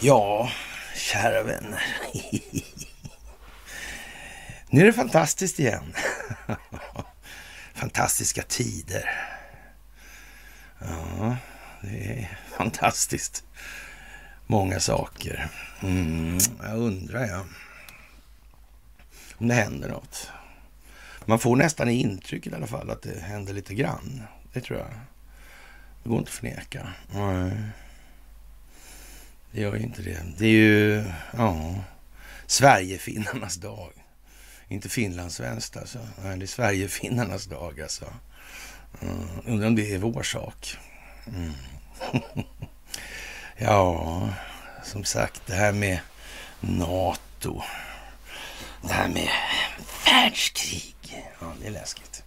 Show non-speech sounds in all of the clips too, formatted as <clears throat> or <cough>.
Ja, kära vänner. <laughs> Nu är det fantastiskt igen. <laughs> Fantastiska tider. Ja, det är fantastiskt. Många saker. Mm, jag undrar ja. Om det händer något. Man får nästan intrycket i alla fall att det händer lite grann. Det tror jag. Det går inte att förneka. Nej. Det gör ju inte det. Det är ju ja, Sverigefinnarnas dag. Inte finlandssvenskt alltså. Nej, det är Sverigefinnarnas dag alltså. Mm, undrar om det är vår sak. Mm. <laughs> ja, som sagt, det här med NATO. Det här med världskrig. Ja, det är läskigt.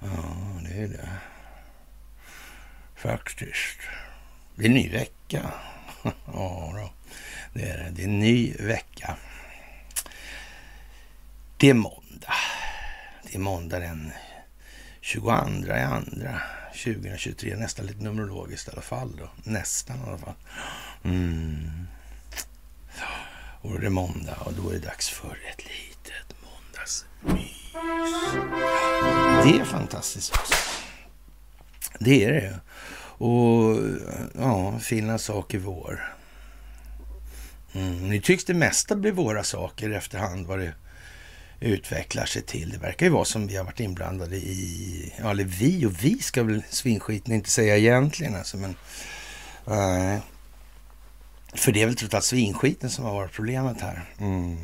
Ja, det är det. Faktiskt. Det är en ny vecka. <laughs> ja, då. det är det. Det är en ny vecka. Det är måndag. Det är måndag den 22 i andra 2023. Nästan lite numerologiskt i alla fall. Då. Nästan i alla fall. Mm. Och det är måndag och då är det dags för ett litet måndagsmys. Det är fantastiskt också. Det är det. Och ja, fina saker vår. Mm. Nu tycks det mesta bli våra saker efterhand vad det utvecklar sig till. Det verkar ju vara som vi har varit inblandade i, ja, eller vi och vi ska väl svinskiten inte säga egentligen alltså, men äh, för det är väl trots allt svinskiten som har varit problemet här. Mm.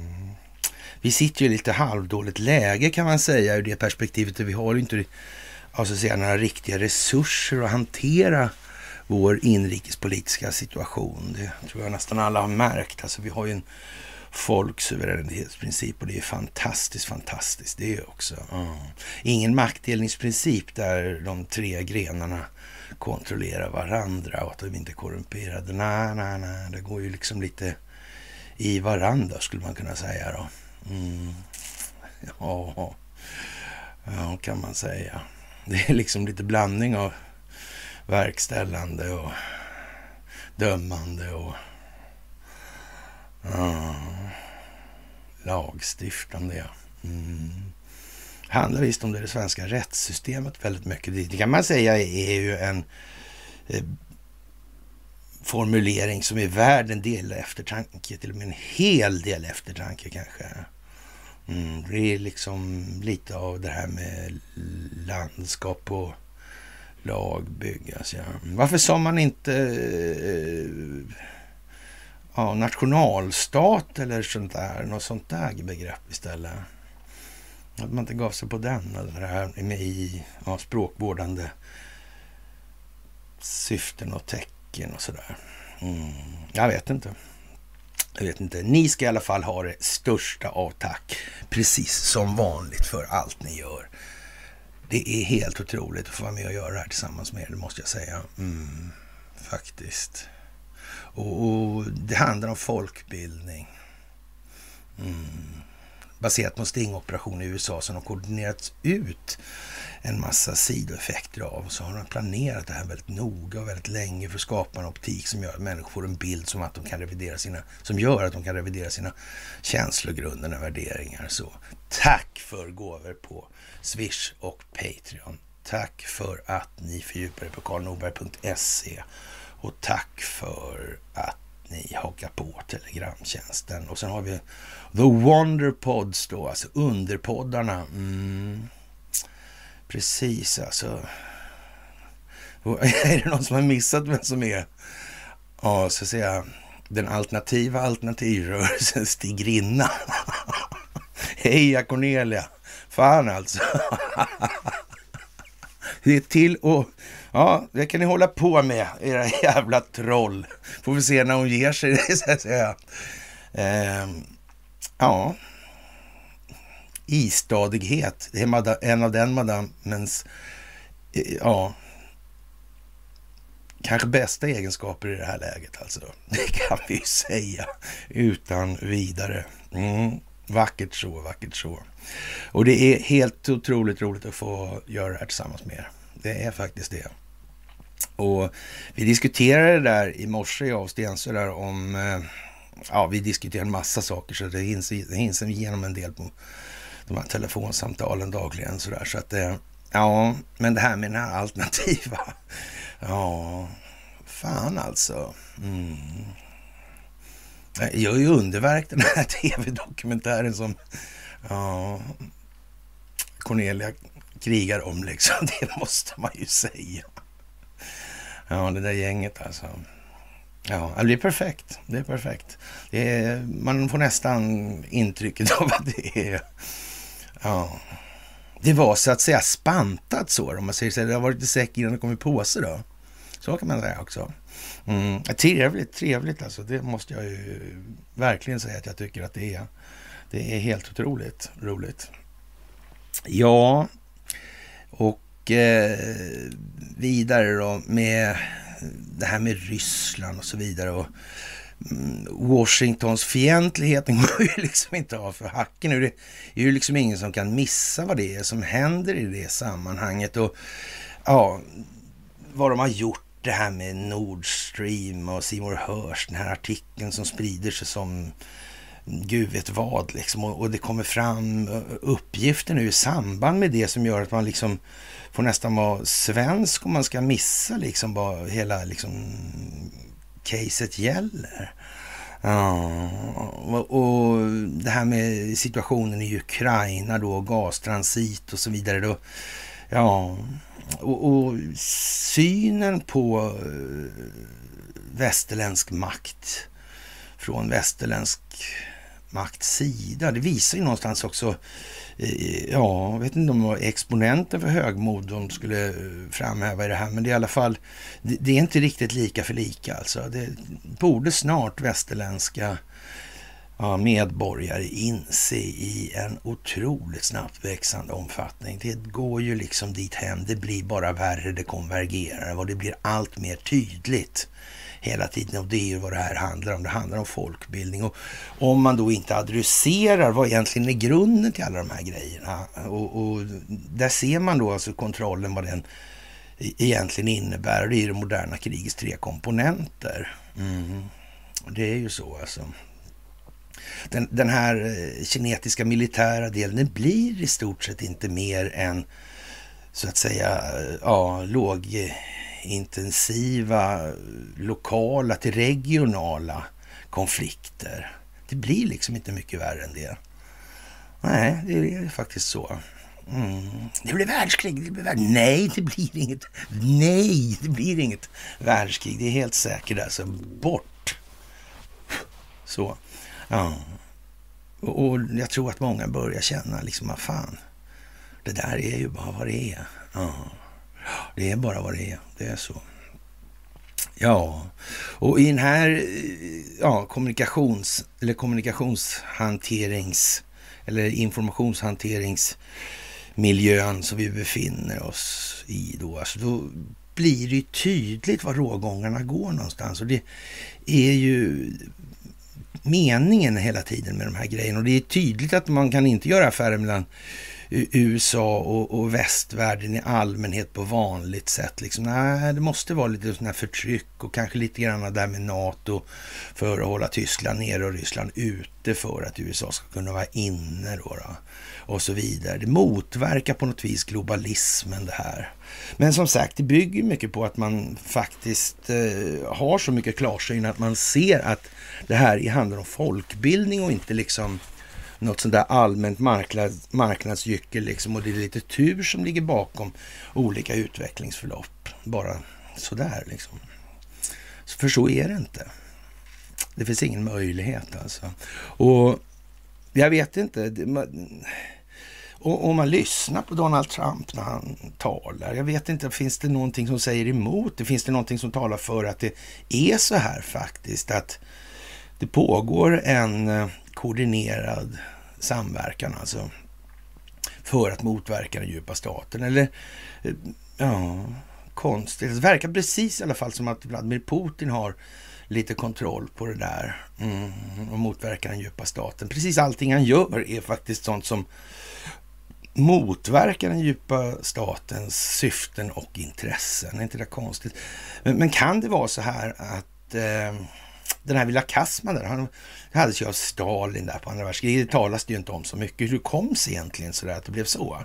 Vi sitter ju i lite halvdåligt läge kan man säga ur det perspektivet. Vi har ju inte alltså säga, några riktiga resurser att hantera vår inrikespolitiska situation. Det tror jag nästan alla har märkt. Alltså vi har ju en folksuveränitetsprincip och det är fantastiskt, fantastiskt det också. Mm. Ingen maktdelningsprincip där de tre grenarna kontrollerar varandra och att de inte är korrumperade. Nej, nej, nej, det går ju liksom lite i varandra skulle man kunna säga då. Mm. Ja, ja, kan man säga. Det är liksom lite blandning av verkställande och dömande och ja, lagstiftande. Ja. Mm. handlar visst om det, det svenska rättssystemet väldigt mycket. Det kan man säga är ju en eh, formulering som är värd en del eftertanke, till och med en hel del eftertanke kanske. Mm, det är liksom lite av det här med landskap och lag byggas. Ja. Varför sa man inte eh, ja, nationalstat eller sånt där, något sånt där begrepp istället? Att man inte gav sig på den, eller det här med i ja, språkvårdande syften och tecken och sådär. Mm, jag vet inte. Jag vet inte. Ni ska i alla fall ha det största av tack. Precis som vanligt för allt ni gör. Det är helt otroligt att få vara med och göra det här tillsammans med er, det måste jag säga. Mm, faktiskt. Och, och, det handlar om folkbildning. Mm. Baserat på en stingoperation i USA som har koordinerats ut en massa sidoeffekter av. och Så har de planerat det här väldigt noga och väldigt länge för att skapa en optik som gör att människor får en bild som, att de kan revidera sina, som gör att de kan revidera sina känslogrunder och värderingar. Så tack för gåvor på Swish och Patreon. Tack för att ni fördjupar er på karlnorberg.se och tack för att ni hakar på Telegramtjänsten. Och sen har vi The Wonder Pods då, alltså underpoddarna. Mm. Precis alltså. <laughs> Är det någon som har missat vem som är, ja, så att säga, den alternativa alternativrörelsen Stigrinna? <laughs> Heja Cornelia! Fan alltså. <laughs> det är till och Ja, det kan ni hålla på med, era jävla troll. Får vi se när hon ger sig, så att säga. Ehm, ja, istadighet. Det är en av den madamens, eh, ja, kanske bästa egenskaper i det här läget alltså. <laughs> Det kan vi ju säga utan vidare. Mm. Vackert så, vackert så. Och det är helt otroligt roligt att få göra det här tillsammans med er. Det är faktiskt det. Och vi diskuterade det där i morse, jag och Stensö, där om... Eh, ja, vi diskuterade en massa saker, så det hinns, det hinns igenom en del på de här telefonsamtalen dagligen. Så, där, så att, eh, ja, men det här med den här alternativa... <laughs> Ja, fan alltså. Mm. Jag gör ju underverk den här <laughs> tv-dokumentären som ja, Cornelia krigar om liksom. <laughs> Det måste man ju säga. Ja, det där gänget alltså. Ja, det är perfekt. Det är perfekt. Det är, man får nästan intrycket av att det är... Ja, det var så att säga spantat så, om man säger så. Det har varit lite säck innan det kom i påse då. Så kan man säga också. Mm, trevligt, trevligt alltså. Det måste jag ju verkligen säga att jag tycker att det är. Det är helt otroligt roligt. Ja, och eh, vidare då med det här med Ryssland och så vidare. Och mm, Washingtons fientligheten går <laughs> ju liksom inte av för hacken. Det är ju liksom ingen som kan missa vad det är som händer i det sammanhanget. Och ja, vad de har gjort det här med Nord Stream och Seymour Hörs, den här artikeln som sprider sig som gud vet vad liksom. Och, och, det kommer fram eh, uppgifter nu i samband med det som gör att man liksom får nästan vara svensk om man ska missa liksom vad hela liksom caset gäller. Ja, och, det här med situationen i Ukraina då, gastransit och så vidare. Då, ja, och, och synen på eh, västerländsk makt från västerländsk makts sida. Det visar ju någonstans också, ja, jag vet inte om det var exponenten för högmod de skulle eh, framhäva i det här, men det är i alla fall, det, det är inte riktigt lika för lika alltså. Det borde snart västerländska ja, medborgare inse i en otroligt snabbt växande omfattning. Det går ju liksom dit hem. Det blir bara värre, det konvergerar och det blir allt mer tydligt hela tiden. Och det är ju vad det här handlar om. Det handlar om folkbildning. Och om man då inte adresserar vad egentligen är grunden till alla de här grejerna. Och, och där ser man då alltså kontrollen, vad den e-, egentligen innebär. Och det är det moderna krigets tre komponenter. Mm. Det är ju så alltså. Den, den, här eh, kinetiska militära delen, den blir i stort sett inte mer än så att säga, eh, ja, låg eh, intensiva lokala till regionala konflikter. Det blir liksom inte mycket värre än det. Nej, det är faktiskt så. Mm. Det blir världskrig. Det blir värld... Nej, det blir inget. Nej, det blir inget världskrig. Det är helt säkert alltså. Bort. Så. Ja. Och, och jag tror att många börjar känna liksom, vad fan. Det där är ju bara vad det är. Ja. Det är bara vad det är. Det är så. Ja, och i den här ja, kommunikations eller kommunikationshanterings eller informationshanteringsmiljön som vi befinner oss i då, alltså då blir det tydligt var rågångarna går någonstans. Och det är ju meningen hela tiden med de här grejerna. Och det är tydligt att man kan inte göra affärer mellan USA och, och, västvärlden i allmänhet på vanligt sätt. Liksom, nej, det måste vara lite sån här förtryck och kanske lite grann där med NATO för att hålla Tyskland nere och Ryssland ute för att USA ska kunna vara inne då, då och så vidare. Det motverkar på något vis globalismen det här. Men som sagt, det bygger mycket på att man faktiskt eh, har så mycket klarsyn att man ser att det här handlar om folkbildning och inte liksom något sånt där allmänt marknadsgyckel liksom och det är lite tur som ligger bakom olika utvecklingsförlopp. Bara sådär liksom. För så är det inte. Det finns ingen möjlighet alltså. Och jag vet inte. Om man lyssnar på Donald Trump när han talar. Jag vet inte, finns det någonting som säger emot det? Finns det någonting som talar för att det är så här faktiskt? Att det pågår en eh, koordinerad samverkan alltså för att motverka den djupa staten. Eller eh, ja, konstigt. Det verkar precis i alla fall som att Vladimir Putin har lite kontroll på det där mm, och motverkar den djupa staten. Precis allting han gör är faktiskt sånt som motverkar den djupa statens syften och intressen. Är inte det konstigt? Men, men kan det vara så här att eh, den här lilla Kassman där, han hade ju av Stalin där på andra världskriget. Det talas det ju inte om så mycket. Hur kom det egentligen så där att det blev så?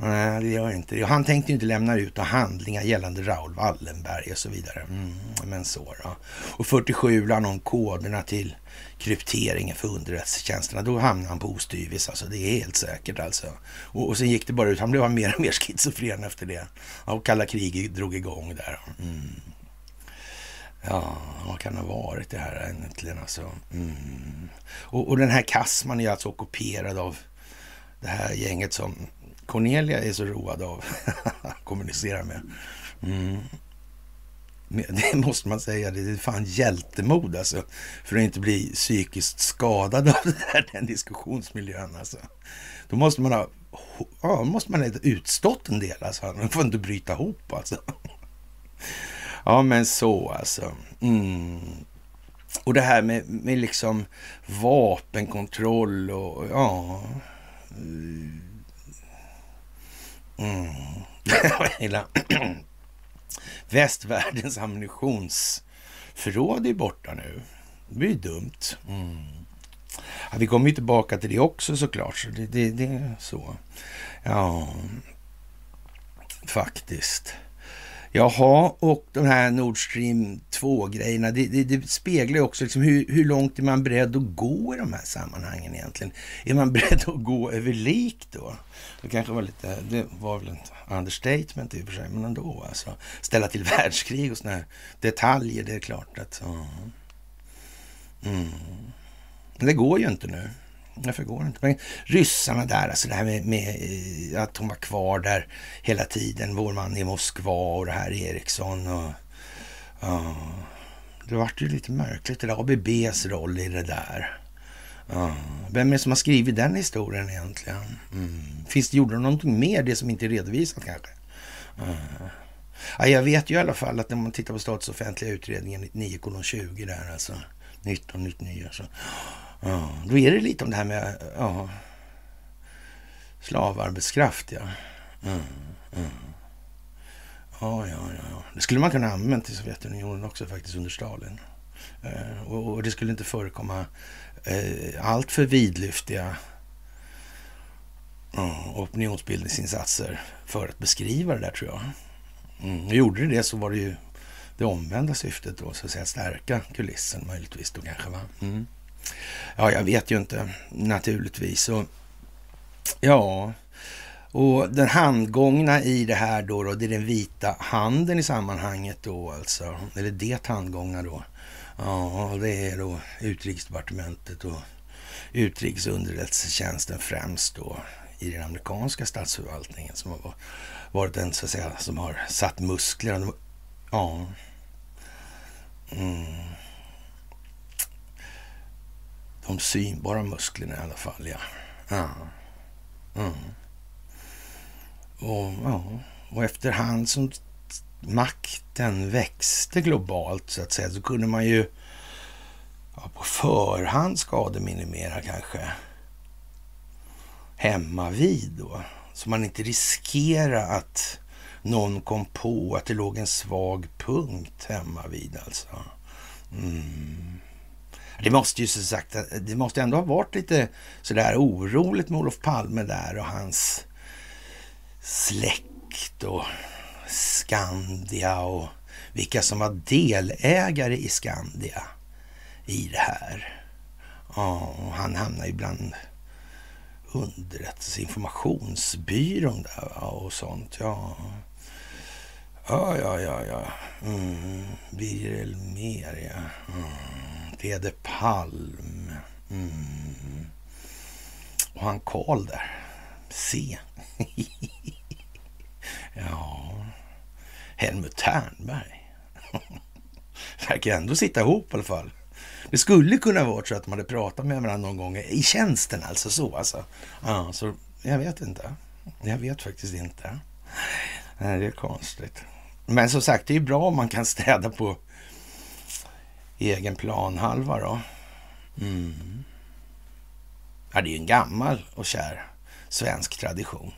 Nej, det gör inte det. Han tänkte ju inte lämna ut några handlingar gällande Raoul Wallenberg och så vidare. Mm, men så då. Och 47 la han om koderna till krypteringen för underrättelsetjänsterna. Då hamnade han på ostyvis. Alltså, det är helt säkert alltså. Och, och sen gick det bara ut. Han blev mer och mer <laughs> schizofren efter det. Och kalla kriget drog igång där. Mm. Ja, vad kan det ha varit det här egentligen alltså? Mm. Och, och, den här Kassman är alltså ockuperad av det här gänget som Cornelia är så road av att kommunicera med. Mm. Det måste man säga, det är fan hjältemod alltså. För att inte bli psykiskt skadad av här, den diskussionsmiljön alltså. Då måste man ha, ja, måste man ha utstått en del alltså. Man får inte bryta ihop alltså. Ja, men så alltså. Mm. Och det här med, med liksom vapenkontroll och ja... Mm. mm. Hela <clears throat> västvärldens ammunitionsförråd är borta nu. Det blir dumt. Mm. Ja, vi kommer ju tillbaka till det också såklart. Så det, det, det är så. Ja, faktiskt. Jaha, och de här Nord Stream 2-grejerna, det, det, det, speglar också liksom hur, hur långt är man beredd att gå i de här sammanhangen egentligen? Är man <laughs> beredd att gå över lik då? Det kanske var lite, det var väl ett understatement i och för sig, men ändå alltså. Ställa till <laughs> världskrig och sådana här detaljer, det är klart att... Uh. Mm. Men det går ju inte nu. Varför går det inte? Men ryssarna där, alltså det här med, med, eh, att hon var kvar där hela tiden. Vår man i Moskva och det här Eriksson. Och, Ja, det vart ju lite märkligt det där ABBs roll i det där. Ja. vem är det som har skrivit den historien egentligen? Mm. Finns det, gjorde de någonting mer, det som inte är redovisat kanske? Uh. Ja, jag vet ju i alla fall att när man tittar på statsoffentliga utredningen 99,20 där alltså. 1999 alltså. Ja, då är det lite om det här med ja, slavarbetskraft. Ja. Mm, mm. Ja, ja, ja. Det skulle man kunna använda i Sovjetunionen också faktiskt under Stalin. Eh, och, och, det skulle inte förekomma eh, allt för vidlyftiga eh, opinionsbildningsinsatser för att beskriva det där tror jag. Mm. Gjorde det det så var det ju det omvända syftet då, så att säga stärka kulissen möjligtvis då kanske. Va? Mm. Ja, jag vet ju inte naturligtvis. Och, ja, och den handgångna i det här då, då, det är den vita handen i sammanhanget då alltså. Eller det handgångna då. Ja, det är då utrikesdepartementet och utrikesunderrättelsetjänsten främst då i den amerikanska statsförvaltningen som har varit den så att säga som har satt muskler. Ja. Mm de synbara musklerna i alla fall, ja. ja. Mm. Och, ja. och efterhand som makten växte globalt så att säga så kunde man ju ja, på förhand skademinimera kanske hemma vid då. Så man inte riskerar att någon kom på att det låg en svag punkt hemma vid alltså. Mm. Det måste ju som sagt, det måste ändå ha varit lite sådär oroligt med Olof Palme där och hans släkt och Skandia och vilka som var delägare i Skandia i det här. Ja, och han hamnar ju bland underrättelseinformationsbyrån där och sånt. Ja, ja, ja, ja. ja. Mm. Birger Elmér, ja. Mm. Peder Palm. Mm. Och han Karl där. C. <laughs> ja. Helmut Ternberg. <laughs> Verkar ändå sitta ihop i alla fall. Det skulle kunna vara så att de hade pratat med varandra någon gång i tjänsten alltså så alltså. Ja, så jag vet inte. Jag vet faktiskt inte. Nej, det är konstigt. Men som sagt, det är bra om man kan städa på egen planhalva då. Mm. Ja, det är ju en gammal och kär svensk tradition.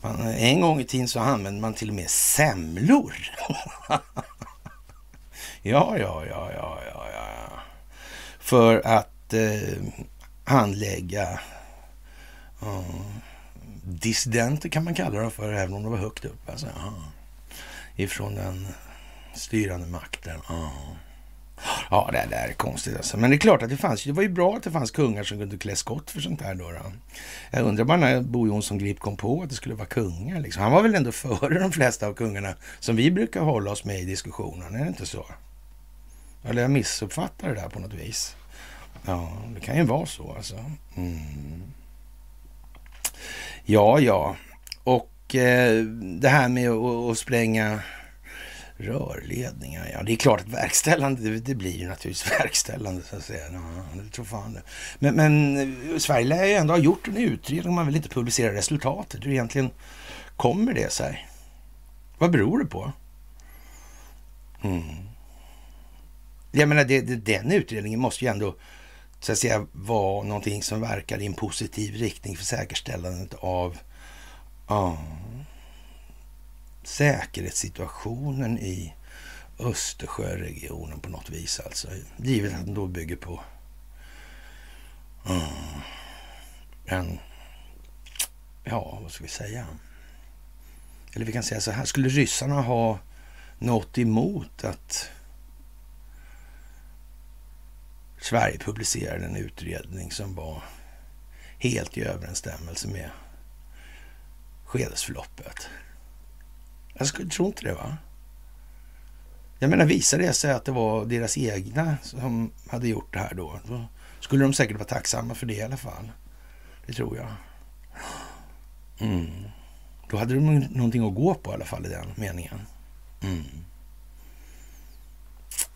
Man, en gång i tiden så använde man till och med semlor. <laughs> ja, ja, ja, ja, ja, ja. För att eh, handlägga uh, dissidenter kan man kalla dem för, även om de var högt upp. Alltså, uh, ifrån den styrande makten. Uh. Ja, det där är konstigt alltså. Men det är klart att det fanns. Det var ju bra att det fanns kungar som kunde klä skott för sånt här då. då. Jag undrar bara när Bo Jonsson Grip kom på att det skulle vara kungar. Liksom. Han var väl ändå <laughs> före de flesta av kungarna som vi brukar hålla oss med i diskussionen. Är det inte så? Eller jag missuppfattar det där på något vis. Ja, det kan ju vara så alltså. Mm. Ja, ja. Och eh, det här med att spränga Rörledningar, ja. Det är klart att verkställande, det, det blir ju naturligtvis <laughs> verkställande så att säga. Ja, det tror fan det. Men, men eh, Sverige lär ju ändå ha gjort en utredning. Man vill inte publicera resultatet. Hur egentligen kommer det sig? Vad beror det på? Mm. Jag menar, det, det, den utredningen måste ju ändå så att säga vara någonting som verkar i en positiv riktning för säkerställandet av ja, säkerhetssituationen i Östersjöregionen på något vis. Alltså, givet att den då bygger på mm, en, ja, vad ska vi säga? Eller vi kan säga så här, skulle ryssarna ha något emot att Sverige publicerade en utredning som var helt i överensstämmelse med skedesförloppet? Jag skulle tro inte det va? Jag menar visar det sig att det var deras egna som hade gjort det här då, då skulle de säkert vara tacksamma för det i alla fall. Det tror jag. Mm. Då hade de någonting att gå på i alla fall i den meningen. Mm.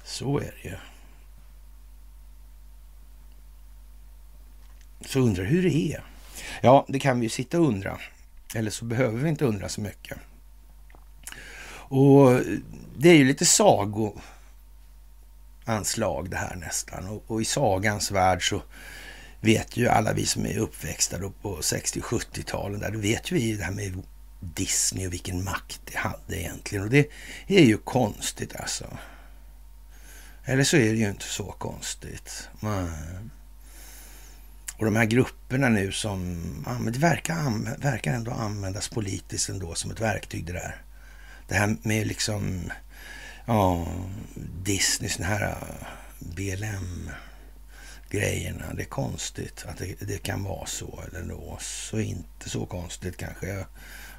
Så är det ju. Så undrar hur det är. Ja, det kan vi ju sitta och undra. Eller så behöver vi inte undra så mycket. Och det är ju lite sagoanslag det här nästan. Och, och, i sagans värld så vet ju alla vi som är uppväxta då på 60 70-talen där, då vet ju vi det här med Disney och vilken makt det hade egentligen. Och det är ju konstigt alltså. Eller så är det ju inte så konstigt. Och de här grupperna nu som, ja, det verkar, verkar ändå användas politiskt ändå som ett verktyg det där. Det här med liksom, ja, Disney, sådana här äh, BLM-grejerna. Det är konstigt att det, det, kan vara så eller då. Så inte så konstigt kanske. Jag,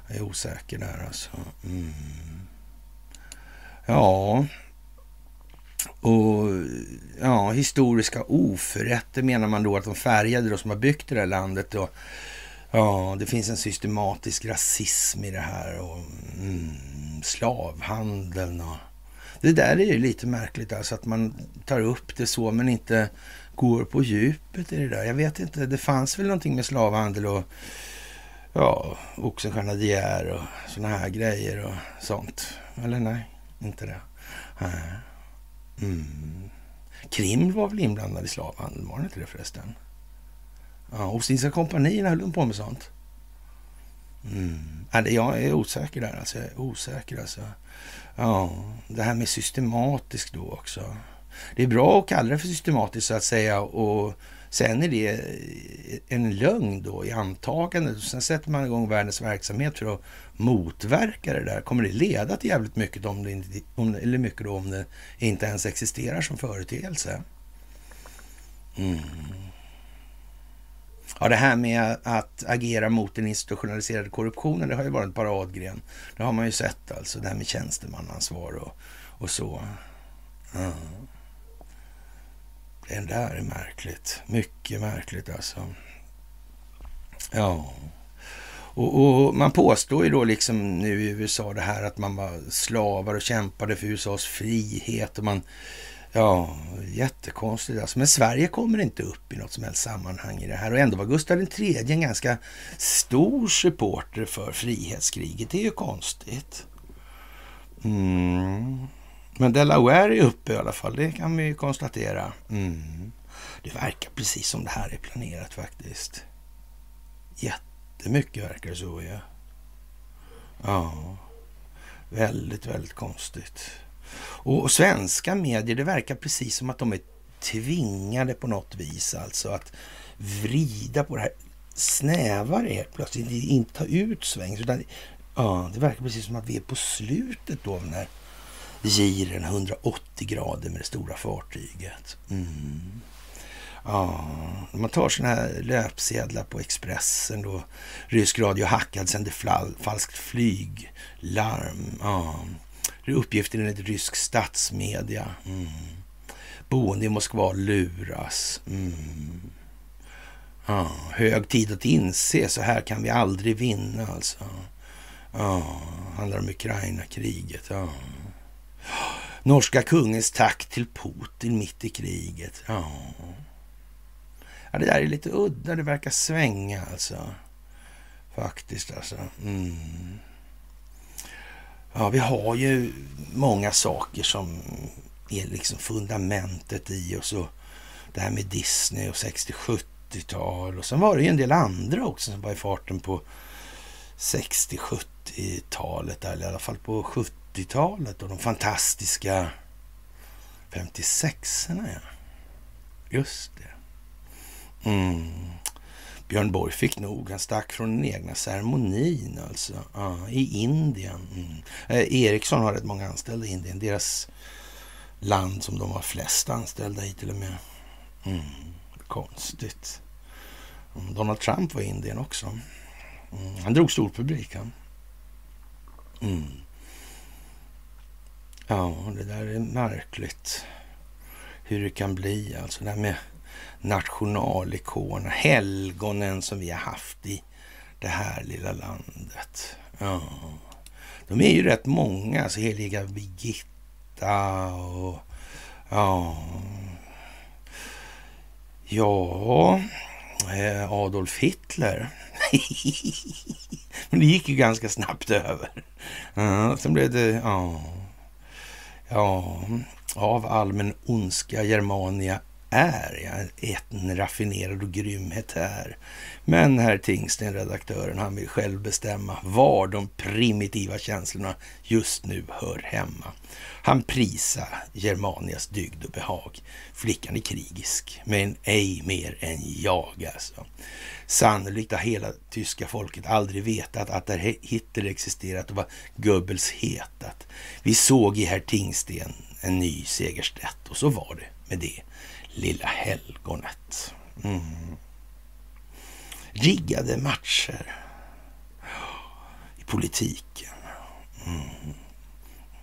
jag är osäker där alltså. Mm. Ja, och ja, historiska oförrätter menar man då att de färgade då som har byggt det här landet då. Ja, det finns en systematisk rasism i det här och mm, slavhandeln och det där är ju lite märkligt alltså att man tar upp det så men inte går på djupet i det där. Jag vet inte, det fanns väl någonting med slavhandel och ja, Oxenstierna De Geer och sådana här grejer och sånt. Eller nej, inte det. Mm. Krim var väl inblandad i slavhandeln, var det inte det förresten? Ja, Ostindiska kompanierna höll de på med sånt. Mm. Jag är osäker där alltså. Jag är osäker alltså. Ja, det här med systematiskt då också. Det är bra att kalla det för systematiskt så att säga och sen är det en lögn då i antagandet. Sen sätter man igång världens verksamhet för att motverka det där. Kommer det leda till jävligt mycket om det, inte, om, eller mycket då, om det inte ens existerar som företeelse? Mm. Ja, det här med att agera mot den institutionaliserade korruptionen, det har ju varit en paradgren. Det har man ju sett alltså, det här med tjänstemannaansvar och, och så. Mm. Det där är märkligt. Mycket märkligt alltså. Ja. Och, och, man påstår ju då liksom nu i USA det här att man var slavar och kämpade för USAs frihet och man Ja, jättekonstigt alltså. Men Sverige kommer inte upp i något som helst sammanhang i det här. Och ändå var Gustav III en ganska stor supporter för frihetskriget. Det är ju konstigt. Mm. Men Delaware är uppe i alla fall, det kan vi ju konstatera. Mm. Det verkar precis som det här är planerat faktiskt. jättemycket verkar det så. Ja. ja, väldigt, väldigt konstigt. Och, svenska medier, det verkar precis som att de är tvingade på något vis alltså att vrida på det här snävare helt plötsligt, inte ta ut svängs. Utan, ja, det verkar precis som att vi är på slutet då när giren 180 grader med det stora fartyget. Mm. Ja, man tar sådana här löpsedlar på Expressen då. Rysk radio hackad, sände falskt flyglarm. Ja. Det är uppgifter enligt rysk statsmedia. Mm. Boende i Moskva luras. Mm. Ja, hög tid att inse, så här kan vi aldrig vinna alltså. Ja, handlar om Ukraina-kriget. Ja. Norska kungens tack till Putin mitt i kriget. Ja. ja, det där är lite udda. Det verkar svänga alltså. Faktiskt alltså. Mm. Ja, vi har ju många saker som är liksom fundamentet i oss. Och det här med Disney och 60-70-tal. Och sen var det ju en del andra också som var i farten på 60-70-talet. Eller i alla fall på 70-talet. Och de fantastiska 56orna, ja. Just det. Mm. Björn Borg fick nog. Han stack från den egna ceremonin alltså. Ja, I Indien. Mm. Eh, Ericsson har rätt många anställda i Indien. Deras land som de har flest anställda i till och med. Mm. Konstigt. Mm, Donald Trump var i Indien också. Mm. Han drog stor publik han. Mm. Ja, det där är märkligt. Hur det kan bli alltså. Det här med nationalikon, helgonen som vi har haft i det här lilla landet. Ja. De är ju rätt många, alltså heliga Birgitta och ja... Ja, eh, Adolf Hitler. <laughs> Men det gick ju ganska snabbt över. Ja, sen blev det, ja... Ja, av allmän ondska Germania är jag en raffinerad och grymhet här. Men herr Tingsten, redaktören, han vill själv bestämma var de primitiva känslorna just nu hör hemma. Han prisar Germanias dygd och behag. Flickan är krigisk, men ej mer än jag alltså. Sannolikt har hela tyska folket aldrig vetat att där Hitler existerat och vad Goebbels hetat. Vi såg i herr Tingsten en ny segerstätt och så var det med det lilla helgonet. Mm. Riggade matcher i politiken. Mm.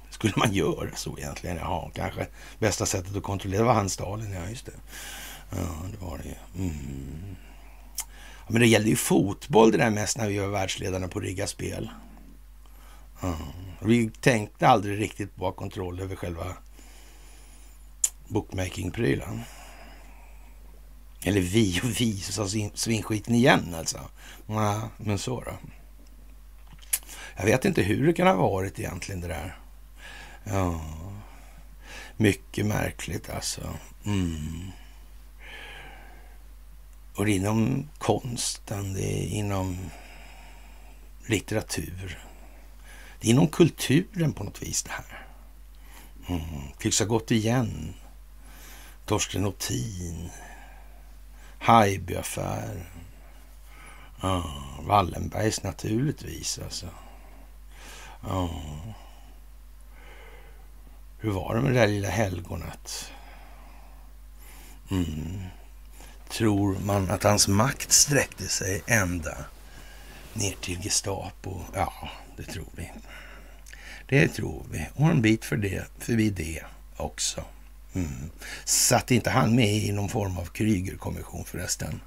Skulle man göra så egentligen? Ja, kanske bästa sättet att kontrollera var han Stalin. Ja, just det. Ja, det var det mm. ja, Men det gällde ju fotboll det där mest när vi var världsledarna på rigga spel. Mm. Vi tänkte aldrig riktigt på att ha kontroll över själva bookmaking-prylen. Eller vi och vi, så sa svinskiten igen alltså. Nej, men så då. Jag vet inte hur det kan ha varit egentligen det där. Ja, mycket märkligt alltså. Mm. Och det är inom konsten, det är inom litteratur. Det är inom kulturen på något vis det här. Mm. Tycks ha gått igen. Torsten Otin, Haijbyaffären. Ja, Wallenbergs naturligtvis alltså. Ja. Hur var det med det där lilla helgonet? Mm. Tror man att hans makt sträckte sig ända ner till Gestapo? Ja, det tror vi. Det tror vi. Och en bit för det, förbi det också. Mm. Satt inte han med i någon form av Krygerkommission förresten?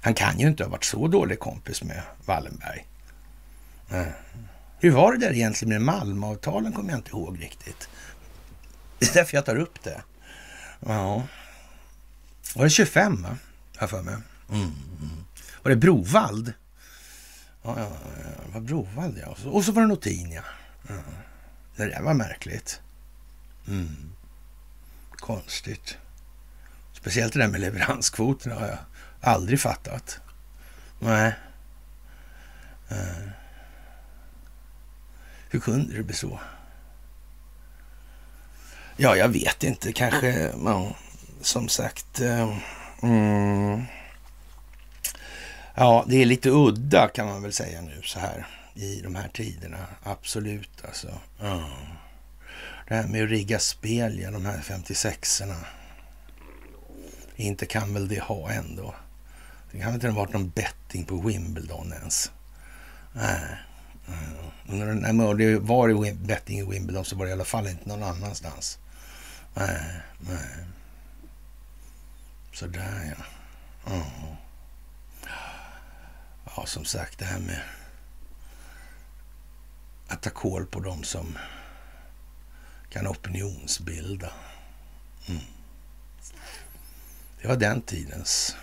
Han kan ju inte ha varit så dålig kompis med Wallenberg. Mm. Hur var det där egentligen med Malmavtalen kommer jag inte ihåg riktigt. Det är därför jag tar upp det. Ja. Var det 25 va? Har för mig. Mm. Var det Brovald? Ja, ja, ja. var Brovald ja. Och så var det Notin ja. ja. Det där var märkligt. Mm. Konstigt. Speciellt det där med leveranskvoterna har jag aldrig fattat. Nej. Uh, hur kunde det bli så? Ja, jag vet inte. Kanske, ja, som sagt. Uh, mm, ja, det är lite udda kan man väl säga nu så här i de här tiderna. Absolut alltså. Mm. Det här med att rigga spel, ja, de här 56orna. Inte kan väl det ha ändå. Det kan väl inte ha varit någon betting på Wimbledon ens. Nej. Mm. När det var betting i Wimbledon så var det i alla fall inte någon annanstans. Nej, nej. Sådär ja. Oh. Ja, som sagt det här med att ta koll på dem som kan opinionsbilda. Mm. Det var den tidens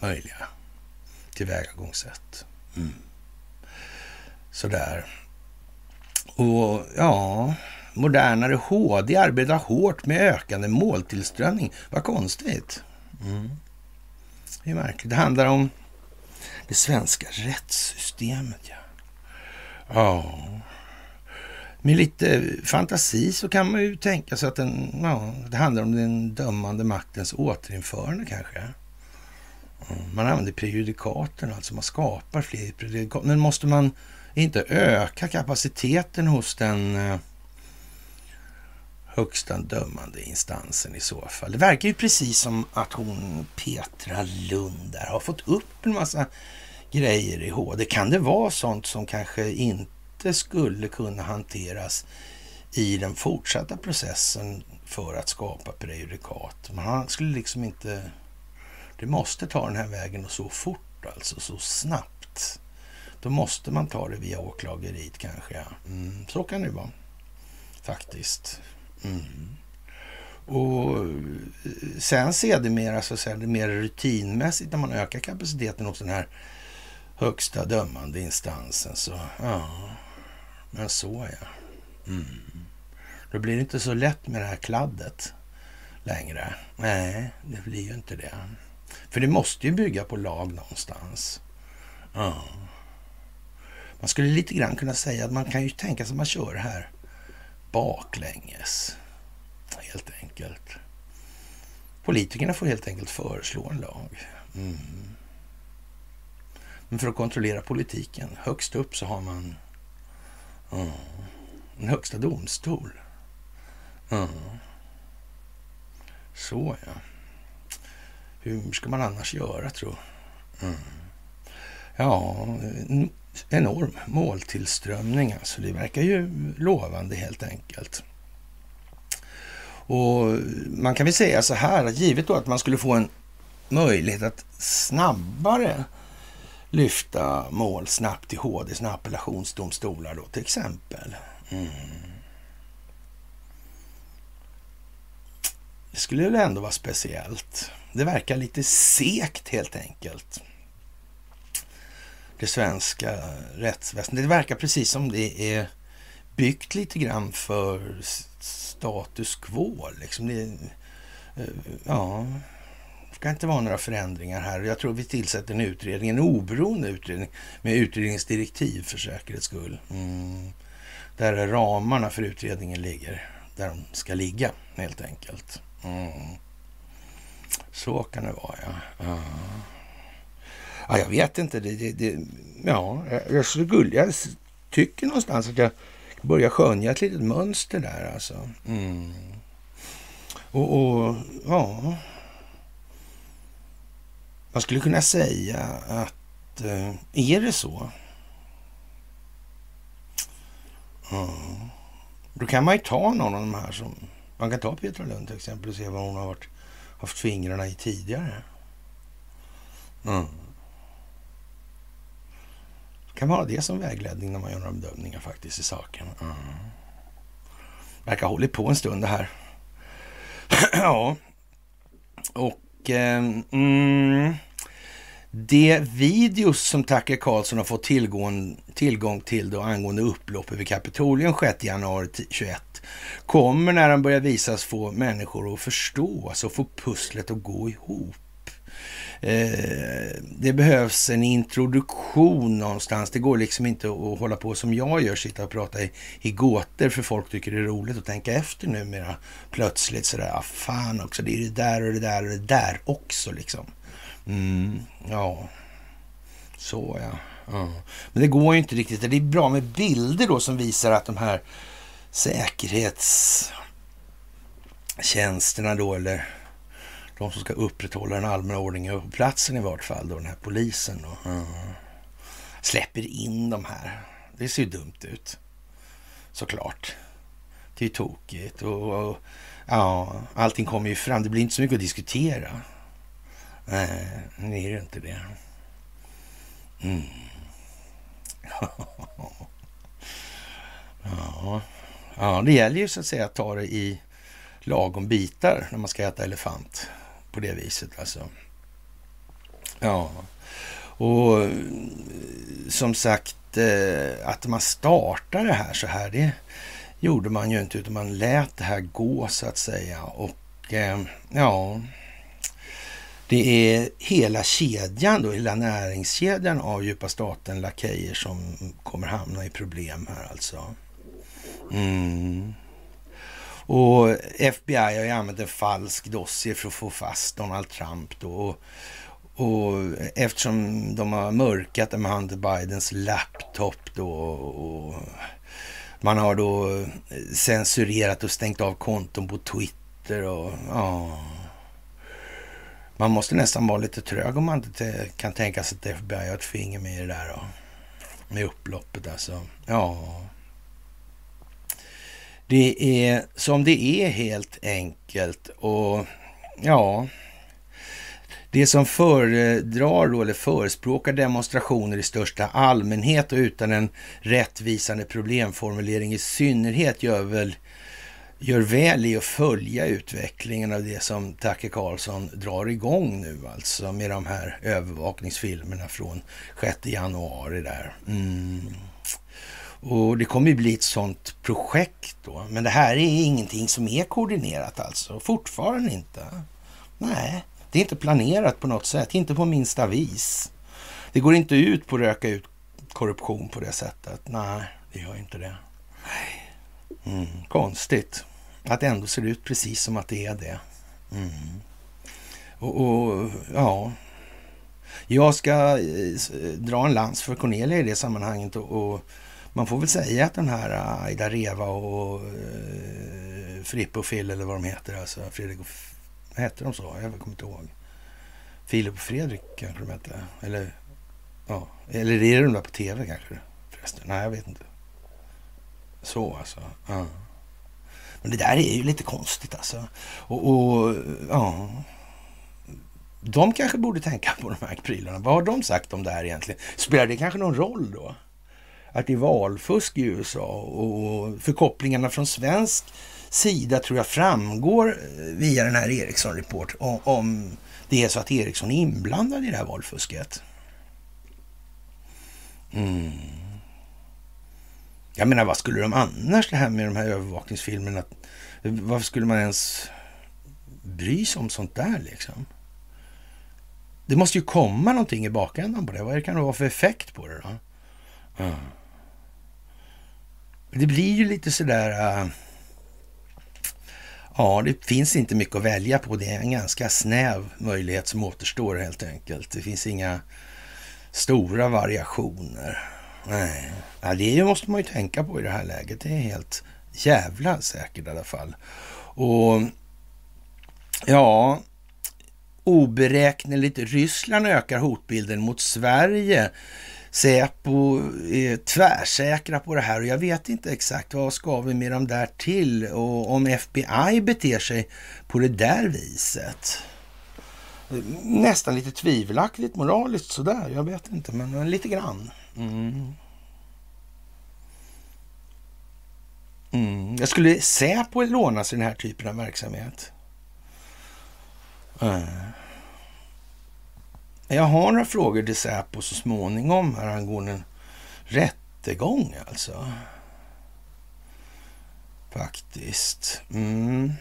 möjliga tillvägagångssätt. Mm. Sådär. Och ja, modernare HD arbetar hårt med ökande måltillströmning. Vad konstigt. Mm. Det är märkligt. Det handlar om det svenska rättssystemet. Ja. ja. Med lite fantasi så kan man ju tänka sig att den, ja, det handlar om den dömande maktens återinförande kanske. Mm, man använder prejudikaten, alltså man skapar fler prejudikat. Men måste man inte öka kapaciteten hos den eh, högsta dömande instansen i så fall? Det verkar ju precis som att hon, Petra Lund, där, har fått upp en massa grejer i HD. Kan det vara sånt som kanske inte skulle kunna hanteras i den fortsatta processen för att skapa prejudikat? Man skulle liksom inte det måste ta den här vägen och så fort alltså, så snabbt. Då måste man ta det via åklageriet kanske. Ja. Mm, så kan det vara faktiskt. Mm. Och eh, sen sedermera så är det mer rutinmässigt när man ökar kapaciteten hos den här högsta dömande instansen. Så ja, men så ja. Mm. Då blir det inte så lätt med det här kladdet längre. Nej, det blir ju inte det. För det måste ju bygga på lag någonstans. Ja. Man skulle lite grann kunna säga att man kan ju tänka sig att man kör det här baklänges. Helt enkelt. Politikerna får helt enkelt föreslå en lag. Mm. Men för att kontrollera politiken, högst upp så har man Mm. en högsta domstol. Mm. Så ja. Hur ska man annars göra, tro? Mm. Ja, enorm måltillströmning. Alltså det verkar ju lovande helt enkelt. Och man kan väl säga så här, givet då att man skulle få en möjlighet att snabbare lyfta mål snabbt till HD, sina appellationsdomstolar då till exempel. Mm. Det skulle väl ändå vara speciellt. Det verkar lite sekt helt enkelt. Det svenska rättsväsendet. Det verkar precis som det är byggt lite grann för status quo. Liksom det, eh, ja, det inte vara några förändringar här. Jag tror vi tillsätter en utredning, en oberoende utredning med utredningsdirektiv för säkerhets skull. Mm. Där ramarna för utredningen ligger där de ska ligga helt enkelt. Mm. Så kan det vara, ja. ja. ja jag vet inte. Det, det, det, ja, jag, skulle, jag tycker någonstans att jag börjar skönja ett litet mönster där alltså. Mm. Och, och, ja... Man skulle kunna säga att eh, är det så? Då kan man ju ta någon av de här som... Man kan ta Petra Lund till exempel och se vad hon har varit haft fingrarna i tidigare. Mm. Det kan vara det som vägledning när man gör några bedömningar faktiskt i saken. Mm. Verkar ha hållit på en stund det här. <clears throat> ja, och Ehm, mm, de videos som Tucker Carlson har fått tillgång, tillgång till då angående upplopp över Kapitolium 6 januari 21 kommer när de börjar visas få människor att förstå, alltså få pusslet att gå ihop. Eh, det behövs en introduktion någonstans. Det går liksom inte att hålla på som jag gör, sitta och prata i, i gåtor för folk tycker det är roligt att tänka efter numera. Plötsligt sådär, ah, fan också, det är det där och det där och det där också liksom. Mm, ja, så ja. ja. Men det går ju inte riktigt. Det är bra med bilder då som visar att de här säkerhetstjänsterna då, eller de som ska upprätthålla den allmänna ordningen på platsen i vart fall, då, den här polisen då, mm. släpper in de här. Det ser ju dumt ut, såklart. Det är ju tokigt och, och ja, allting kommer ju fram. Det blir inte så mycket att diskutera. Nej, det är det inte det. Mm. <laughs> ja. ja, det gäller ju så att säga att ta det i lagom bitar när man ska äta elefant på det viset alltså. Ja, och som sagt eh, att man startar det här så här, det gjorde man ju inte utan man lät det här gå så att säga och eh, ja, det är hela kedjan då, hela näringskedjan av djupa staten lakejer som kommer hamna i problem här alltså. Mm. Och FBI har ju använt en falsk dossier för att få fast Donald Trump då. Och, och eftersom de har mörkat det med Hunter Bidens laptop då och man har då censurerat och stängt av konton på Twitter och ja. Man måste nästan vara lite trög om man inte kan tänka sig att FBI har ett finger med i det där då. Med upploppet alltså. Ja. Det är som det är helt enkelt och ja, det som föredrar då, eller förespråkar demonstrationer i största allmänhet och utan en rättvisande problemformulering i synnerhet gör väl gör väl i att följa utvecklingen av det som Tacke Karlsson drar igång nu alltså med de här övervakningsfilmerna från 6 januari där. Mm. Och det kommer ju bli ett sånt projekt då. Men det här är ingenting som är koordinerat alltså. Fortfarande inte. Nej, det är inte planerat på något sätt. Inte på minsta vis. Det går inte ut på att röka ut korruption på det sättet. Nej, det gör inte det. Mm, konstigt att det ändå ser ut precis som att det är det. Mm. Och, och, ja, jag ska eh, eh, dra en lans för Cornelia i det sammanhanget och, och man får väl säga att den här äh, Aida Reva och uh, Frippe och Phil eller vad de heter, alltså Fredrik och... Hette de så? Jag kommer inte ihåg. Filip och Fredrik kanske de hette. Eller, ja. Eller är det de där på tv kanske? Förresten. Nej, jag vet inte. Så alltså. Ja. Men det där är ju lite konstigt alltså. Och, och ja... De kanske borde tänka på de här prylarna. Vad har de sagt om det här egentligen? Spelar det kanske någon roll då? Att det är valfusk i USA och förkopplingarna från svensk sida tror jag framgår eh, via den här Ericsson-report om det är så att Ericsson är inblandad i det här valfusket. Mm. Jag menar, vad skulle de annars, det här med de här övervakningsfilmerna, varför skulle man ens bry sig om sånt där liksom? Det måste ju komma någonting i bakändan på det. Vad kan det vara för effekt på det då? Mm. Det blir ju lite sådär... Uh, ja, det finns inte mycket att välja på. Det är en ganska snäv möjlighet som återstår helt enkelt. Det finns inga stora variationer. Nej, ja, det måste man ju tänka på i det här läget. Det är helt jävla säkert i alla fall. Och ja, oberäkneligt Ryssland ökar hotbilden mot Sverige Säpo är tvärsäkra på det här och jag vet inte exakt vad ska vi med dem där till och om FBI beter sig på det där viset. Nästan lite tvivelaktigt moraliskt sådär, jag vet inte, men lite grann. Mm. Mm. Jag skulle Säpo låna sig den här typen av verksamhet? Mm. Jag har några frågor till Säpo så småningom här angående en rättegång alltså. Faktiskt. Mm.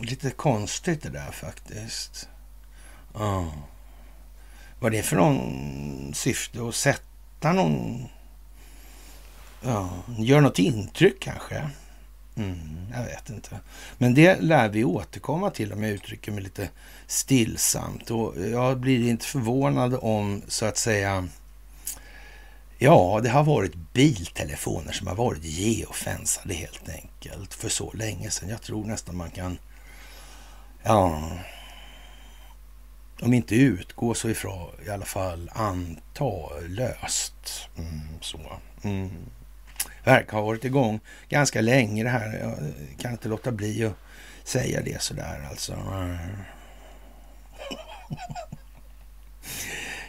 Lite konstigt det där faktiskt. Ja. Vad det är för någon syfte att sätta någon... Ja, gör något intryck kanske. Mm, jag vet inte. Men det lär vi återkomma till om jag uttrycker mig lite stillsamt. Och jag blir inte förvånad om, så att säga, ja, det har varit biltelefoner som har varit geofensade helt enkelt för så länge sedan. Jag tror nästan man kan, ja, om inte utgå så ifrån i alla fall anta löst. Mm, så. Mm verkar ha varit igång ganska länge det här. Jag kan inte låta bli att säga det sådär alltså. <laughs>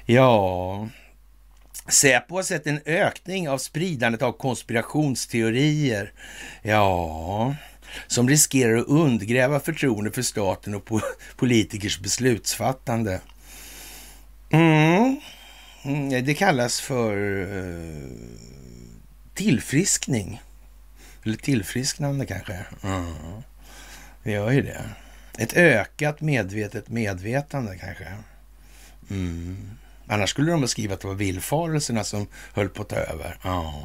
ja, Säpo har sett en ökning av spridandet av konspirationsteorier. Ja, som riskerar att undergräva förtroende för staten och politikers beslutsfattande. Mm. mm. det kallas för eh, tillfriskning. Eller tillfrisknande kanske. Mm. Det gör ju det. Ett ökat medvetet medvetande kanske. Mm. Annars skulle de beskriva att det var villfarelserna som höll på att ta över. Ja.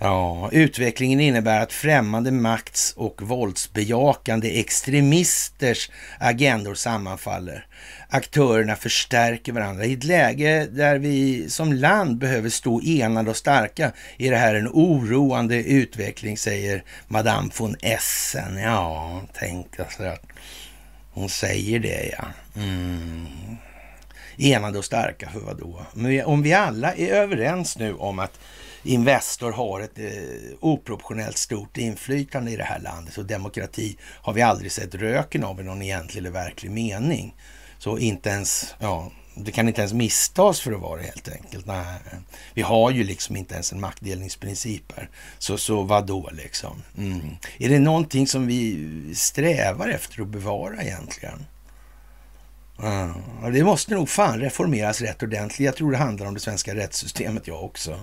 Ja, utvecklingen innebär att främmande makts och våldsbejakande extremisters agendor sammanfaller. Aktörerna förstärker varandra. I ett läge där vi som land behöver stå enade och starka är det här en oroande utveckling, säger Madame von Essen. Ja, tänk alltså att hon säger det, ja. Mm. Enade och starka för vad då? Men om vi alla är överens nu om att Investor har ett eh, oproportionellt stort inflytande i det här landet och demokrati har vi aldrig sett röken av i någon egentlig eller verklig mening. Så inte ens, ja, det kan inte ens misstas för att vara det helt enkelt. Nej. Vi har ju liksom inte ens en maktdelningsprincip här. Så, så vad då liksom? Mm. Är det någonting som vi strävar efter att bevara egentligen? Mm. det måste nog fan reformeras rätt ordentligt. Jag tror det handlar om det svenska rättssystemet jag också.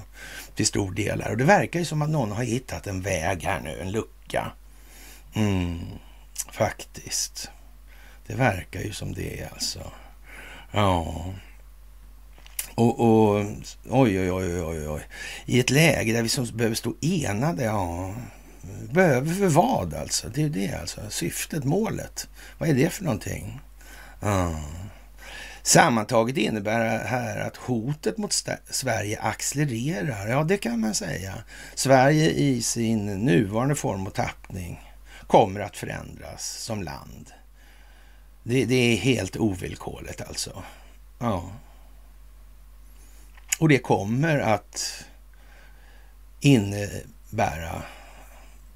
Till stor del. Här. Och det verkar ju som att någon har hittat en väg här nu, en lucka. Mm, faktiskt. Det verkar ju som det alltså. Ja. Och, och oj, oj, oj, oj, oj. I ett läge där vi som behöver stå enade, ja. Behöver för vad alltså? Det är det alltså. Syftet, målet. Vad är det för någonting? Ja. Sammantaget innebär det här att hotet mot Sverige accelererar. Ja, det kan man säga. Sverige i sin nuvarande form och tappning kommer att förändras som land. Det, det är helt ovillkorligt alltså. Ja. Och det kommer att innebära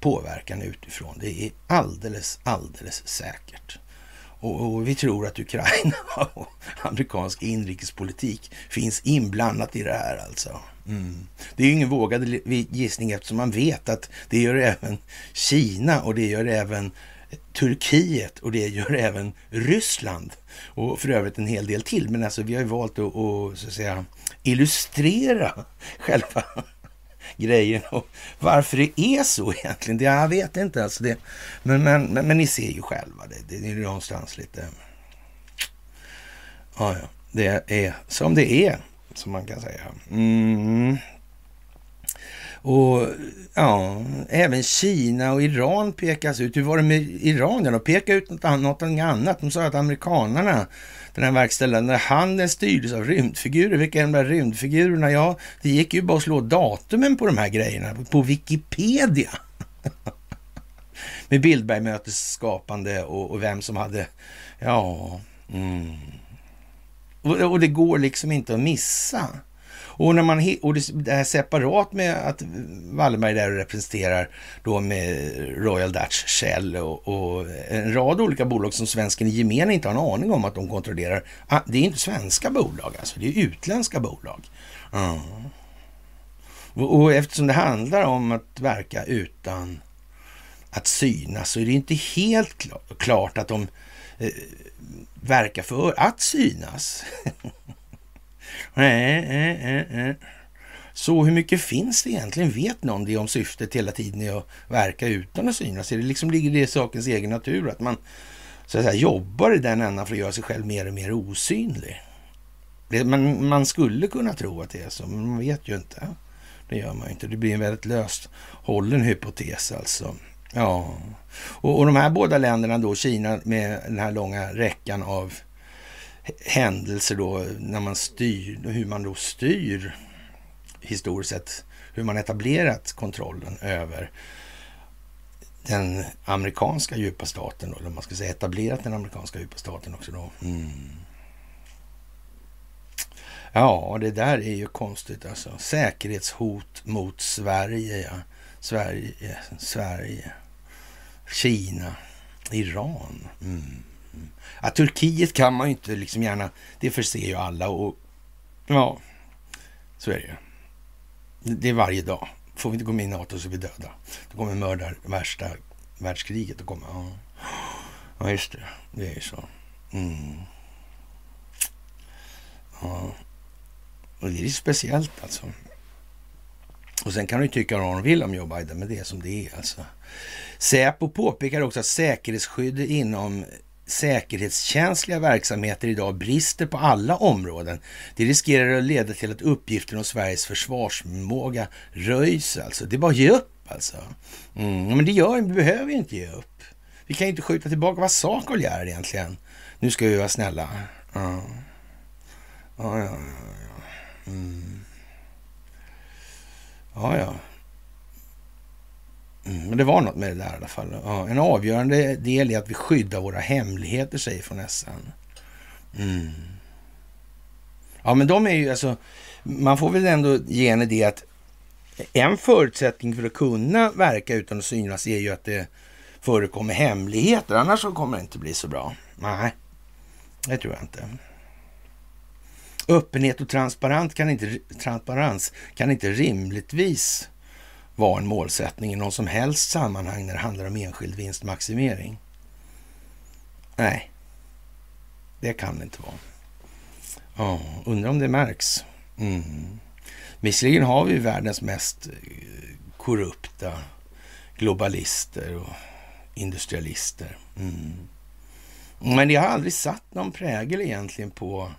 påverkan utifrån. Det är alldeles, alldeles säkert. Och, och, vi tror att Ukraina <laughs> och amerikansk inrikespolitik finns inblandat i det här alltså. Mm. Det är ju ingen vågad gissning eftersom man vet att det gör även Kina och det gör även Turkiet och det gör <laughs> även Ryssland och för övrigt en hel del till. Men alltså vi har ju valt att, att, så att säga, illustrera <laughs> själva grejen och varför det är så egentligen. Det, jag vet inte. Alltså det, men, men, men, men ni ser ju själva. Det, det är någonstans lite... Ja, ja. Det är som det är, som man kan säga. Mm. Och ja, även Kina och Iran pekas ut. Hur var det med Iran? De pekade ut något annat. Något annat. De sa att amerikanerna den här verkställande handen styrdes av rymdfigurer. Vilka är de där rymdfigurerna? Ja, det gick ju bara att slå datumen på de här grejerna på Wikipedia. <laughs> Med Bildbergmötets skapande och, och, vem som hade, ja, mm. och, och det går liksom inte att missa. Och, när man, och det är separat med att Wallenberg där representerar då med Royal Dutch Shell och, och, en rad olika bolag som svensken i gemen inte har en aning om att de kontrollerar. Ah, det är inte svenska bolag alltså, det är utländska bolag. Mm. Och, och eftersom det handlar om att verka utan att synas så är det inte helt klart att de eh, verkar för att synas. <laughs> Nej, nej, nej. Så hur mycket finns det egentligen? Vet någon det om syftet hela tiden är att verka utan att synas? Är det liksom ligger det i sakens egen natur att man så att säga, jobbar i den ändan för att göra sig själv mer och mer osynlig. Det, man, man skulle kunna tro att det är så, men man vet ju inte. Det gör man ju inte. Det blir en väldigt löst hållen hypotes alltså. Ja, och, och de här båda länderna då, Kina med den här långa räckan av händelser då, när man styr, hur man då styr historiskt sett, hur man etablerat kontrollen över den amerikanska djupa staten, då, eller man ska säga etablerat den amerikanska djupa staten också då. Mm. Ja, det där är ju konstigt alltså. Säkerhetshot mot Sverige, ja. Sverige, Sverige, Kina, Iran. Mm. Ja, Turkiet kan man ju inte liksom gärna, det förser ju alla och ja, så är det ju. Det är varje dag. Får vi inte gå med i NATO så är vi döda. Då kommer mördar värsta världskriget att komma. Ja. ja, just det. Det är ju så. Mm. Ja. Och det är speciellt alltså. Och sen kan du tycka vad du vill om Joe Biden, men det är som det är alltså. Säpo påpekar också att säkerhetsskyddet inom säkerhetskänsliga verksamheter idag brister på alla områden. Det riskerar att leda till att uppgiften om Sveriges försvarsförmåga röjs alltså. Det är bara att ge upp alltså. Mm, men det gör vi, behöver ju inte ge upp. Vi kan ju inte skjuta tillbaka vad sa gör egentligen. Nu ska vi vara snälla. Ja, ja, ja. ja. Mm. Ja, ja. Det var något med det där i alla fall. Ja, en avgörande del är att vi skyddar våra hemligheter, säger från SN. Mm. Ja, men de är ju alltså... Man får väl ändå ge en idé att en förutsättning för att kunna verka utan att synas är ju att det förekommer hemligheter. Annars så kommer det inte bli så bra. Nej, det tror jag inte. Öppenhet och transparens kan inte, transparens kan inte rimligtvis vara en målsättning i någon som helst sammanhang när det handlar om enskild vinstmaximering. Nej, det kan det inte vara. Ja, undrar om det märks. Mm. Visserligen har vi världens mest eh, korrupta globalister och industrialister. Mm. Men det har aldrig satt någon prägel egentligen på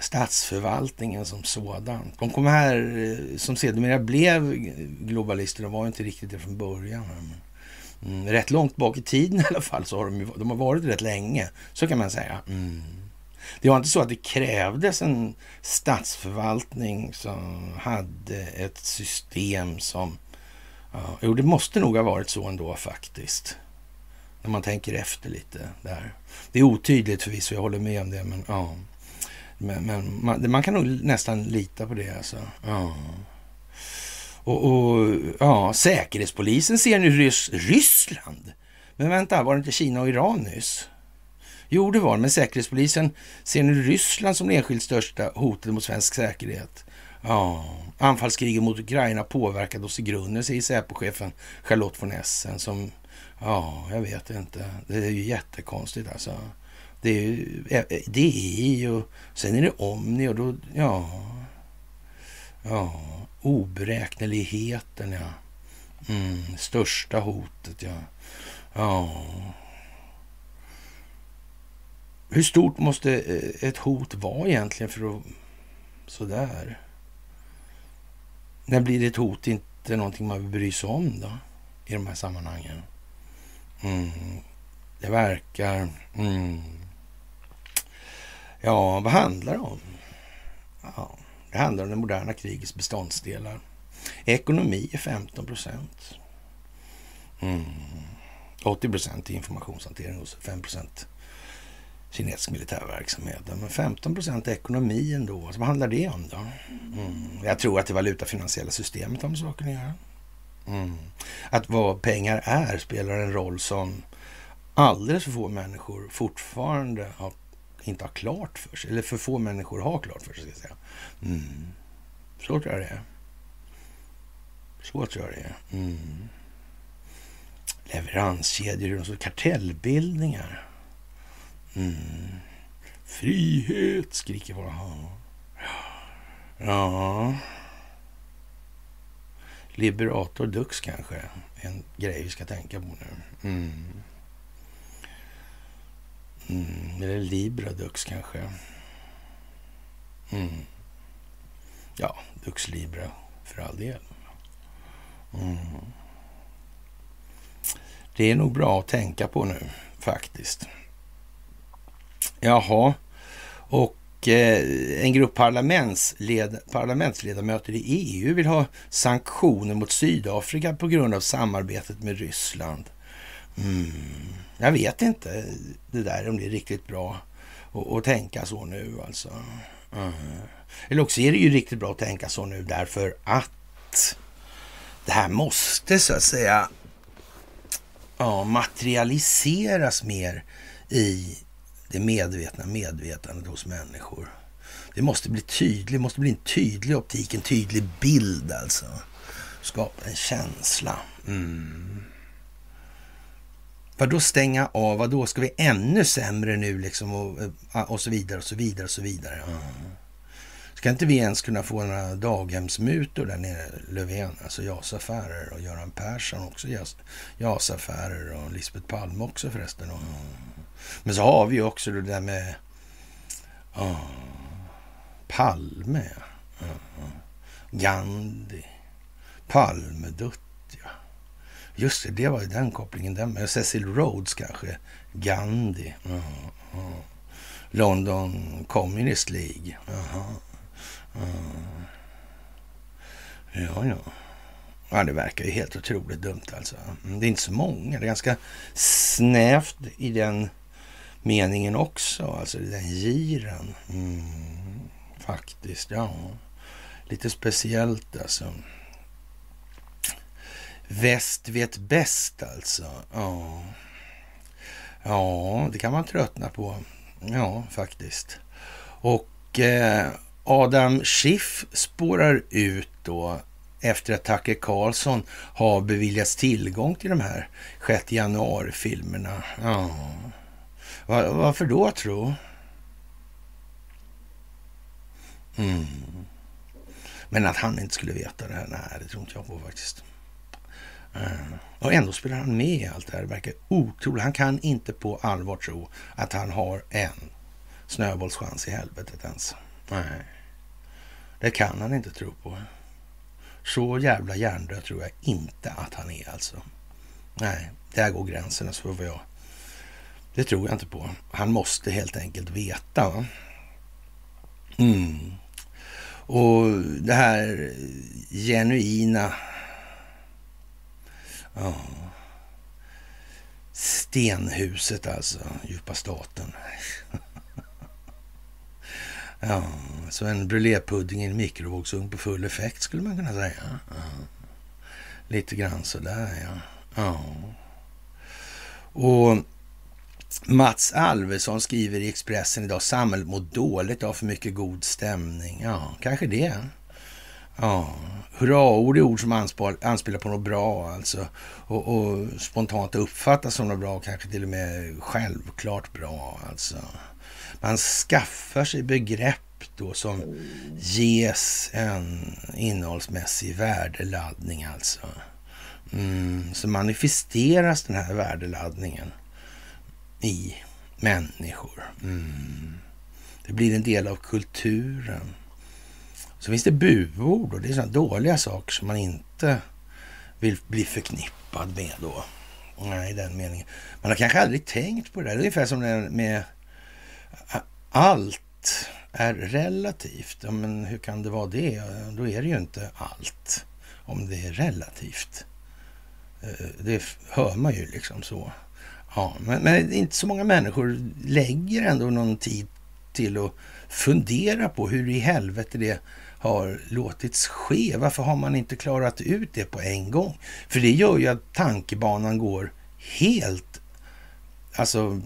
statsförvaltningen som sådan. De kom här eh, som sedermera blev globalister, de var inte riktigt det från början. Mm, rätt långt bak i tiden <laughs> i alla fall så har de, de har varit rätt länge. Så kan man säga. Mm. Det var inte så att det krävdes en statsförvaltning som hade ett system som... Ja, jo, det måste nog ha varit så ändå faktiskt. När man tänker efter lite där. Det är otydligt förvisso, jag håller med om det, men ja. Men, men man, man, kan nog nästan lita på det alltså. Ja. Och, och ja, Säkerhetspolisen ser nu Rys Ryssland. Men vänta, var det inte Kina och Iran nyss? Jo, det var men Säkerhetspolisen ser nu Ryssland som det enskilt största hotet mot svensk säkerhet. Ja, anfallskriget mot Ukraina påverkade oss i grunden, säger Säpochefen Charlotte von Essen som, ja, jag vet inte. Det är ju jättekonstigt alltså. Det är ju eh, eh, DI och sen är det Omni och då, ja, ja, oberäkneligheten, ja. Mm, största hotet, ja. Ja. Hur stort måste eh, ett hot vara egentligen för att sådär? När blir ett hot inte någonting man vill bry sig om då? I de här sammanhangen. Mm. Det verkar... Mm. Ja, vad handlar det om? Ja, det handlar om det moderna krigets beståndsdelar. Ekonomi är 15 procent. Mm. 80 procent är informationshantering och 5 procent kinesisk militärverksamhet. Men 15 procent ekonomi ändå. Så vad handlar det om då? Mm. Jag tror att det valutafinansiella systemet har med saken att göra. Mm. Att vad pengar är spelar en roll som alldeles för få människor fortfarande har, inte har klart för sig. Eller för få människor har klart för sig, ska jag säga. Mm. Så tror jag det är. Så tror jag det är. Mm. Leveranskedjor och kartellbildningar. Mm. Frihet, skriker våra hav. Ja. Liberator Dux kanske, en grej vi ska tänka på nu. Mm. Mm, eller Libra Dux kanske. Mm. Ja, Dux Libra för all del. Mm. Det är nog bra att tänka på nu faktiskt. Jaha, och eh, en grupp parlamentsled, parlamentsledamöter i EU vill ha sanktioner mot Sydafrika på grund av samarbetet med Ryssland. Mm. Jag vet inte det där om det är riktigt bra att tänka så nu alltså. Mm. Eller också är det ju riktigt bra att tänka så nu därför att det här måste så att säga ja, materialiseras mer i det medvetna medvetandet hos människor. Det måste bli tydligt, måste bli en tydlig optik, en tydlig bild alltså. Skapa en känsla. Mm. Vadå då stänga av? Vadå, då ska vi ännu sämre nu liksom och, eh, och så vidare och så vidare och så vidare. Mm. Ska inte vi ens kunna få några daghemsmutor där nere, Löfven, alltså JAS-affärer och Göran Persson också JAS-affärer och Lisbeth Palme också förresten. Mm. men så har vi ju också det där med oh, Palme, Mm. Gandhi, Palmedutt. Just det, det var ju den kopplingen. Den, Cecil Rhodes kanske, Gandhi, oh, London Communist League. Ja, ja. Ja, det verkar ju helt otroligt dumt alltså. Mm, det är inte så många. Det är ganska snävt i den meningen också. Alltså den giren. Mm, faktiskt, ja. Lite speciellt alltså. Väst vet bäst alltså. Ja. Ja, det kan man tröttna på. Ja, faktiskt. Och eh, Adam Schiff spårar ut då efter att Tucker Carlson har beviljats tillgång till de här 6 januari-filmerna. Ja. Var, varför då, tro? Mm. Men att han inte skulle veta det här, nej, det tror inte jag på faktiskt. Och ändå spelar han med i allt det här. Det verkar otroligt. Han kan inte på allvar tro att han har en snöbollschans i helvetet ens. Nej. Det kan han inte tro på. Så jävla hjärndöd tror jag inte att han är alltså. Nej, där går gränsen för vad jag... Det tror jag inte på. Han måste helt enkelt veta. Va? Mm. Och det här genuina... Ja. Stenhuset alltså, djupa staten. <laughs> Ja, så en brulépudding i en mikrovågsugn på full effekt skulle man kunna säga. Ja. Lite grann sådär ja. ja. Och Mats Alvesson skriver i Expressen idag, samhället mår dåligt av för mycket god stämning. Ja, kanske det. Ja, hurraord är ord som anspelar på något bra alltså. Och, och spontant uppfattas som något bra, kanske till och med självklart bra alltså. Man skaffar sig begrepp då som ges en innehållsmässig värdeladdning alltså. Mm, så manifesteras den här värdeladdningen i människor. Mm. Det blir en del av kulturen. Så finns det buord och det är sådana dåliga saker som man inte vill bli förknippad med då. Nej, i den meningen. Man har kanske aldrig tänkt på det där. Det är ungefär som med allt är relativt. Ja, men hur kan det vara det? Då är det ju inte allt om det är relativt. Eh, det hör man ju liksom så. Ja, men, men inte så många människor lägger ändå någon tid till att fundera på hur i helvete det har låtits ske. Varför har man inte klarat ut det på en gång? För det gör ju att tankebanan går helt, alltså,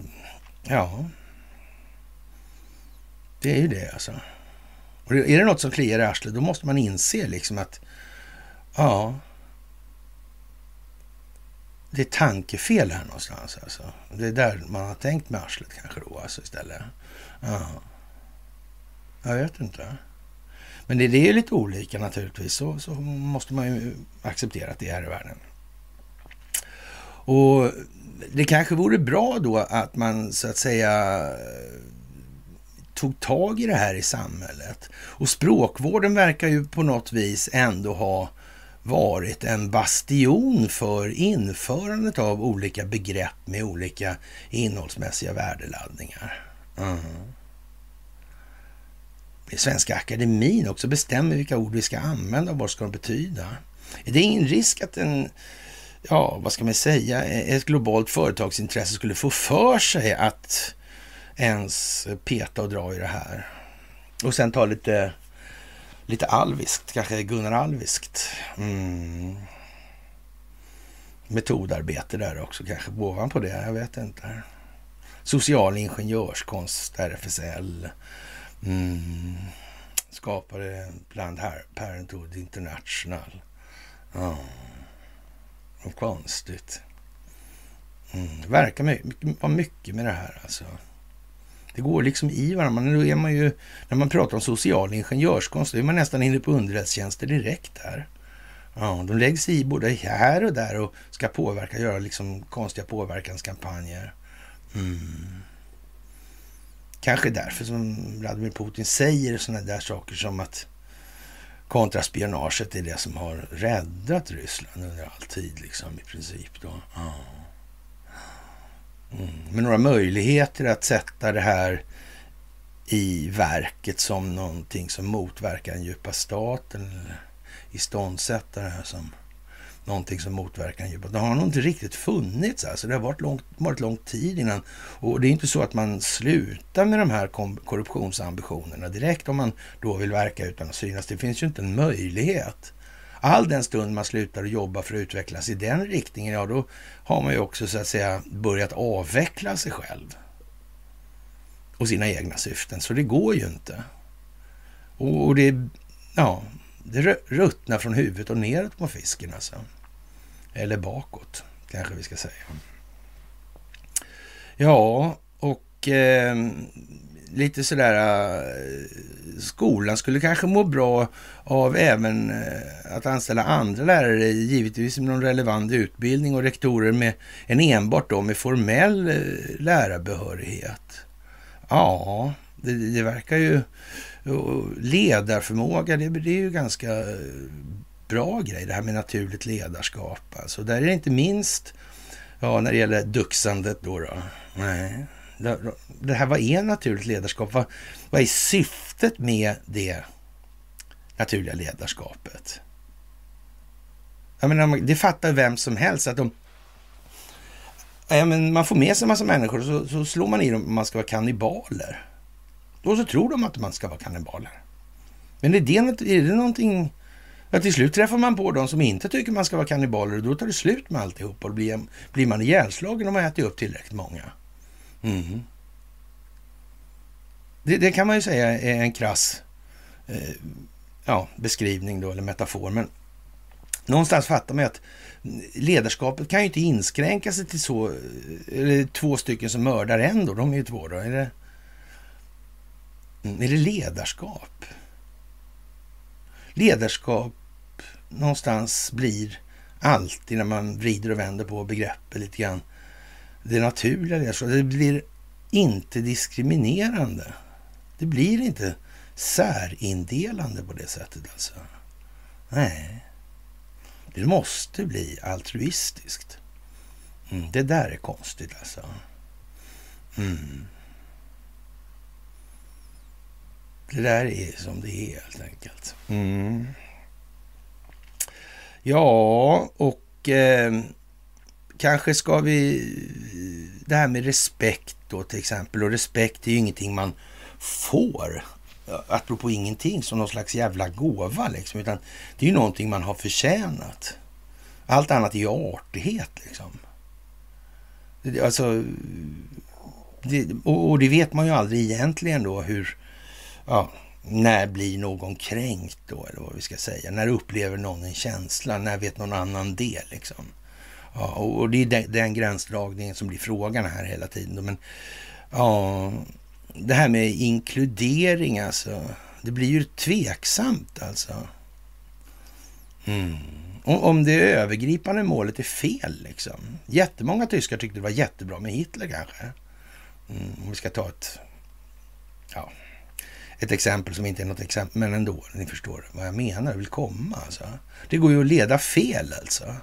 ja, det är ju det alltså. Och är det något som kliar i arslet, då måste man inse liksom att ja, det är tankefel här någonstans. Alltså. Det är där man har tänkt med arslet kanske då alltså istället. Ja. Jag vet inte. Men det, det är lite olika naturligtvis. Så, så måste man ju acceptera att det är i världen. Och det kanske vore bra då att man så att säga tog tag i det här i samhället. Och språkvården verkar ju på något vis ändå ha varit en bastion för införandet av olika begrepp med olika innehållsmässiga värdeladdningar. Mm. Svenska Akademin också bestämmer vilka ord vi ska använda och vad ska de betyda. Är det ingen risk att en, ja vad ska man säga, ett globalt företagsintresse skulle få för sig att ens peta och dra i det här? Och sen ta lite lite alviskt, kanske Gunnar Alviskt. Mm. Metodarbete där också kanske, ovanpå det, jag vet inte. Social ingenjörskonst, RFSL. Mm. Skapade bland här Parenthood International. Ja, vad konstigt. Mm. Verkar vara mycket med det här alltså. Det går liksom i varandra. Men då är man ju, när man pratar om social ingenjörskonst, då är man nästan inne på underrättelsetjänster direkt här. Ja, de läggs i både här och där och ska påverka, göra liksom konstiga påverkanskampanjer. Mm. Kanske därför som Vladimir Putin säger sådana där saker som att kontraspionaget är det som har räddat Ryssland under all tid, liksom i princip. Då. Mm. Men några möjligheter att sätta det här i verket som någonting som motverkar den djupa staten eller iståndsätta det här som någonting som motverkar en djupare. Det har nog inte riktigt funnits. Alltså. Det har varit, långt, varit lång tid innan. Och det är inte så att man slutar med de här korruptionsambitionerna direkt om man då vill verka utan att synas. Det finns ju inte en möjlighet. All den stund man slutar att jobba för att utvecklas i den riktningen, ja då har man ju också så att säga börjat avveckla sig själv och sina egna syften. Så det går ju inte. Och, och det, ja, det ruttnar från huvudet och neråt på fisken alltså. Eller bakåt, kanske vi ska säga. Ja, och eh, lite sådär, eh, skolan skulle kanske må bra av även eh, att anställa andra lärare, givetvis med någon relevant utbildning och rektorer med en enbart då med formell eh, lärarbehörighet. Ja, det, det verkar ju... Ledarförmåga, det, det är ju ganska eh, bra grej, det här med naturligt ledarskap. Alltså, där är det inte minst, ja, när det gäller duxandet då. då. Nej, det här, vad är naturligt ledarskap? Vad, vad är syftet med det naturliga ledarskapet? Jag menar, det fattar vem som helst att de... Ja, men man får med sig en massa människor så, så slår man i dem att man ska vara kannibaler. Och så tror de att man ska vara kannibaler. Men är det, är det någonting... Ja, till slut träffar man på de som inte tycker man ska vara kannibaler och då tar det slut med alltihop och blir, blir man ihjälslagen om man äter upp tillräckligt många. Mm. Det, det, kan man ju säga är en krass eh, ja, beskrivning då, eller metafor. Men någonstans fattar man ju att ledarskapet kan ju inte inskränka sig till så, eller två stycken som mördar en då, de är ju två då. Är det, mm, är det ledarskap? Ledarskap någonstans blir alltid när man vrider och vänder på begreppet lite grann det naturliga. Det blir inte diskriminerande. Det blir inte särindelande på det sättet alltså. Nej. Det måste bli altruistiskt. Mm, det där är konstigt alltså. Mm. Det där är som det är helt enkelt. Mm. Ja, och eh, kanske ska vi... Det här med respekt då till exempel. Och respekt är ju ingenting man får. Eh, apropå ingenting som någon slags jävla gåva liksom. Utan det är ju någonting man har förtjänat. Allt annat är ju artighet liksom. Alltså... Det, och, och, det vet man ju aldrig egentligen då hur... Ja, när blir någon kränkt då, eller vad vi ska säga? När upplever någon en känsla? När vet någon annan det liksom? Ja, och det är den, den gränsdragningen som blir frågan här hela tiden. Men ja, det här med inkludering alltså. Det blir ju tveksamt alltså. Mm. Om, om det övergripande målet är fel liksom. Jättemånga tyskar tyckte det var jättebra med Hitler kanske. Mm, om vi ska ta ett, ja, ett exempel som inte är något exempel, men ändå, ni förstår vad jag menar, vill komma alltså. Det går ju att leda fel alltså.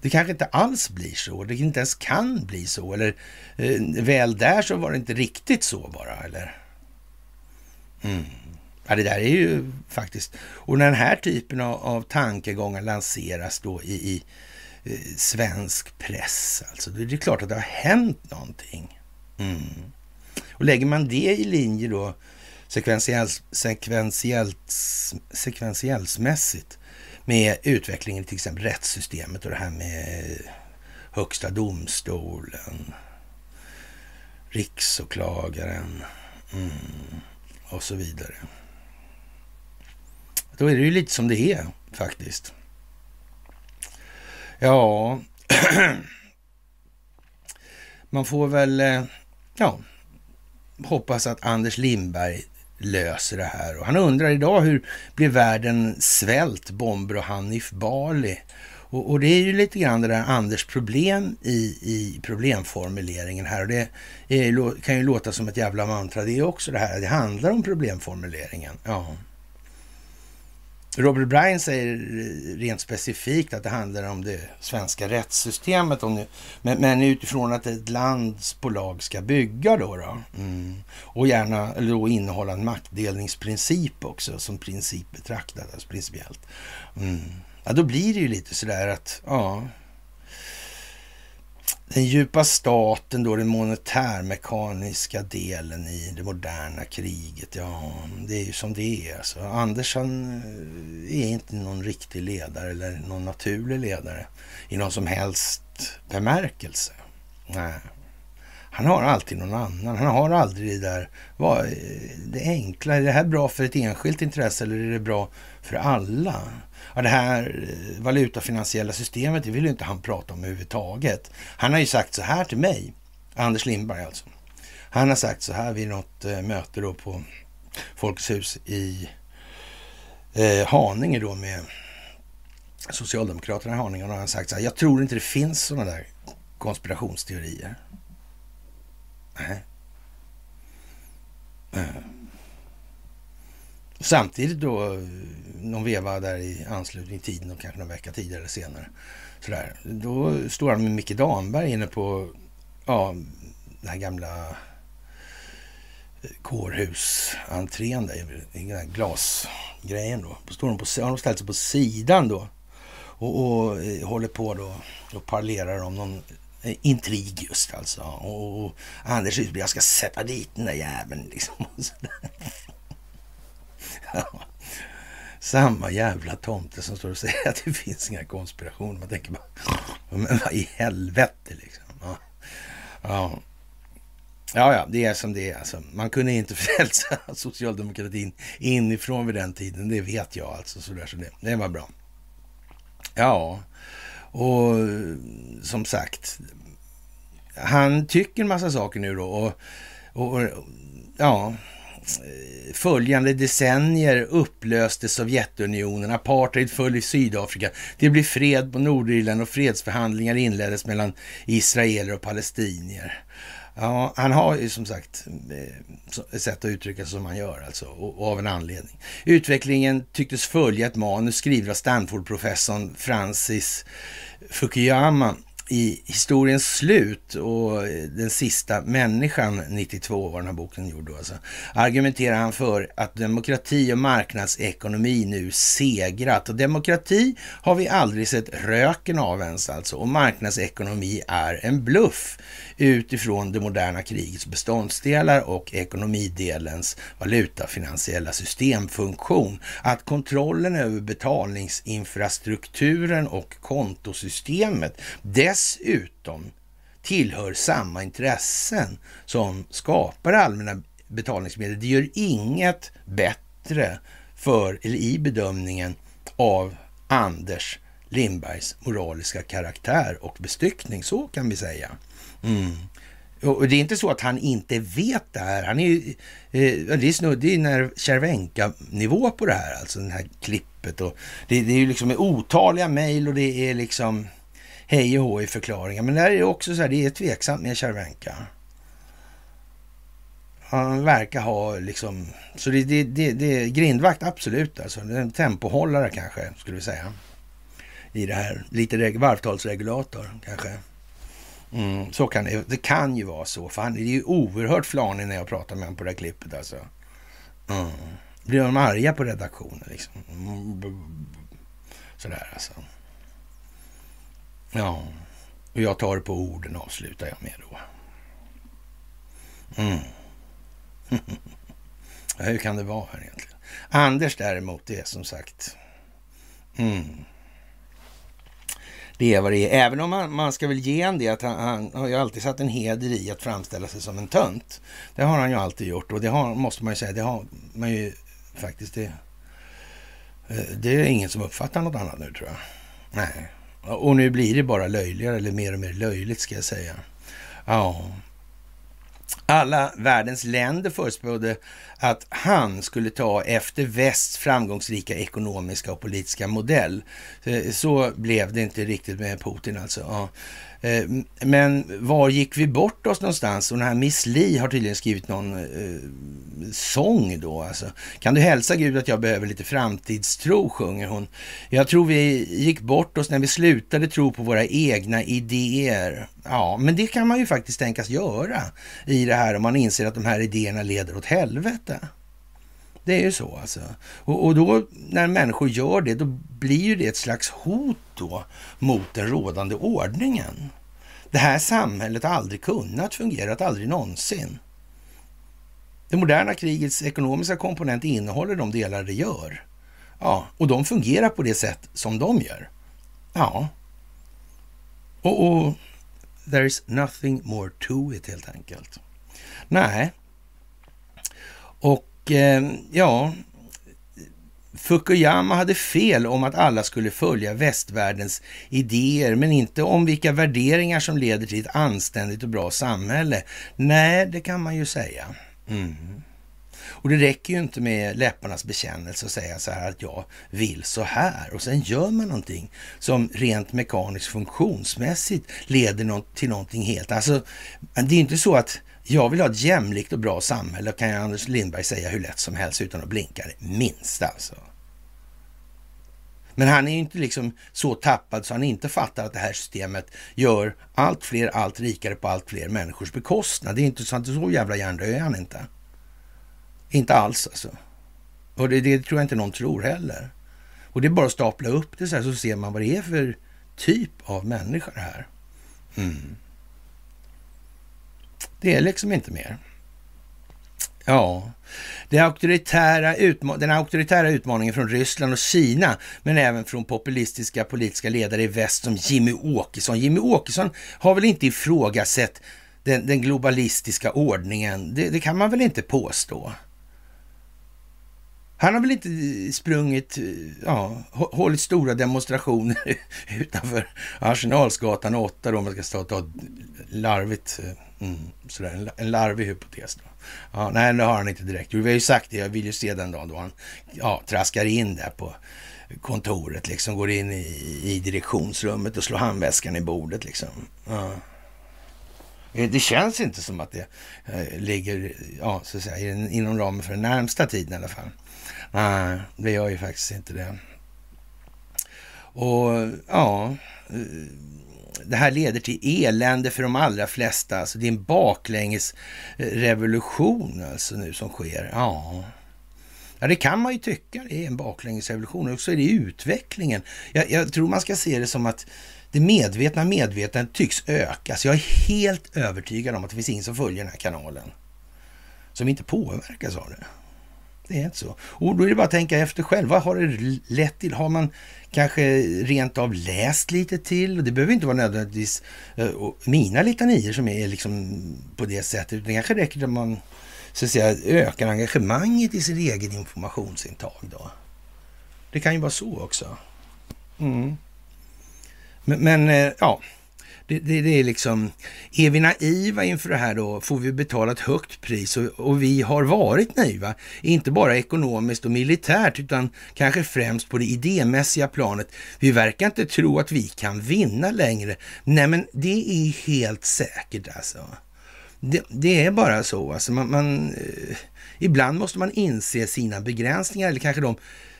Det kanske inte alls blir så, det inte ens kan bli så, eller eh, väl där så var det inte riktigt så bara, eller? Mm. Ja, det där är ju faktiskt... Och när den här typen av, av tankegångar lanseras då i, i eh, svensk press, alltså, då är det klart att det har hänt någonting. Mm. Och lägger man det i linje då sekventiellt, sekventiellt, sekventiellsmässigt med utvecklingen i till exempel rättssystemet och det här med Högsta domstolen, Riksåklagaren mm, och så vidare. Då är det ju lite som det är faktiskt. Ja, <clears throat> man får väl eh, ja, hoppas att Anders Lindberg löser det här. Och han undrar idag hur blir världen svält, bomber och Hanif Bali? Och, och, det är ju lite grann det där Anders problem i, i problemformuleringen här. Och det är, kan ju låta som ett jävla mantra det är också det här. Det handlar om problemformuleringen. Ja. Robert Bryan säger rent specifikt att det handlar om det svenska rättssystemet. Om nu, men, men utifrån att ett lands bolag ska bygga då. då mm. Och gärna eller då innehålla en maktdelningsprincip också som princip betraktat, alltså principiellt. Mm. Ja, då blir det ju lite sådär att, ja, den djupa staten då, den monetärmekaniska delen i det moderna kriget. Ja, det är ju som det är. Alltså, Anders han eh, är inte någon riktig ledare eller någon naturlig ledare i någon som helst bemärkelse. Nej. Han har alltid någon annan. Han har aldrig det där, vad, eh, det enkla. Är det här bra för ett enskilt intresse eller är det bra för alla? Ja, det här eh, valutafinansiella systemet, det vill ju inte han prata om överhuvudtaget. Han har ju sagt så här till mig, Anders Lindberg alltså. Han har sagt så här vid något eh, möte då på Folkets hus i eh, Haninge då med Socialdemokraterna i Haninge. Och han har sagt så här, jag tror inte det finns sådana där konspirationsteorier. Nej. Eh. Samtidigt då, någon veva där i anslutning till tiden och kanske någon vecka tidigare eller senare. Sådär. Då står han med Micke Damberg inne på ja, den här gamla eh, kårhusentrén där, den här glasgrejen då. Då står de på, har de ställt sig på sidan då och, och eh, håller på då och parlerar om någon eh, intrig just alltså. Och, och Anders jag ska sätta dit den där jäveln liksom. <laughs> Och samma jävla tomte som står och säger att det finns inga konspirationer. Man tänker bara, men vad i helvete liksom. Ja. Ja. Ja, ja, det är som det är. Alltså, man kunde inte <laughs> frälsa socialdemokratin inifrån vid den tiden. Det vet jag alltså. Så, där, så det, det var bra. Ja, och som sagt. Han tycker en massa saker nu då. Och, och ja, Eh, följande decennier upplöste Sovjetunionen, apartheid föll i Sydafrika, det blev fred på Nordirland och fredsförhandlingar inleddes mellan israeler och palestinier. Ja, han har ju som sagt eh, ett sätt att uttrycka sig som han gör alltså, och av en anledning. Utvecklingen tycktes följa ett manus skrivet av Stanford-professorn Francis Fukuyama i historiens slut och den sista människan, 92 var den här boken gjord då alltså, argumenterar han för att demokrati och marknadsekonomi nu segrat. Och demokrati har vi aldrig sett röken av ens alltså och marknadsekonomi är en bluff utifrån det moderna krigets beståndsdelar och ekonomidelens valutafinansiella systemfunktion. Att kontrollen över betalningsinfrastrukturen och kontosystemet dessutom tillhör samma intressen som skapar allmänna betalningsmedel. Det gör inget bättre för, eller i bedömningen av Anders Lindbergs moraliska karaktär och bestyckning. Så kan vi säga. Mm. Och det är inte så att han inte vet det här. Han är ju, eh, det är snudd, när Cervenka-nivå på det här, alltså det här klippet. Och det, det är ju liksom otaliga mejl och det är liksom hej och hå i förklaringar. Men där är det också så här, det är tveksamt med Cervenka. Han verkar ha liksom, så det, det, det, det är grindvakt absolut alltså. Det är en tempohållare kanske, skulle vi säga. I det här, lite varvtalsregulator kanske. Mm, så kan det, det kan ju vara så, för han är ju oerhört flanig när jag pratar med honom på det här klippet alltså. Mm. Blir de arga på redaktionen liksom? Mm. Sådär alltså. Ja, och jag tar det på orden avslutar jag med då. Mm. <laughs> ja, hur kan det vara här egentligen? Anders däremot, det är som sagt... Mm. Det är vad det är. Även om man, man ska väl ge en det att han, han, har ju alltid satt en heder i att framställa sig som en tönt. Det har han ju alltid gjort och det har, måste man ju säga, det har man ju faktiskt det. Eh, det är ingen som uppfattar något annat nu tror jag. Nej. Och nu blir det bara löjligare, eller mer och mer löjligt ska jag säga. Ja. Alla världens länder förutspådde att han skulle ta efter västs framgångsrika ekonomiska och politiska modell. Eh, så blev det inte riktigt med Putin alltså. Ja. Eh, men var gick vi bort oss någonstans? Och den här Miss Li har tydligen skrivit någon eh, sång då. Alltså. Kan du hälsa Gud att jag behöver lite framtidstro, sjunger hon. Jag tror vi gick bort oss när vi slutade tro på våra egna idéer. Ja, men det kan man ju faktiskt tänkas göra i det här om man inser att de här idéerna leder åt helvete. Det är ju så alltså. Och, och, då när människor gör det, då blir ju det ett slags hot då mot den rådande ordningen. Det här samhället har aldrig kunnat fungera, aldrig någonsin. Det moderna krigets ekonomiska komponent innehåller de delar det gör. Ja, och de fungerar på det sätt som de gör. Ja. Och, och there is nothing more to it helt enkelt. Nej. Och Eh, ja, Fukuyama hade fel om att alla skulle följa västvärldens idéer, men inte om vilka värderingar som leder till ett anständigt och bra samhälle. Nej, det kan man ju säga. Mm. Och det räcker ju inte med läpparnas bekännelse och säga så här att jag vill så här och sen gör man någonting som rent mekaniskt funktionsmässigt leder till någonting helt. Alltså, det är inte så att jag vill ha ett jämlikt och bra samhälle, kan jag Anders Lindberg säga hur lätt som helst utan att blinka det minsta alltså. Men han är ju inte liksom så tappad så han inte fattar att det här systemet gör allt fler allt rikare på allt fler människors bekostnad. Det är inte så, så jävla hjärndöd är han inte. Inte alls alltså. Och det, det, tror jag inte någon tror heller. Och det är bara att stapla upp det så här så ser man vad det är för typ av människa det här. Mm. Det är liksom inte mer. Ja, det auktoritära den auktoritära utmaningen från Ryssland och Kina, men även från populistiska politiska ledare i väst som Jimmy Åkesson. Jimmy Åkesson har väl inte ifrågasatt den, den globalistiska ordningen, det, det kan man väl inte påstå. Han har väl inte eh, sprungit, eh, ja, hållit stora demonstrationer <laughs> utanför Arsenalsgatan 8 då, om man ska ta, ett larvigt, eh, mm, sådär, en larvig hypotes. Då. Ja, nej, det har han inte direkt Vi har ju sagt det, jag vill ju se den dagen då han ja, traskar in där på kontoret, liksom går in i, i direktionsrummet och slår handväskan i bordet liksom. Ja. Eh, det känns inte som att det eh, ligger ja, så att säga, inom ramen för den närmsta tiden i alla fall. Nej, det gör ju faktiskt inte det. Och ja, eh, det här leder till elände för de allra flesta. Alltså det är en baklänges revolution alltså nu som sker. Ja. Ja, det kan man ju tycka. Det är en baklängesrevolution. Och så är det utvecklingen. Jag, jag tror man ska se det som att det medvetna medvetandet tycks öka. Så jag är helt övertygad om att det finns ingen som följer den här kanalen som inte påverkas av det. Det är inte så. Och då är det bara att tänka efter själv. Vad har det lett till? Har man kanske rent av läst lite till? Det behöver inte vara nödvändigtvis uh, mina litanier som är liksom på det sättet. Det kanske räcker att man så att säga, ökar engagemanget i sin egen informationsintag. Då. Det kan ju vara så också. Mm. Men, men, uh, ja, det, det, det, är liksom, är vi naiva inför det här då får vi betala ett högt pris och, och, vi har varit naiva, inte bara ekonomiskt och militärt utan kanske främst på det idémässiga planet. Vi verkar inte tro att vi kan vinna längre. Nej, men det är helt säkert alltså. Det, det är bara så. Alltså man, man eh, ibland måste man inse sina begränsningar eller kanske de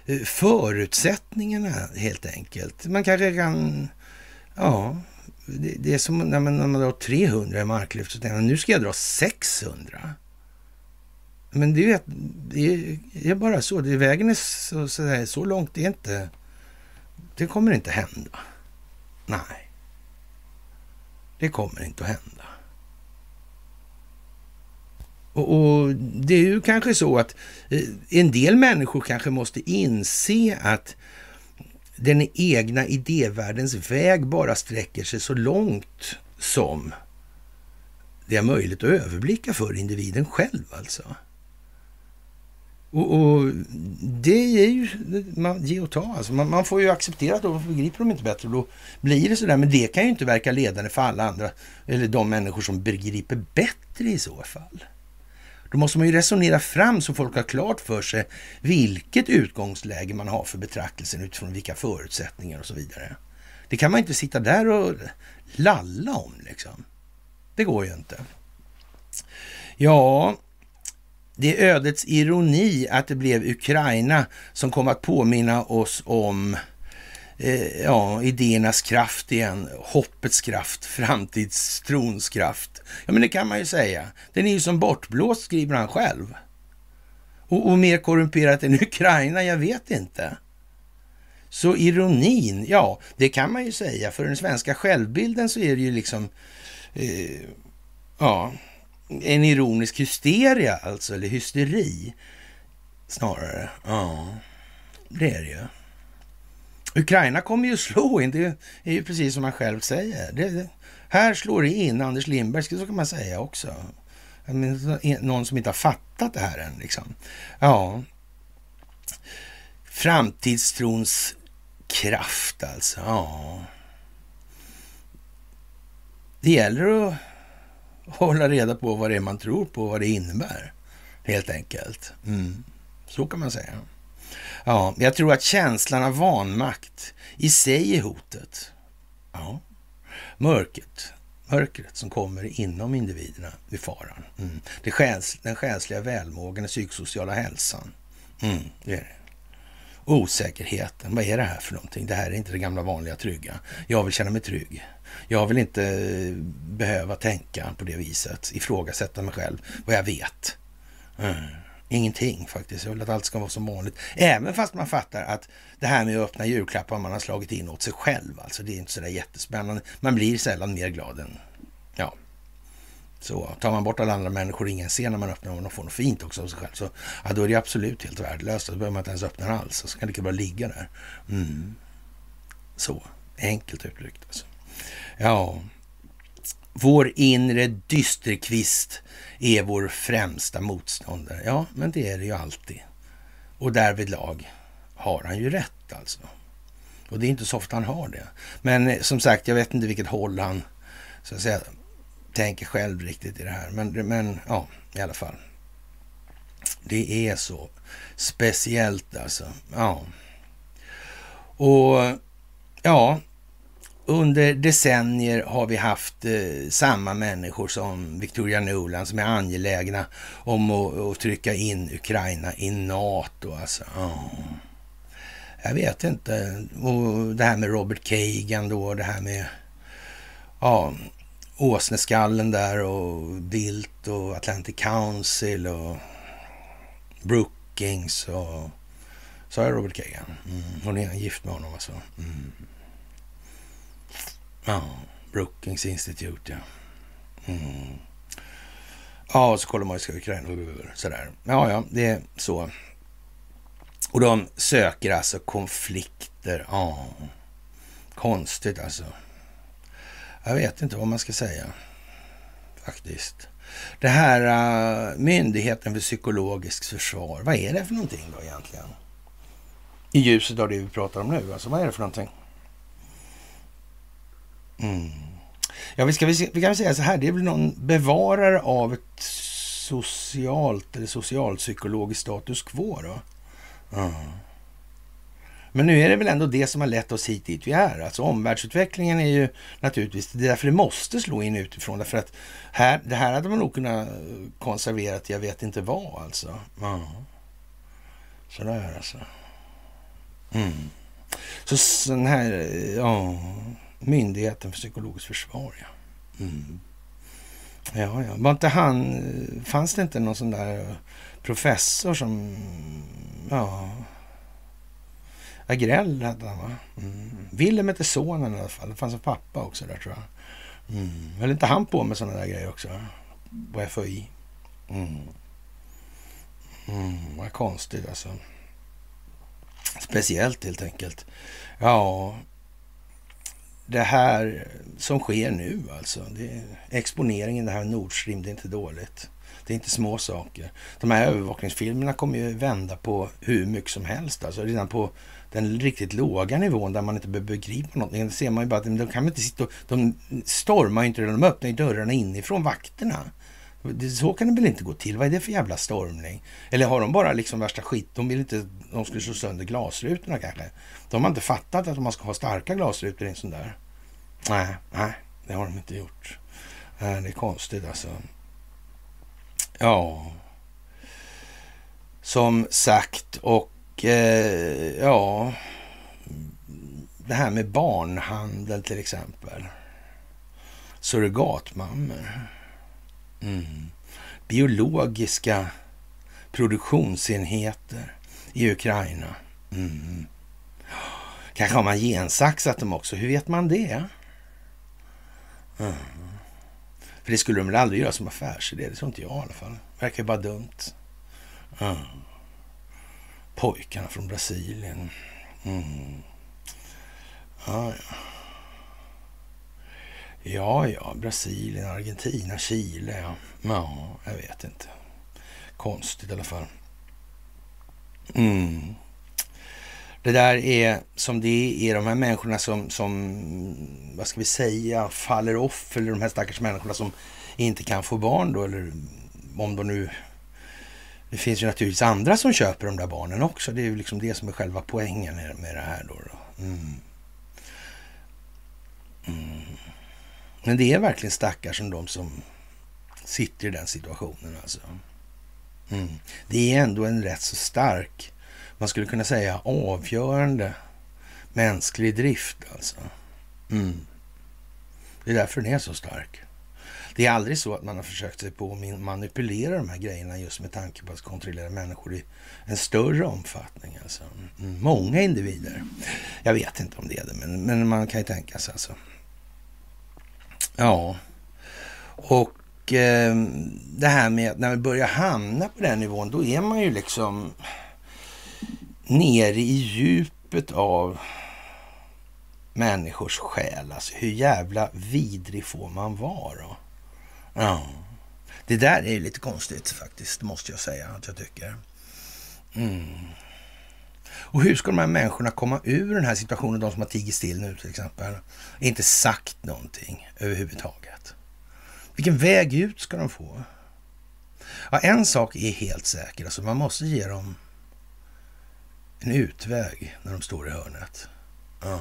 eh, förutsättningarna helt enkelt. Man kanske kan, ja, det, det är som när man, när man drar 300 i marklyft så tänker man nu ska jag dra 600. Men det är, det är bara så. Det, vägen är så, så, så långt, det är inte... Det kommer inte hända. Nej. Det kommer inte att hända. Och, och, det är ju kanske så att eh, en del människor kanske måste inse att den egna idévärldens väg bara sträcker sig så långt som det är möjligt att överblicka för individen själv alltså. Och, och det är ju man, ge och ta. Alltså man, man får ju acceptera att då begriper de inte bättre. Då blir det sådär. Men det kan ju inte verka ledande för alla andra. Eller de människor som begriper bättre i så fall. Då måste man ju resonera fram så folk har klart för sig vilket utgångsläge man har för betraktelsen utifrån vilka förutsättningar och så vidare. Det kan man inte sitta där och lalla om liksom. Det går ju inte. Ja, det är ödets ironi att det blev Ukraina som kom att påminna oss om eh, ja, idéernas kraft igen, hoppets kraft, <laughs> framtidstrons kraft. Ja, men det kan man ju säga. Den är ju som bortblåst, skriver han själv. Och, och mer korrumperat än <laughs> Ukraina, jag vet inte. Så ironin, ja, det kan man ju säga. För den svenska självbilden så är det ju liksom, eh, ja, en ironisk hysteria alltså, eller hysteri snarare. Ja, det är det ju. Ukraina kommer ju slå in, det är ju precis som han själv säger. Det, det, här slår det in Anders Lindberg, så kan man säga också. Men, någon som inte har fattat det här än. Liksom. Ja, framtidstrons kraft alltså. Ja. Det gäller att hålla reda på vad det är man tror på och vad det innebär. Helt enkelt. Mm. Så kan man säga. Ja, jag tror att känslan av vanmakt i sig är hotet. Ja. Mörkret, mörkret som kommer inom individerna vid faran. Mm. Det själs, den själsliga välmågan, den psykosociala hälsan. Mm, det är det. Osäkerheten, vad är det här för någonting? Det här är inte det gamla vanliga trygga. Jag vill känna mig trygg. Jag vill inte eh, behöva tänka på det viset, ifrågasätta mig själv, vad jag vet. Mm. Ingenting faktiskt. Jag vill att allt ska vara som vanligt. Även fast man fattar att det här med att öppna julklappar man har slagit in åt sig själv. Alltså det är inte sådär jättespännande. Man blir sällan mer glad än... Ja. Så tar man bort alla andra människor och ingen ser när man öppnar och får något fint också av sig själv. Så ja, då är det absolut helt värdelöst. Då behöver man inte ens öppna den alls. Så kan det lika bara ligga där. Mm. Så enkelt uttryckt alltså. Ja. Vår inre dysterkvist är vår främsta motståndare. Ja, men det är det ju alltid. Och därvidlag har han ju rätt alltså. Och det är inte så ofta han har det. Men eh, som sagt, jag vet inte vilket håll han så att säga, tänker själv riktigt i det här. Men, men ja, i alla fall. Det är så speciellt alltså. Ja. Och ja, under decennier har vi haft eh, samma människor som Victoria Nuland som är angelägna om att, att trycka in Ukraina i NATO. Alltså, oh. Jag vet inte. Och det här med Robert Kagan då, det här med ja, Åsneskallen där och Bildt och Atlantic Council och Brookings och Sa jag Robert Kagan. Mm. Hon är gift med honom alltså. Mm. Ja, Brookings Institute, ja. Mm. Ja, och så kollar man ju ska Ukraina, sådär. Ja, ja, det är så. Och de söker alltså konflikter. Ja, konstigt alltså. Jag vet inte vad man ska säga, faktiskt. Det här uh, Myndigheten för psykologiskt försvar, vad är det för någonting då egentligen? I ljuset av det vi pratar om nu, alltså vad är det för någonting? Mm. Ja, vi, ska, vi kan säga så här, det är väl någon bevarare av ett socialt eller socialpsykologiskt status quo då. Mm. Men nu är det väl ändå det som har lett oss hit dit vi är. Alltså omvärldsutvecklingen är ju naturligtvis, det är därför det måste slå in utifrån. Därför att här, det här hade man nog kunnat konservera till jag vet inte vad alltså. Ja. Sådär alltså. Mm. Så den här, ja, Myndigheten för psykologiskt försvar ja. Mm. Ja, ja. Var inte han, fanns det inte någon sån där professor som, ja, Agrell hette han va? Mm. Willem hette sonen i alla fall. Det fanns en pappa också där tror jag. Mm. Höll inte han på med sådana där grejer också? På FOI? Mm. Mm, vad konstigt alltså. Speciellt helt enkelt. Ja, det här som sker nu alltså. Det, exponeringen, det här Nord Stream, det är inte dåligt. Det är inte små saker. De här övervakningsfilmerna kommer ju vända på hur mycket som helst. Alltså redan på den riktigt låga nivån där man inte behöver begripa någonting. Då ser man ju bara att de kan inte sitta och, De stormar ju inte, de öppnar ju dörrarna inifrån vakterna. Så kan det väl inte gå till? Vad är det för jävla stormning? Eller har de bara liksom värsta skit? De vill inte, de skulle slå sönder glasrutorna kanske. De har inte fattat att man ska ha starka glasrutor i en sån där. Nej, nej, det har de inte gjort. Det är konstigt alltså. Ja, som sagt och eh, ja, det här med barnhandel till exempel. Surrogatmammor. Mm. Biologiska produktionsenheter i Ukraina. Mm. Kanske har man gensaxat dem också. Hur vet man det? Mm. För det skulle de väl aldrig göra som affärsidé. Det tror inte jag i alla fall. Verkar ju bara dumt. Mm. Pojkarna från Brasilien. Mm. Ah, ja. Ja, ja, Brasilien, Argentina, Chile. Ja, ja jag vet inte. Konstigt i alla fall. Mm. Det där är som det är, de här människorna som, som, vad ska vi säga, faller offer, eller de här stackars människorna som inte kan få barn då, eller om de nu... Det finns ju naturligtvis andra som köper de där barnen också. Det är ju liksom det som är själva poängen med det här då. då. Mm. Mm. Men det är verkligen stackars som de som sitter i den situationen alltså. Mm. Det är ändå en rätt så stark, man skulle kunna säga avgörande mänsklig drift alltså. Mm. Det är därför den är så stark. Det är aldrig så att man har försökt sig på att manipulera de här grejerna just med tanke på att kontrollera människor i en större omfattning. Alltså. Mm. Många individer. Jag vet inte om det är det, men, men man kan ju tänka sig alltså. Ja, och eh, det här med att när vi börjar hamna på den nivån, då är man ju liksom nere i djupet av människors själ. Alltså hur jävla vidrig får man vara? Då? Ja, det där är lite konstigt faktiskt, måste jag säga att jag tycker. Mm. Och hur ska de här människorna komma ur den här situationen, de som har tigit still nu till exempel, inte sagt någonting överhuvudtaget? Vilken väg ut ska de få? Ja, en sak är helt säker, alltså man måste ge dem en utväg när de står i hörnet. Ja.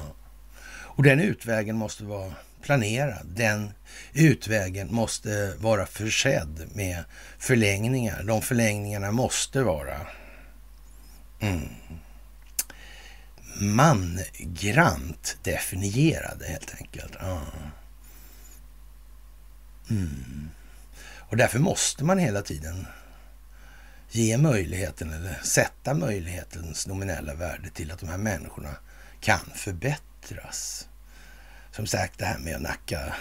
Och den utvägen måste vara planerad. Den utvägen måste vara försedd med förlängningar. De förlängningarna måste vara mm, mangrant definierade helt enkelt. Mm. Och därför måste man hela tiden ge möjligheten eller sätta möjlighetens nominella värde till att de här människorna kan förbättras. Som sagt det här med att nacka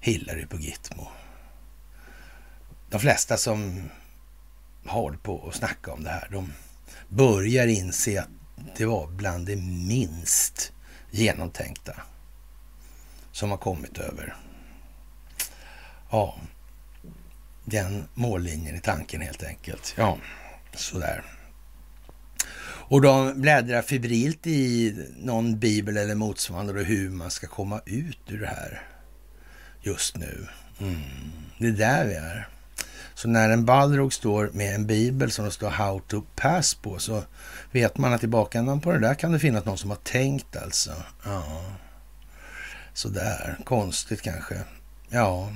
Hillary på Gitmo. De flesta som har på att snacka om det här, de börjar inse att det var bland det minst genomtänkta som har kommit över. Ja, den mållinjen i tanken helt enkelt. Ja, sådär. Och de bläddrar febrilt i någon bibel eller motsvarande hur man ska komma ut ur det här. just nu. Mm. Det är där vi är. Så när en Balrog står med en bibel som det står How to pass på så vet man att i bakändan på det där kan det finnas någon som har tänkt alltså. Ja. Sådär, konstigt kanske. Ja.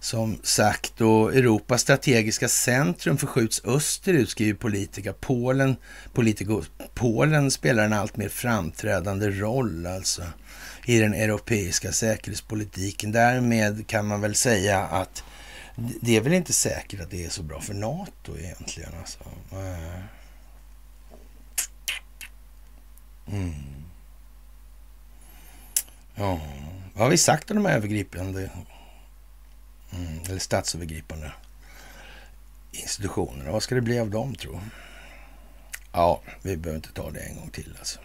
Som sagt, då Europas strategiska centrum förskjuts österut, skriver politiker. Polen, politiker, Polen spelar en allt mer framträdande roll alltså i den europeiska säkerhetspolitiken. Därmed kan man väl säga att det är väl inte säkert att det är så bra för NATO egentligen. Alltså. Mm. Ja, vad har vi sagt om de här övergripande mm, eller statsövergripande institutionerna? Vad ska det bli av dem tro? Ja, vi behöver inte ta det en gång till alltså.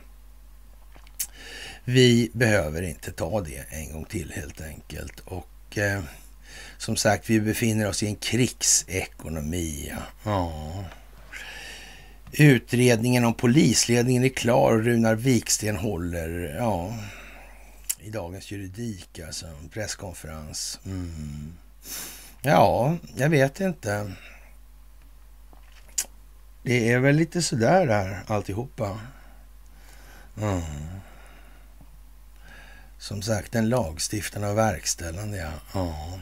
Vi behöver inte ta det en gång till helt enkelt. Och eh, som sagt, vi befinner oss i en krigsekonomi. Ja. Utredningen om polisledningen är klar och Runar Viksten håller ja, i dagens juridik, alltså presskonferens. Mm. Ja, jag vet inte. Det är väl lite sådär där alltihopa. Mm. Som sagt, en lagstiftande och verkställande, ja. ja.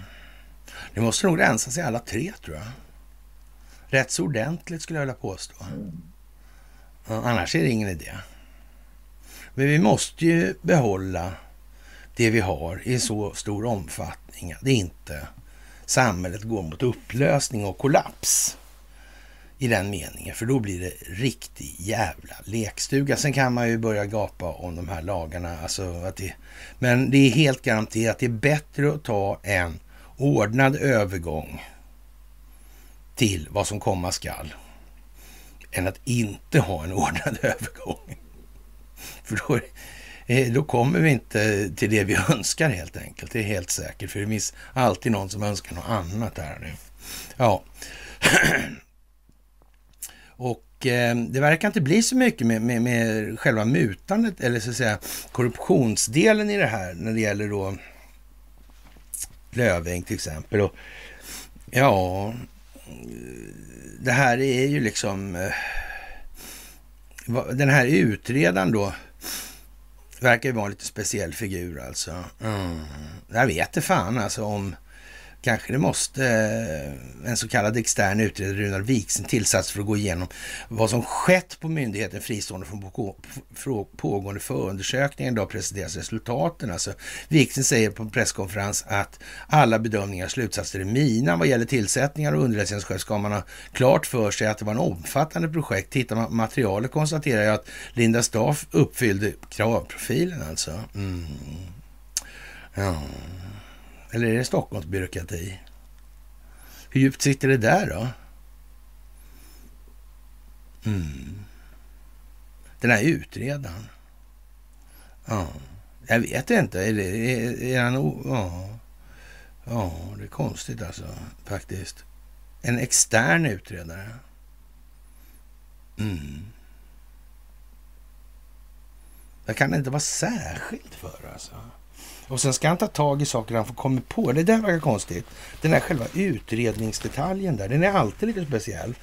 Det måste nog rensa sig alla tre, tror jag. Rätt så ordentligt skulle jag vilja påstå. Annars är det ingen idé. Men vi måste ju behålla det vi har i så stor omfattning att inte samhället går mot upplösning och kollaps i den meningen, för då blir det riktig jävla lekstuga. Sen kan man ju börja gapa om de här lagarna, alltså att det, men det är helt garanterat att det är bättre att ta en ordnad övergång till vad som komma skall än att inte ha en ordnad <laughs> övergång. För då, eh, då kommer vi inte till det vi önskar helt enkelt. Det är helt säkert, för det finns alltid någon som önskar något annat här nu. Ja. <clears throat> Och eh, det verkar inte bli så mycket med, med, med själva mutandet eller så att säga korruptionsdelen i det här när det gäller då Löfving till exempel. Och, ja, det här är ju liksom... Eh, den här utredaren då verkar ju vara en lite speciell figur alltså. Mm. Jag vet inte fan alltså om kanske det måste eh, en så kallad extern utredare, Runar Wiksen, tillsats för att gå igenom vad som skett på myndigheten fristående från pågående förundersökningen. Då presenteras resultaten. Alltså, Wiksen säger på en presskonferens att alla bedömningar och slutsatser är mina. Vad gäller tillsättningar och underrättelsetjänstchef ska man ha klart för sig att det var en omfattande projekt. Tittar man på materialet konstaterar jag att Linda Staff uppfyllde kravprofilen alltså. Mm. Ja. Eller är det Stockholms byråkrati? Hur djupt sitter det där då? Mm. Den här utredaren. Ja, jag vet inte. Är, det, är, är han... Ja. ja, det är konstigt alltså faktiskt. En extern utredare. Mm. Det kan inte vara särskilt för alltså. Och sen ska han ta tag i saker han får komma på. Det där verkar konstigt. Den här själva utredningsdetaljen där, den är alltid lite speciell.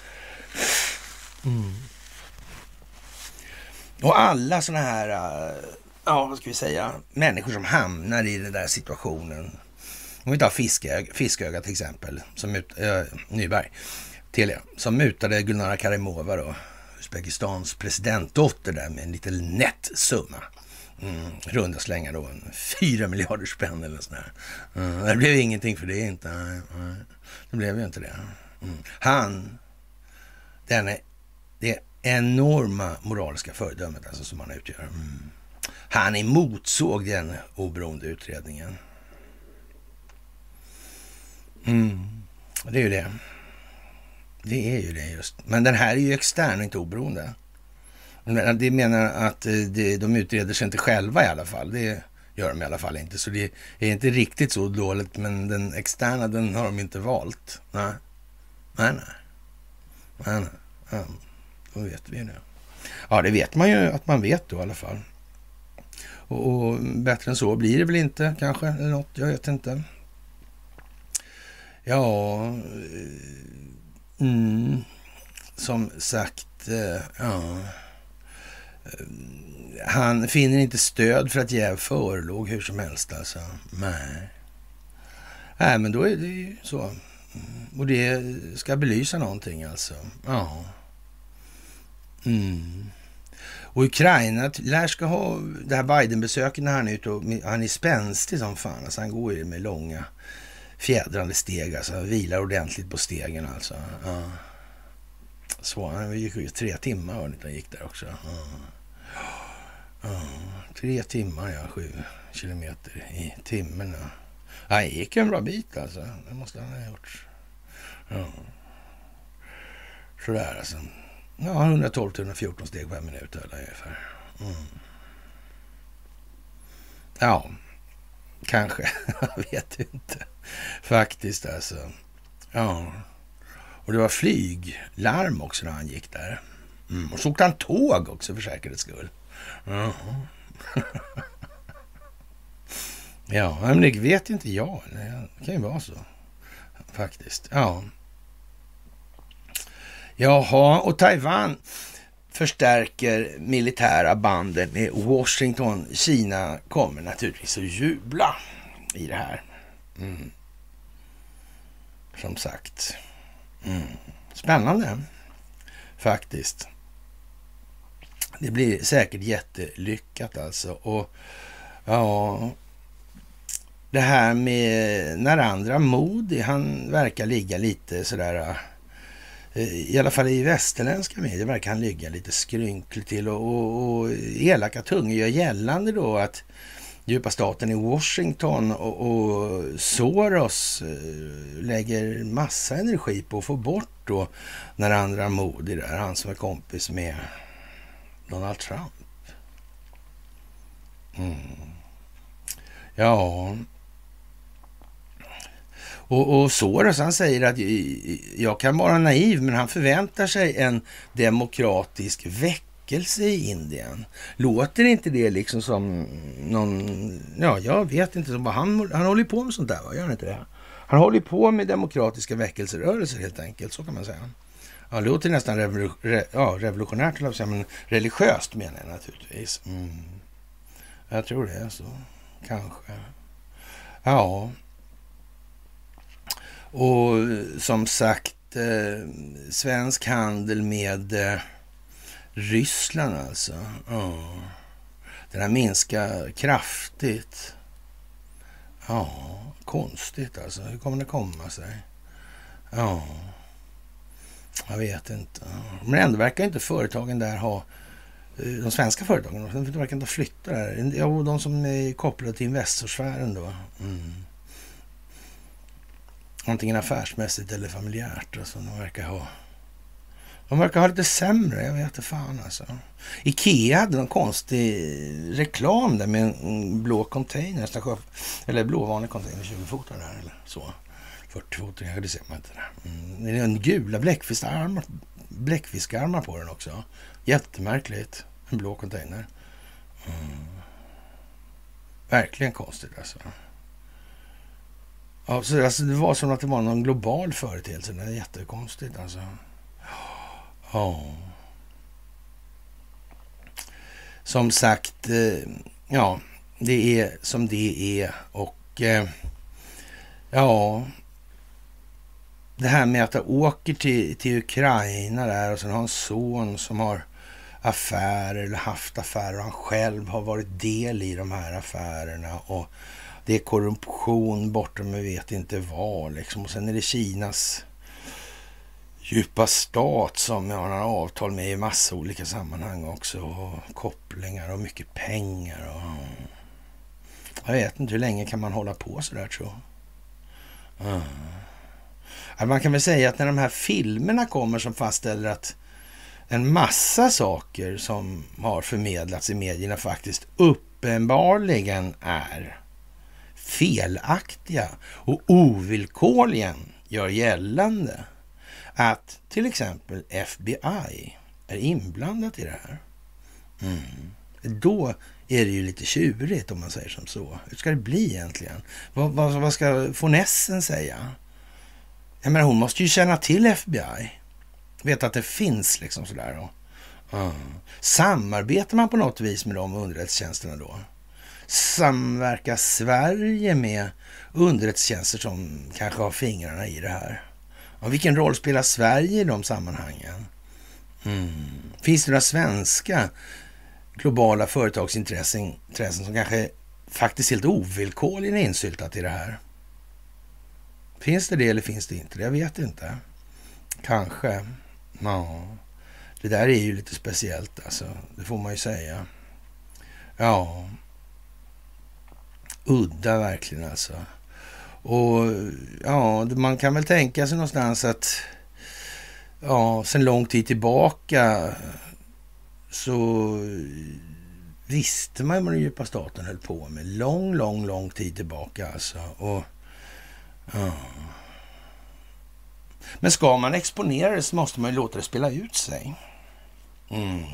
Mm. Och alla sådana här, äh, ja vad ska vi säga, människor som hamnar i den där situationen. Om vi tar Fisköga, Fisköga till exempel, som ut, äh, Nyberg, Telia, som mutade Gulnara Karimova då, Uzbekistans presidentdotter där med en liten nätt summa. Mm, runda slängar då fyra miljarder spänn eller sådär. Mm, det blev ingenting för det inte. Nej, det blev ju inte det. Mm. Han, denne, det enorma moraliska föredömet alltså som han utgör. Mm. Han emotsåg den oberoende utredningen. Mm. Det är ju det. Det är ju det just. Men den här är ju extern och inte oberoende. Det menar att eh, de utreder sig inte själva i alla fall. Det gör de i alla fall inte. Så det är inte riktigt så dåligt. Men den externa, den har de inte valt. Nej, nej, nej. nej, nej. Ja, då vet vi ju det. Ja, det vet man ju att man vet då i alla fall. Och, och, bättre än så blir det väl inte kanske, eller något, jag vet inte. Ja, eh, mm, som sagt, eh, ja. Eh, han finner inte stöd för att jäv förelåg hur som helst alltså. Nej. Nej, men då är det ju så. Mm. Och det ska belysa någonting alltså. Ja. Mm. Och Ukraina lär ska ha det här Biden-besöket när han är ute och han är spänstig som fan. Alltså han går ju med långa fjädrande steg alltså. Vilar ordentligt på stegen alltså. Ja. Så han gick ju tre timmar var han gick där också. Ja. Ja. Tre timmar ja, sju kilometer i timmen. Ja. Han gick en bra bit alltså. Det måste han ha gjort. Ja. Sådär alltså. Ja, 112-114 steg per minut eller ungefär. Mm. Ja, kanske. <laughs> Jag vet inte. Faktiskt alltså. Ja. Och det var flyglarm också när han gick där. Mm. Och så åkte han tåg också för säkerhets skull. Ja. <laughs> ja, men det vet inte jag. Det kan ju vara så. Faktiskt. Ja. Jaha, och Taiwan förstärker militära banden med Washington. Kina kommer naturligtvis att jubla i det här. Mm. Som sagt. Mm. Spännande faktiskt. Det blir säkert jättelyckat alltså. Och ja, det här med Narandra Modi, han verkar ligga lite sådär eh, i alla fall i västerländska medier verkar han ligga lite skrynkligt till och, och, och elaka tungor gör gällande då att djupa staten i Washington och, och Soros eh, lägger massa energi på att få bort då när andra Modi där, han som är kompis med Donald Trump. Mm. Ja, och, och Soros han säger att jag kan vara naiv, men han förväntar sig en demokratisk väckelse i Indien. Låter inte det liksom som någon, ja jag vet inte, som han, han håller på med sånt där va, gör han inte det? Han håller på med demokratiska väckelserörelser helt enkelt, så kan man säga. Ja, det låter nästan revolu re ja, revolutionärt, men religiöst menar jag naturligtvis. Mm. Jag tror det är så, kanske. Ja, och som sagt, eh, svensk handel med eh, Ryssland alltså. Ja. Den har minskat kraftigt. Ja, konstigt alltså. Hur kommer det komma sig? Ja, jag vet inte. Men ändå verkar inte företagen där ha eh, de svenska företagen, de verkar inte flytta där. Jo, de som är kopplade till Investorsfären då. Mm antingen affärsmässigt eller familjärt. Alltså, de verkar ha de verkar ha lite sämre, jag vet inte fan alltså. Ikea hade någon konstig reklam där med en blå container, eller blå vanlig container, 20 fotar där eller så. 40 fotar, det ser man inte där. Mm. Det är en gula bläckfiskarmar, bläckfiskarmar på den också. Jättemärkligt. En blå container. Mm. Verkligen konstigt alltså. Ja, så alltså, det var som att det var någon global företeelse. Det är jättekonstigt alltså. Ja. Som sagt, eh, ja, det är som det är och eh, ja, det här med att han åker till, till Ukraina där och sen har en son som har affärer eller haft affärer och han själv har varit del i de här affärerna och det är korruption bortom vi vet inte vad liksom. Och sen är det Kinas djupa stat som jag har avtal med i massa olika sammanhang också. Och kopplingar och mycket pengar. Och... Jag vet inte hur länge kan man hålla på sådär tror jag. Mm. Alltså, man kan väl säga att när de här filmerna kommer som fastställer att en massa saker som har förmedlats i medierna faktiskt uppenbarligen är felaktiga och ovillkorligen gör gällande att till exempel FBI är inblandat i det här. Mm. Då är det ju lite tjurigt om man säger som så. Hur ska det bli egentligen? Vad, vad, vad ska von Essen säga? Jag menar, hon måste ju känna till FBI. Veta att det finns liksom sådär. Och, uh. Samarbetar man på något vis med de underrättelsetjänsterna då? Samverkar Sverige med underrättelsetjänster som kanske har fingrarna i det här? Och vilken roll spelar Sverige i de sammanhangen? Mm. Finns det några svenska globala företagsintressen som kanske faktiskt helt ovillkorligen är insyltat i det här? Finns det det eller finns det inte? Jag vet inte. Kanske. Ja, det där är ju lite speciellt alltså. Det får man ju säga. Ja, udda verkligen alltså. Och ja, man kan väl tänka sig någonstans att ja, sen lång tid tillbaka så visste man vad den djupa staten höll på med. Lång, lång, lång tid tillbaka alltså. Och, ja. Men ska man exponera det så måste man ju låta det spela ut sig. Mm.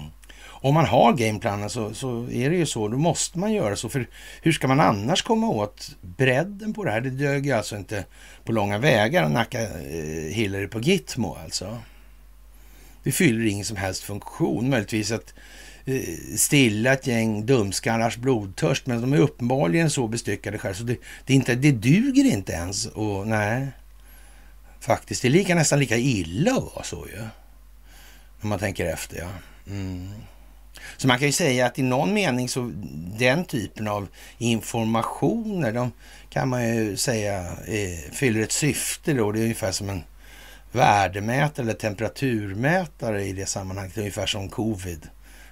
Om man har gameplanen så, så är det ju så. Då måste man göra så. För hur ska man annars komma åt bredden på det här? Det dög ju alltså inte på långa vägar att nacka eh, Hillary på Gitmo alltså. Det fyller ingen som helst funktion. Möjligtvis att eh, Eh, stilla ett gäng dumskallars blodtörst, men de är uppenbarligen så bestyckade själv så det, det, inte, det duger inte ens. Och nej, faktiskt. Det är lika, nästan lika illa att vara så ju. Om man tänker efter, ja. Mm. Så man kan ju säga att i någon mening så den typen av informationer, de kan man ju säga eh, fyller ett syfte då. Det är ungefär som en värdemätare eller temperaturmätare i det sammanhanget. Ungefär som covid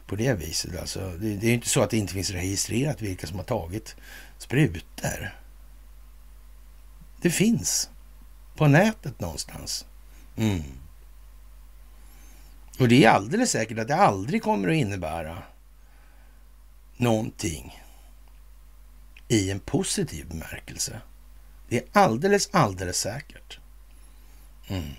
på det viset. Alltså, det, det är ju inte så att det inte finns registrerat vilka som har tagit sprutor. Det finns på nätet någonstans. Mm. Och det är alldeles säkert att det aldrig kommer att innebära någonting i en positiv bemärkelse. Det är alldeles, alldeles säkert. Mm.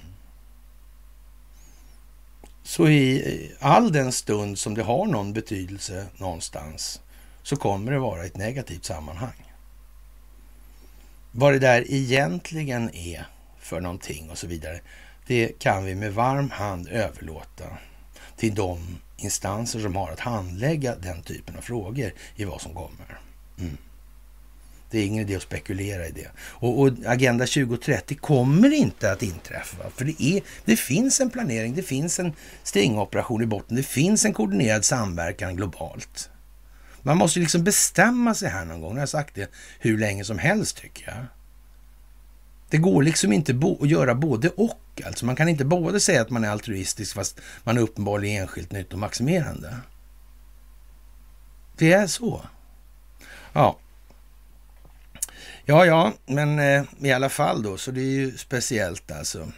Så i all den stund som det har någon betydelse någonstans så kommer det vara ett negativt sammanhang. Vad det där egentligen är för någonting och så vidare, det kan vi med varm hand överlåta till de instanser som har att handlägga den typen av frågor i vad som kommer. Mm. Det är ingen idé att spekulera i det. Och, och, Agenda 2030 kommer inte att inträffa. För det, är, det finns en planering, det finns en stingoperation i botten, det finns en koordinerad samverkan globalt. Man måste liksom bestämma sig här någon gång. Jag har sagt det hur länge som helst tycker jag. Det går liksom inte att göra både och. Alltså man kan inte både säga att man är altruistisk fast man är uppenbarligen enskilt nyttomaximerande. Det är så. Ja. Ja, ja, men eh, i alla fall då, så det är ju speciellt alltså.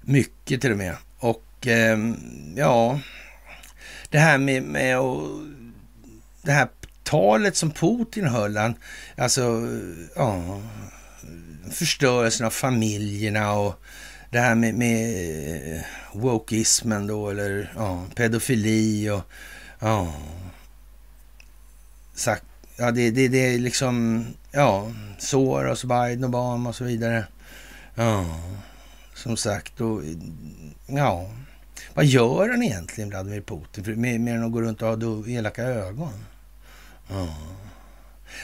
Mycket till och med. Och eh, ja, det här med, med och, det här talet som Putin höll, han, alltså, ja, förstörelsen av familjerna och det här med, med eh, wokeismen då, eller ja, pedofili och ja, sagt, ja det, det, det är liksom, ja, Soros, Biden, Obama och så vidare. Ja, som sagt, och ja, vad gör han egentligen, Vladimir Putin, mer, mer än att gå runt och ha elaka ögon? Ja.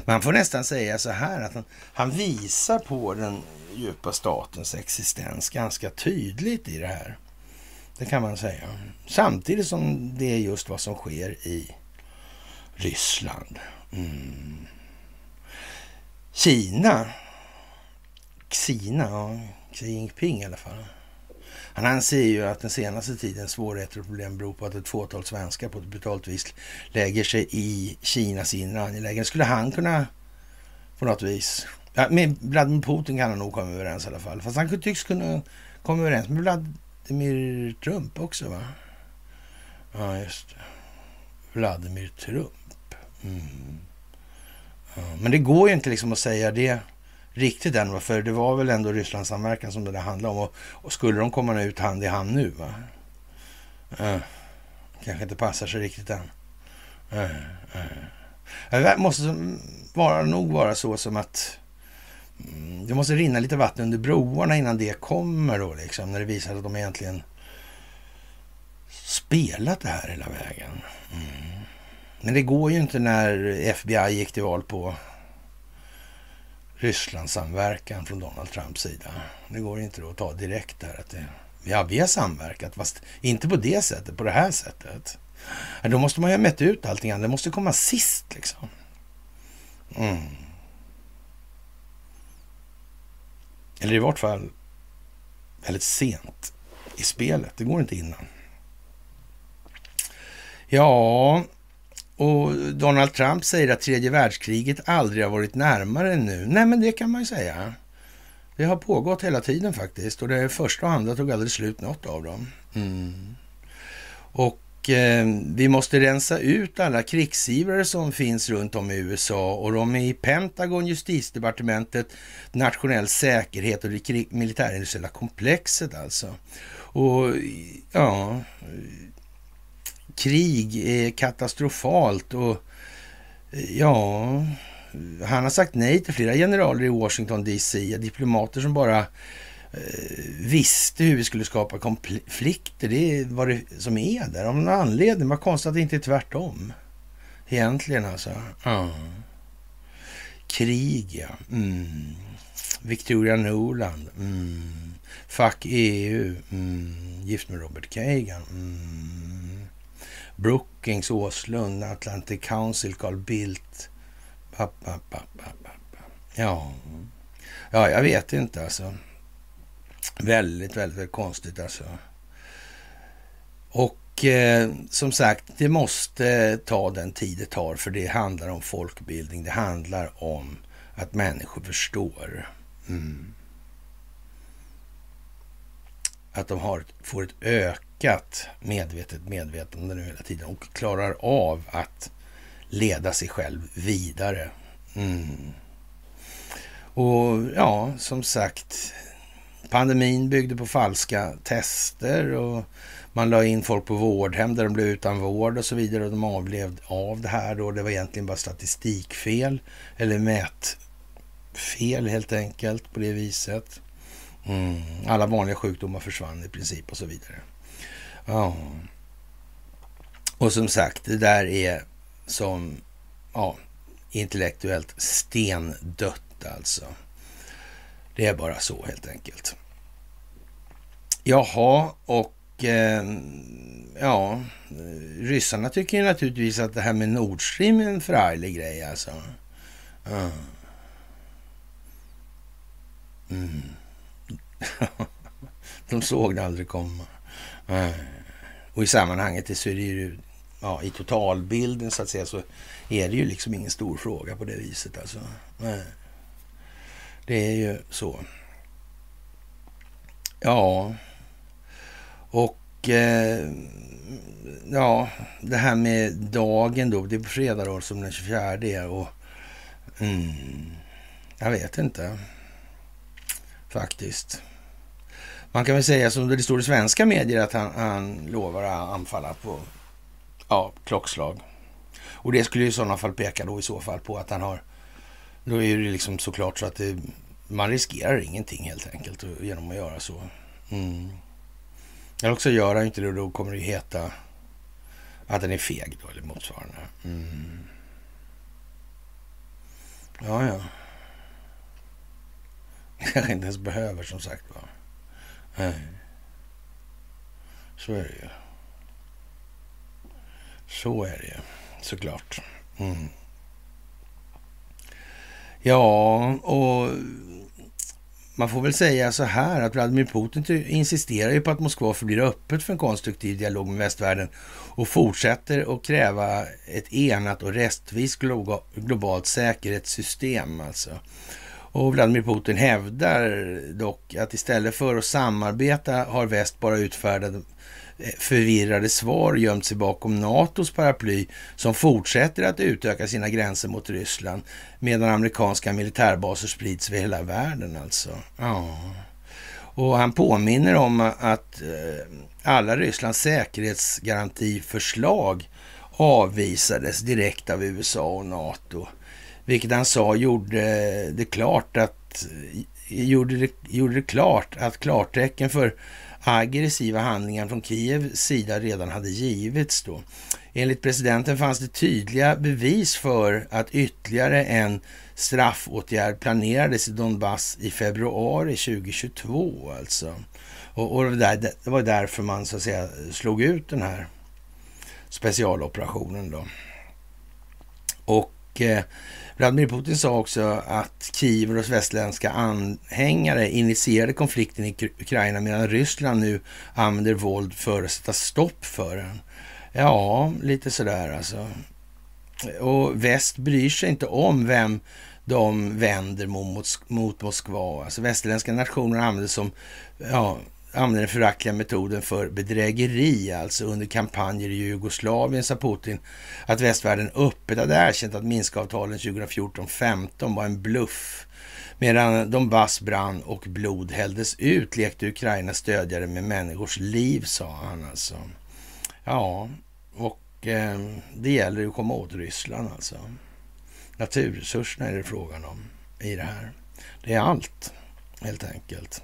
Man får nästan säga så här att han, han visar på den djupa statens existens ganska tydligt i det här. Det kan man säga. Samtidigt som det är just vad som sker i Ryssland. Mm. Kina. Kina, ja. Xi Jinping i alla fall. Han anser ju att den senaste tidens svårigheter och problem beror på att ett fåtal svenskar på ett brutalt vis lägger sig i Kinas inre angelägenheter. Skulle han kunna på något vis... Ja, med Vladimir Putin kan han nog komma överens i alla fall. Fast han tycks kunna komma överens med Vladimir Trump också va? Ja, just det. Vladimir Trump. Mm. Ja, men det går ju inte liksom att säga det riktigt än. För det var väl ändå Rysslandssamverkan som det där handlade om. Och, och skulle de komma ut hand i hand nu? Va? Uh, kanske inte passar sig riktigt än. Det måste vara, nog vara så som att mm, det måste rinna lite vatten under broarna innan det kommer då liksom. När det visar att de egentligen spelat det här hela vägen. Mm. Men det går ju inte när FBI gick till val på Rysslandssamverkan från Donald Trumps sida. Det går inte att ta direkt där att det, ja, vi har samverkat, fast inte på det sättet, på det här sättet. Då måste man ju ha mätt ut allting. Det måste komma sist liksom. Mm. Eller i vart fall väldigt sent i spelet. Det går inte innan. Ja, och Donald Trump säger att tredje världskriget aldrig har varit närmare än nu. Nej, men det kan man ju säga. Det har pågått hela tiden faktiskt och det första och andra tog aldrig slut något av dem. Mm. Och eh, vi måste rensa ut alla krigsivrare som finns runt om i USA och de är i Pentagon, justitiedepartementet, nationell säkerhet och det militärindustriella komplexet alltså. Och ja, krig är katastrofalt och ja, han har sagt nej till flera generaler i Washington DC, diplomater som bara eh, visste hur vi skulle skapa konflikter. Det är vad det som är där. Av någon anledning. Vad konstigt att det inte är tvärtom. Egentligen alltså. Ja. Krig, ja. Mm. Victoria Noland. Mm. Fuck EU. Mm. Gift med Robert Kagan. Mm. Brookings, Åslund, Atlantic Council, Carl Bildt. Ja. ja, jag vet inte alltså. Väldigt, väldigt, väldigt konstigt alltså. Och eh, som sagt, det måste ta den tid det tar för det handlar om folkbildning. Det handlar om att människor förstår. Mm. Att de har, får ett ökat medvetet medvetande nu hela tiden och klarar av att leda sig själv vidare. Mm. Och ja, som sagt, pandemin byggde på falska tester och man la in folk på vårdhem där de blev utan vård och så vidare och de avlevde av det här då. Det var egentligen bara statistikfel eller mätfel helt enkelt på det viset. Mm. Alla vanliga sjukdomar försvann i princip och så vidare. Ja. Och som sagt, det där är som ja, intellektuellt stendött alltså. Det är bara så helt enkelt. Jaha, och eh, ja, ryssarna tycker ju naturligtvis att det här med Nord Stream är en förarglig grej alltså. Mm. Mm. <laughs> De såg det aldrig komma. Och i sammanhanget så är det ju, ja, i totalbilden så att säga, så är det ju liksom ingen stor fråga på det viset alltså. Det är ju så. Ja, och eh, ja, det här med dagen då, det är på fredag då som den 24 är och mm, jag vet inte faktiskt. Man kan väl säga som det står i svenska medier att han, han lovar att anfalla på ja, klockslag. Och det skulle ju i sådana fall peka då i så fall på att han har, då är det liksom såklart så att det, man riskerar ingenting helt enkelt genom att göra så. Mm. Eller också gör han inte det och då kommer det ju heta att den är feg då eller motsvarande. Mm. Ja, ja. <laughs> Kanske inte ens behöver som sagt var. Nej. Så är det ju. Så är det ju såklart. Mm. Ja, och man får väl säga så här att Vladimir Putin insisterar ju på att Moskva förblir öppet för en konstruktiv dialog med västvärlden och fortsätter att kräva ett enat och rättvist globalt säkerhetssystem. Alltså. Och Vladimir Putin hävdar dock att istället för att samarbeta har väst bara utfärdat eh, förvirrade svar gömt sig bakom NATOs paraply som fortsätter att utöka sina gränser mot Ryssland medan amerikanska militärbaser sprids över hela världen alltså. Ja. Och han påminner om att eh, alla Rysslands säkerhetsgarantiförslag avvisades direkt av USA och NATO. Vilket han sa gjorde det klart att gjorde det, gjorde det klart att klartecken för aggressiva handlingar från Kievs sida redan hade givits då. Enligt presidenten fanns det tydliga bevis för att ytterligare en straffåtgärd planerades i Donbass i februari 2022 alltså. Och, och det, där, det var därför man så att säga slog ut den här specialoperationen då. Och eh, Vladimir Putin sa också att Kiev och dess västländska anhängare initierade konflikten i Ukraina medan Ryssland nu använder våld för att sätta stopp för den. Ja, lite sådär alltså. Och väst bryr sig inte om vem de vänder mot, mot Moskva. Alltså västerländska nationer använder som ja, använder den föraktliga metoden för bedrägeri, alltså under kampanjer i Jugoslavien, sa Putin att västvärlden öppet hade erkänt att Minskavtalen 2014-15 var en bluff. Medan Donbass brann och blod hälldes ut lekte Ukraina stödjare med människors liv, sa han alltså. Ja, och eh, det gäller ju att komma åt Ryssland alltså. Naturresurserna är det frågan om i det här. Det är allt, helt enkelt.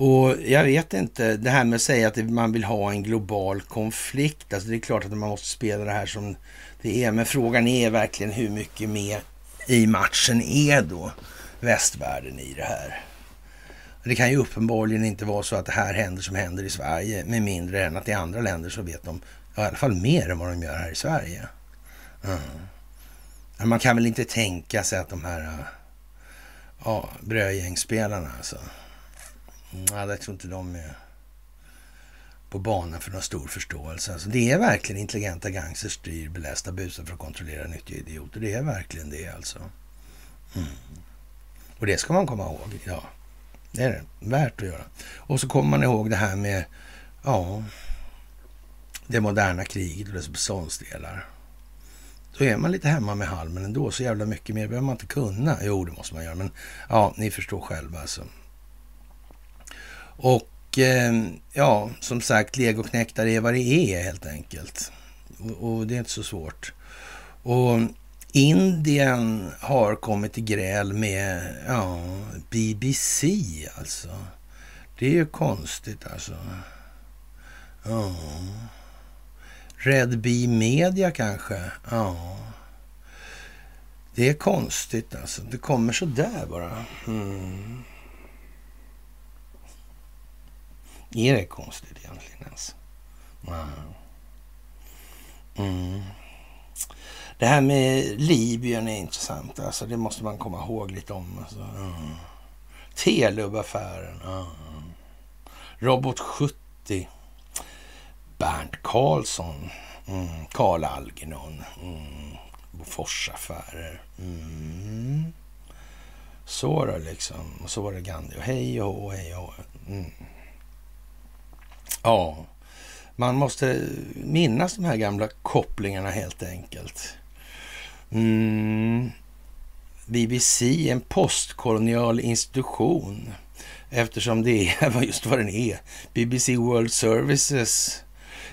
Och jag vet inte, det här med att säga att man vill ha en global konflikt. Alltså det är klart att man måste spela det här som det är. Men frågan är verkligen hur mycket med i matchen är då västvärlden i det här. Det kan ju uppenbarligen inte vara så att det här händer som händer i Sverige med mindre än att i andra länder så vet de i alla fall mer än vad de gör här i Sverige. Mm. Man kan väl inte tänka sig att de här ja, brödgängsspelarna alltså Mm, ja, jag tror inte de är på banan för någon stor förståelse. Alltså, det är verkligen intelligenta gangsters styr belästa busar för att kontrollera nyttiga idioter. Det är verkligen det alltså. Mm. Och det ska man komma ihåg. Ja, det är det. Värt att göra. Och så kommer man ihåg det här med ja, det moderna kriget och dess beståndsdelar. Då är man lite hemma med halmen ändå. Så jävla mycket mer behöver man inte kunna. Jo, det måste man göra. Men ja, ni förstår själva alltså. Och eh, ja, som sagt, legoknektar är vad det är helt enkelt. Och, och det är inte så svårt. Och Indien har kommit i gräl med ja, BBC alltså. Det är ju konstigt alltså. Ja. Red Bee Media kanske? Ja. Det är konstigt alltså. Det kommer så där bara. Mm. Är det konstigt egentligen ens? Wow. Mm. Det här med Libyen är intressant. Alltså, det måste man komma ihåg lite om. Alltså. Mm. Telub-affären. Mm. Robot 70. Bernt Karlsson. Mm. Karl Algernon. Mm. Boforsaffärer. Mm. Så då liksom. Och så var det Gandhi. Och hej och hå, hej och mm. Ja, man måste minnas de här gamla kopplingarna helt enkelt. Mm. BBC, en postkolonial institution eftersom det <laughs> är just vad den är. BBC World Services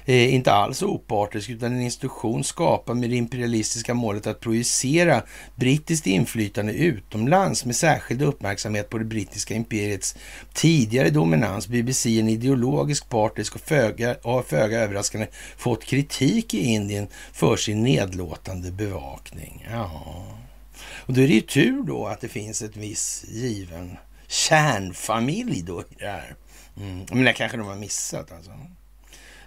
eh, inte alls opartisk utan en institution skapad med det imperialistiska målet att projicera brittiskt inflytande utomlands med särskild uppmärksamhet på det brittiska imperiets tidigare dominans. BBC är en ideologisk partisk och föga, har föga överraskande fått kritik i Indien för sin nedlåtande bevakning. Ja. Och då är det ju tur då att det finns ett viss given kärnfamilj då i det här. Mm. Men det kanske de har missat alltså.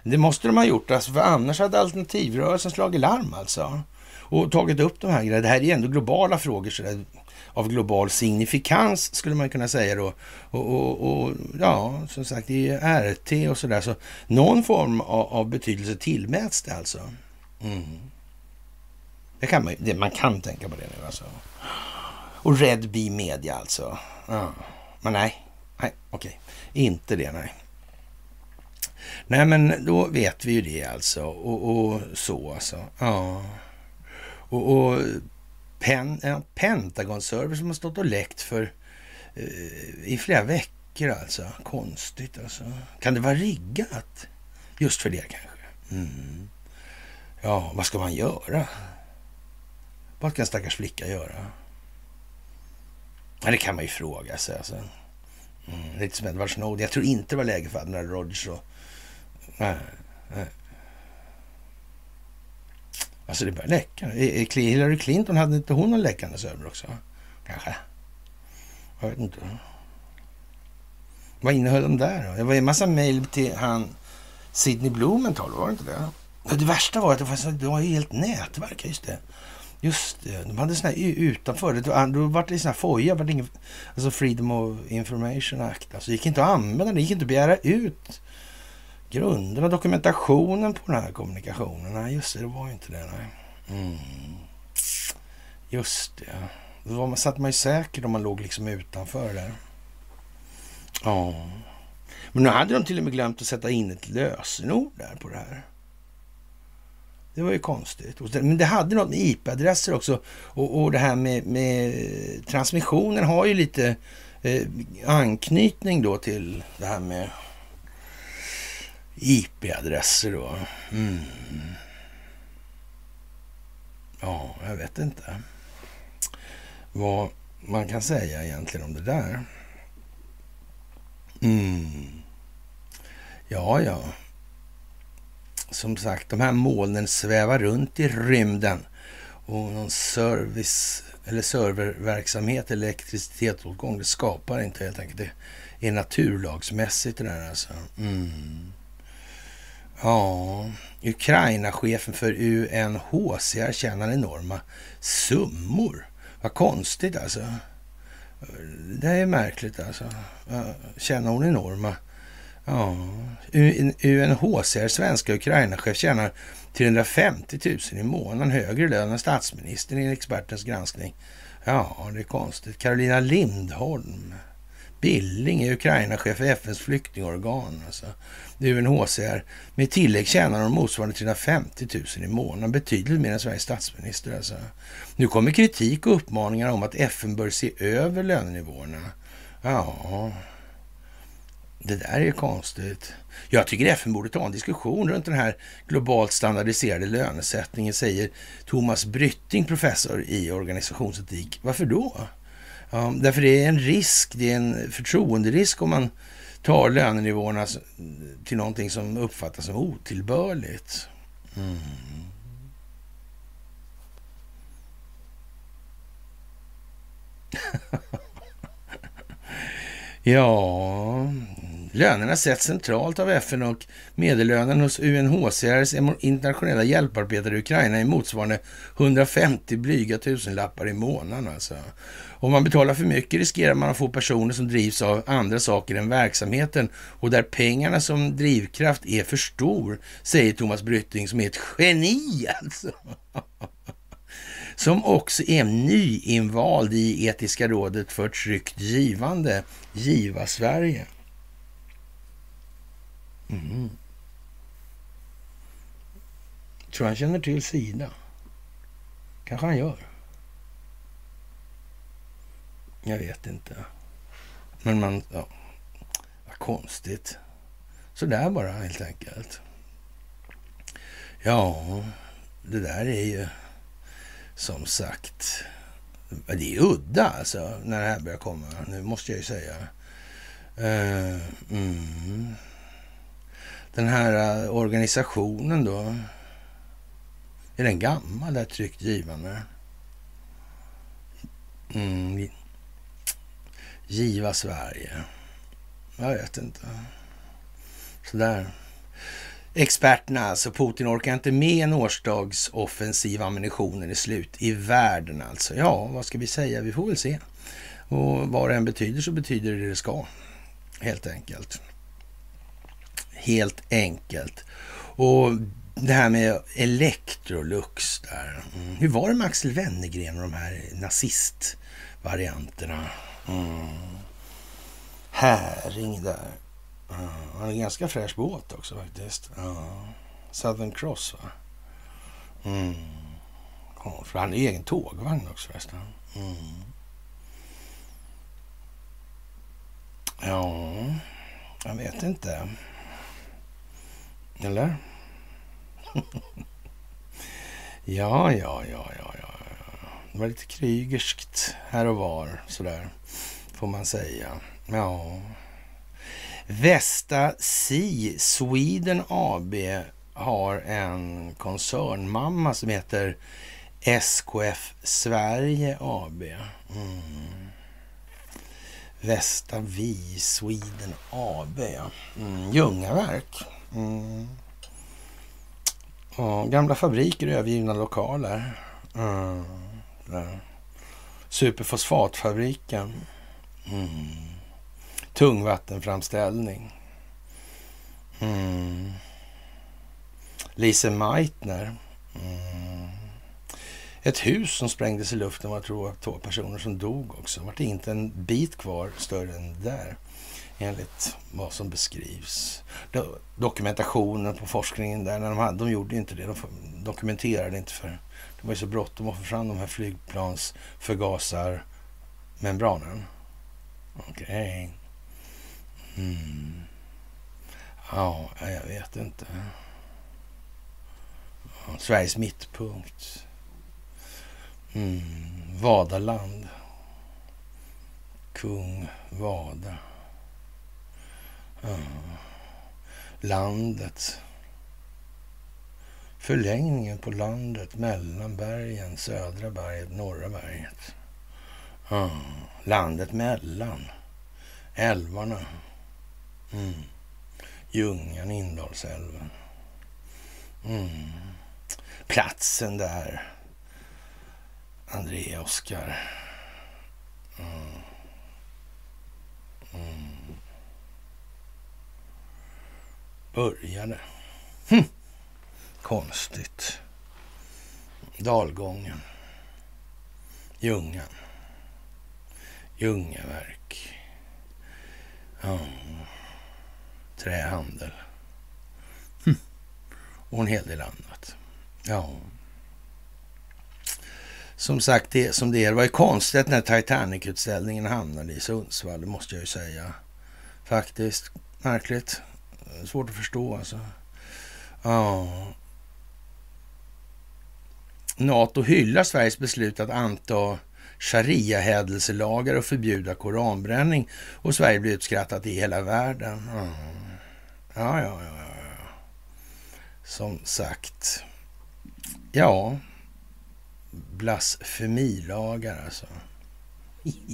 Det måste de ha gjort, alltså, för annars hade alternativrörelsen slagit larm alltså. Och tagit upp de här grejerna. Det här är ändå globala frågor så där, av global signifikans skulle man kunna säga då. Och, och, och ja, som sagt, det är RT och sådär. Så någon form av, av, betydelse tillmäts det alltså. Mm. Det kan man, det, man kan tänka på det nu alltså. Och Red Bee Media alltså. Ja. Men nej, nej okej. Inte det nej. Nej, men då vet vi ju det alltså. Och, och så alltså. Ja. Och, och pen, ja, Pentagon-server som har stått och läckt för eh, i flera veckor alltså. Konstigt alltså. Kan det vara riggat? Just för det kanske. Mm. Ja, vad ska man göra? Vad kan en stackars flicka göra? Ja, det kan man ju fråga sig. Alltså. Mm, lite som Edward Snowden. Jag tror inte det var läge för Admiral Rogers och... Nej, nej. Alltså det börjar läcka. Hillary Clinton, hade inte hon någon läckande server också? Kanske. Jag vet inte. Vad innehöll de där då? Det var en massa mejl till han Sidney Blumenthal, var det inte det? Det värsta var att det var, det var helt nätverk, just det. Just det, de hade såna här utanför. Det, då var det såna här foja, var det ingen, alltså Freedom of Information Act. Alltså det gick inte att använda det, gick inte att begära ut grunderna, dokumentationen på den här kommunikationen. Nej, just det, det var ju inte det. Nej. Mm. Just det. Då var man, satt man ju säker om man låg liksom utanför där. Ja. Men nu hade de till och med glömt att sätta in ett lösenord där på det här. Det var ju konstigt. Men det hade något med IP-adresser också. Och, och det här med, med, transmissionen har ju lite eh, anknytning då till det här med IP-adresser då. Mm. Ja, jag vet inte vad man kan säga egentligen om det där. Mm. Ja, ja. Som sagt, de här molnen svävar runt i rymden och någon service eller serververksamhet, elektricitetsåtgång, det skapar inte helt enkelt. Det är naturlagsmässigt det där alltså. Mm. Ja, Ukraina-chefen för UNHCR tjänar enorma summor. Vad konstigt alltså. Det är märkligt alltså. Tjänar hon enorma? Ja. UNHCR, svenska Ukraina-chef, tjänar 350 000 i månaden högre lön än statsministern i expertens granskning. Ja, det är konstigt. Carolina Lindholm, Billing är Ukraina-chef för FNs flyktingorgan. Alltså. UNHCR. Med tillägg tjänar de motsvarande 350 000 i månaden. Betydligt mer än Sveriges statsminister. Alltså. Nu kommer kritik och uppmaningar om att FN bör se över lönenivåerna. Ja, det där är konstigt. Jag tycker FN borde ta en diskussion runt den här globalt standardiserade lönesättningen, säger Thomas Brytting, professor i organisationsetik. Varför då? Ja, därför det är en risk, det är en förtroenderisk om man tar lönenivåerna till någonting som uppfattas som otillbörligt. Mm. <laughs> ja, lönerna sätts centralt av FN och medellönen hos UNHCRs internationella hjälparbetare i Ukraina är motsvarande 150 blyga tusenlappar i månaden. Alltså. Om man betalar för mycket riskerar man att få personer som drivs av andra saker än verksamheten och där pengarna som drivkraft är för stor, säger Thomas Brytting som är ett geni alltså. <laughs> Som också är nyinvald i Etiska rådet för tryggt givande, Giva Sverige. Mm. Tror han känner till Sida? Kanske han gör. Jag vet inte. Men man, ja, vad konstigt. Så där bara helt enkelt. Ja, det där är ju som sagt, det är udda alltså när det här börjar komma. Nu måste jag ju säga. Uh, mm. Den här uh, organisationen då. Är den gammal, det här tryggt givande? Mm. Giva Sverige. Jag vet inte. Sådär. Experterna alltså. Putin orkar inte med en årsdagsoffensiv ammunitionen är slut i världen alltså. Ja, vad ska vi säga? Vi får väl se. Och vad det än betyder så betyder det det ska. Helt enkelt. Helt enkelt. Och det här med Electrolux där. Mm. Hur var det med Axel Wennergren och de här nazistvarianterna? Mm. Häring där. Uh, han har en ganska fräsch båt också faktiskt. Uh, Southern Cross va? Mm. Ja, för han har egen tågvagn också förresten. Mm. Ja, jag vet inte. Eller? <laughs> Ja, ja, ja, ja, ja. Det var lite krygerskt här och var sådär, får man säga. Ja. Västa Sea Sweden AB har en koncernmamma som heter SKF Sverige AB. Mm. Västa Vi Sweden AB, ja. Mm. Ljungaverk. Mm. Ja, gamla fabriker och övergivna lokaler. Mm. Eh, superfosfatfabriken. Mm. Tungvattenframställning. Mm. Lise Meitner. Mm. Ett hus som sprängdes i luften var jag tror två personer som dog också. Det var inte en bit kvar större än där enligt vad som beskrivs. Dokumentationen på forskningen där, när de, hade, de gjorde inte det. De dokumenterade inte för det var ju så bråttom att få fram de här flygplansförgasarmembranen. Okej. Okay. Mm. Ja, jag vet inte. Ja, Sveriges mittpunkt. Mm. Vadaland. Kung Vada. Ja. Landet. Förlängningen på landet mellan bergen, södra berget, norra berget. Ja. Landet mellan älvarna. Mm. Ljungan, Indalsälven. Mm. Platsen där André Oskar mm. mm. började. Hm. Konstigt. Dalgången. Ljungan. Ljungaverk. Ja. Trähandel. Hm. Och en hel del annat. Ja. Som sagt, det som det är. Det var ju konstigt när Titanic-utställningen hamnade i Sundsvall, det måste jag ju säga. Faktiskt. Märkligt. Svårt att förstå alltså. Ja. Nato hyllar Sveriges beslut att anta sharia-hädelselagar och förbjuda koranbränning och Sverige blir utskrattat i hela världen. Mm. Ja, ja, ja. ja, ja. Som sagt. Ja, blasfemilagar alltså. <laughs>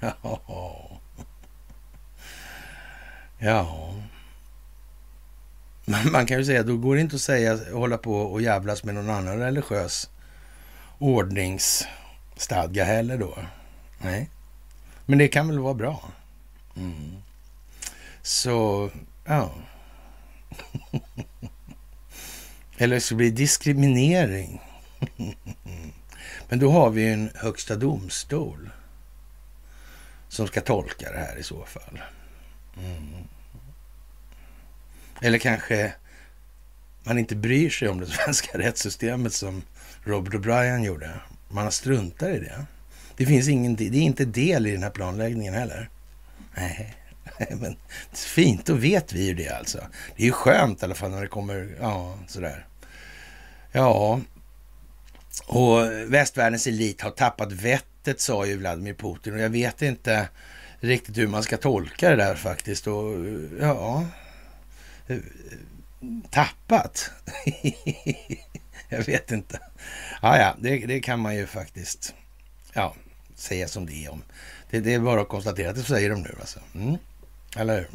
ja. Ja. Man kan ju säga, då går det inte att säga, hålla på och jävlas med någon annan religiös ordningsstadga heller då. Nej. Men det kan väl vara bra. Mm. Så, ja. <laughs> Eller så blir det diskriminering. <laughs> Men då har vi en högsta domstol som ska tolka det här i så fall. Mm. Eller kanske man inte bryr sig om det <laughs> svenska rättssystemet som Robert O'Brien gjorde. Man har struntat i det. Det finns ingen, det är inte del i den här planläggningen heller. Nej, <laughs> men fint, då vet vi ju det alltså. Det är ju skönt i alla fall när det kommer, ja, sådär. Ja, och västvärldens elit har tappat vettet, sa ju Vladimir Putin. Och jag vet inte riktigt hur man ska tolka det där faktiskt. Och ja, tappat? <laughs> jag vet inte. Ja, ja, det, det, kan man ju faktiskt ja, säga som det är om. Det, det är bara att konstatera att det säger de nu alltså. Mm. Eller hur?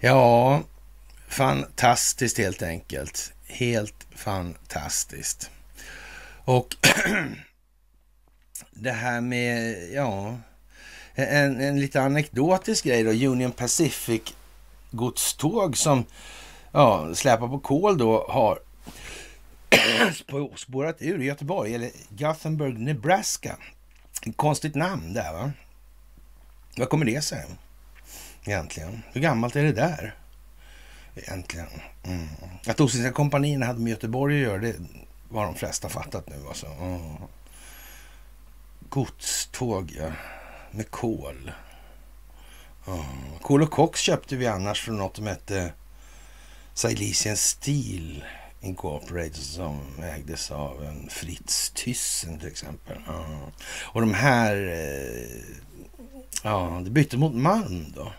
Ja, fantastiskt helt enkelt. Helt fantastiskt. Och <clears throat> det här med, ja, en, en lite anekdotisk grej då. Union Pacific godståg som ja, släpar på kol då har <clears throat> spårat ur Göteborg, eller Gothenburg, Nebraska. Konstigt namn där va? Vad kommer det sig egentligen? Hur gammalt är det där? Egentligen. Mm. Att Ostindiska kompanierna hade med Göteborg att göra, det var de flesta fattat nu alltså. Mm. Godståg, ja. Med kol. Mm. Kol och koks köpte vi annars från något som hette Silesian Steel Incorporated som ägdes av en Fritz Thyssen till exempel. Ja. Och de här, eh, ja, det bytte mot Malm då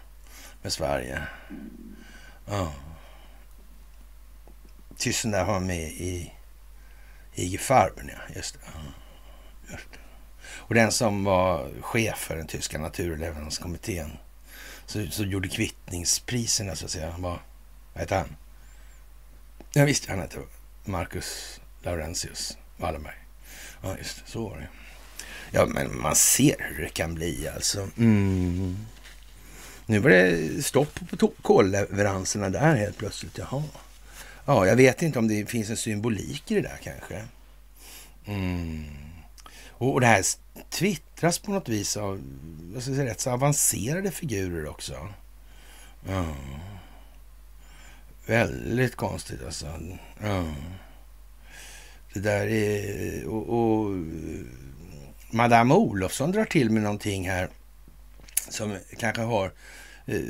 med Sverige. Ja. Thyssen där var med i IG Farben, ja. Just det. Ja. Just det. Och den som var chef för den tyska naturleveranskommittén så, så gjorde kvittningspriserna så att säga. Vad, vad hette han? Ja, visst, han hette Marcus Laurentius Wallenberg. Ja, just det, så var det. Ja, men man ser hur det kan bli alltså. Mm. Nu var det stopp på kolleveranserna där helt plötsligt. Jaha. Ja, jag vet inte om det finns en symbolik i det där kanske. Mm. Och, och det här Twitter twittras på något vis av jag ska säga, rätt så avancerade figurer också. Mm. Väldigt konstigt alltså. Mm. Det där är... Och, och Madame Olofsson drar till med någonting här som kanske har eh,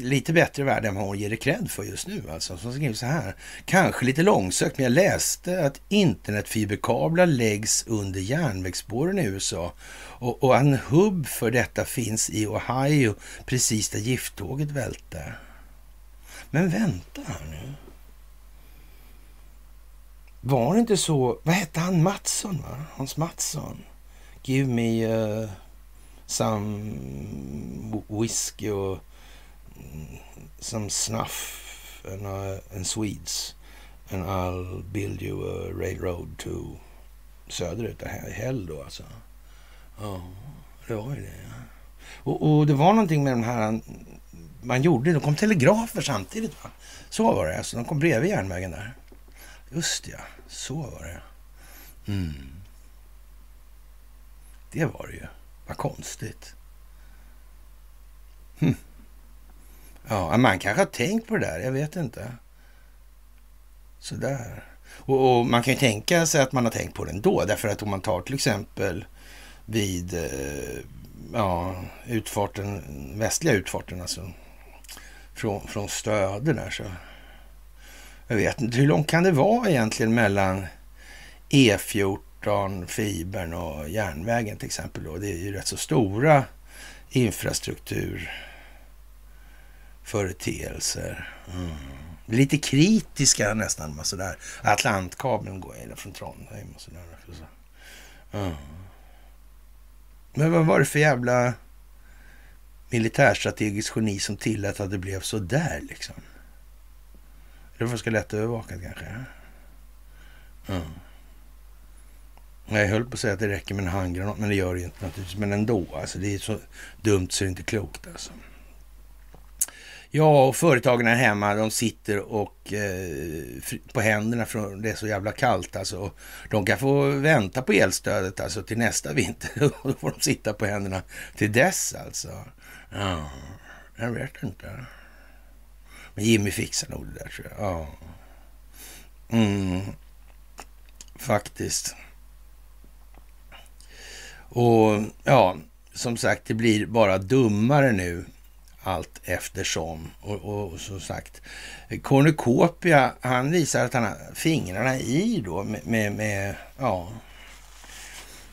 lite bättre värld än vad hon ger det cred för just nu. Alltså, som skriver så här. Kanske lite långsökt, men jag läste att internetfiberkablar läggs under järnvägsspåren i USA och, och en hubb för detta finns i Ohio, precis där gifttåget välte. Men vänta här nu. Var det inte så, vad hette han, Mattsson va? Hans Mattsson? Give me uh, some whisky och some snuff and, uh, eh, and Swedes and I'll build you eh, a railroad to söderut, Hell då alltså. Ja, det var ju det. Och, och, det var någonting med den här man gjorde. Det kom telegrafer samtidigt. Va? Så var det. Alltså, de kom bredvid järnvägen där. Just ja, så var det. Mm. Det var det ju. Vad konstigt. Ja, man kanske har tänkt på det där. Jag vet inte. Sådär. Och, och man kan ju tänka sig att man har tänkt på det ändå. Därför att om man tar till exempel vid eh, ja, utfarten, västliga utfarten, alltså från, från Stöde där så. Jag vet inte, hur långt kan det vara egentligen mellan E14, fibern och järnvägen till exempel? Då? Det är ju rätt så stora infrastruktur. Företeelser. Mm. Lite kritiska nästan. Alltså sådär. Atlantkabeln går från Trondheim och sådär. Mm. Men vad var det för jävla militärstrategiskt geni som tillät att det blev så där liksom? Det var ganska lätt övervakat kanske. Mm. Jag höll på att säga att det räcker med en handgranat, men det gör det ju inte naturligtvis. Men ändå, alltså det är så dumt så det är inte klokt alltså. Ja, och företagen här hemma, de sitter och eh, på händerna för det är så jävla kallt alltså. De kan få vänta på elstödet alltså till nästa vinter. <laughs> Då får de sitta på händerna till dess alltså. Ja, jag vet inte. Men Jimmy fixar nog det där tror jag. Ja. Mm. Faktiskt. Och ja, som sagt, det blir bara dummare nu allt eftersom. Och, och, och som sagt, Cornucopia, han visar att han har fingrarna i då med, med, med ja,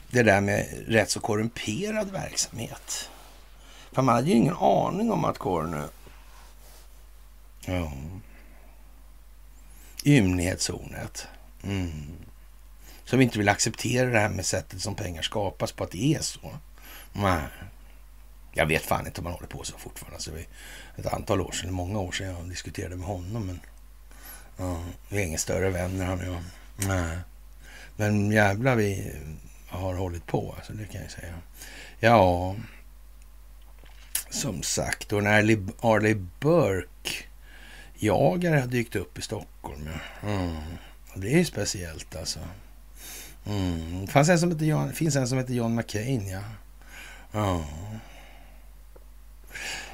det där med rätt så korrumperad verksamhet. För man hade ju ingen aning om att Cornu... Ja. Ymnighetshornet. Mm. Som inte vill acceptera det här med sättet som pengar skapas på att det är så. Nej. Jag vet fan inte om man håller på så fortfarande. Alltså, ett antal år sedan, många år sedan jag diskuterade med honom. Men ja, vi är ingen större vänner han och jag. Nej. Men jävlar vi har hållit på, alltså, det kan jag säga. Ja, som sagt. Och när Arley Burke jagare har dykt upp i Stockholm. Ja. Mm. Det är ju speciellt alltså. Mm. Det fanns en som heter John, finns en som heter John McCain, ja. ja.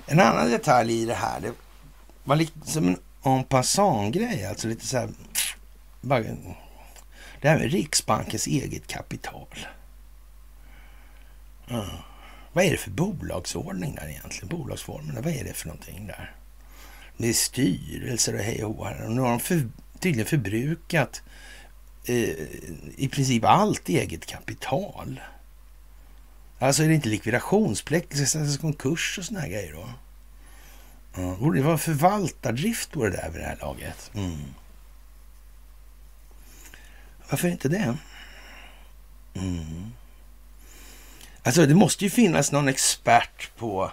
En annan detalj i det här, det var lite som en en passant-grej, alltså lite så här... Bara, det här med Riksbankens eget kapital. Mm. Vad är det för bolagsordning där egentligen? Bolagsformerna, vad är det för någonting där? Det är styrelser och hej och hå. Nu har de för, tydligen förbrukat eh, i princip allt eget kapital. Alltså är det inte likvidationsplikt, det ska sättas konkurs och såna här grejer då. Borde det var förvaltardrift på det där vid det här laget. Mm. Varför inte det? Mm. Alltså det måste ju finnas någon expert på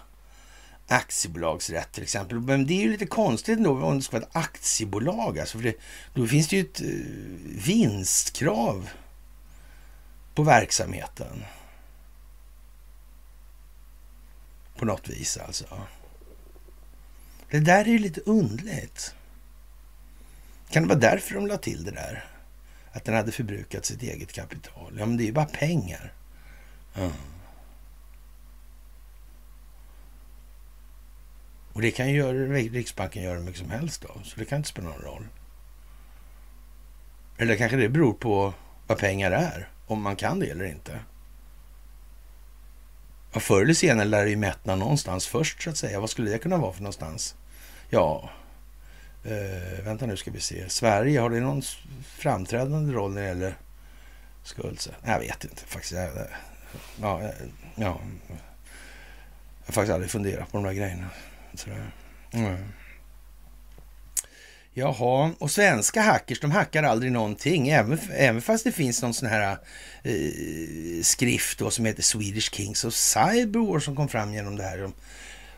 aktiebolagsrätt till exempel. Men det är ju lite konstigt ändå om det ska vara ett aktiebolag. Alltså, för det, då finns det ju ett eh, vinstkrav på verksamheten. På något vis alltså. Det där är ju lite undligt. Kan det vara därför de la till det där? Att den hade förbrukat sitt eget kapital. Ja, men det är ju bara pengar. Mm. Och det kan ju göra, Riksbanken göra hur mycket som helst då, så det kan inte spela någon roll. Eller kanske det beror på vad pengar är, om man kan det eller inte. Ja, förr eller senare lär det ju mättna någonstans först, så att säga. Vad skulle det kunna vara för någonstans? Ja, eh, vänta nu ska vi se. Sverige, har det någon framträdande roll när det gäller skuldsättning? Jag vet inte faktiskt. Jag, eh, ja, eh, ja, jag har faktiskt aldrig funderat på de där grejerna. Sådär. Mm. Jaha, och svenska hackers, de hackar aldrig någonting, även, även fast det finns någon sån här eh, skrift då, som heter Swedish Kings of Cyberwar som kom fram genom det här.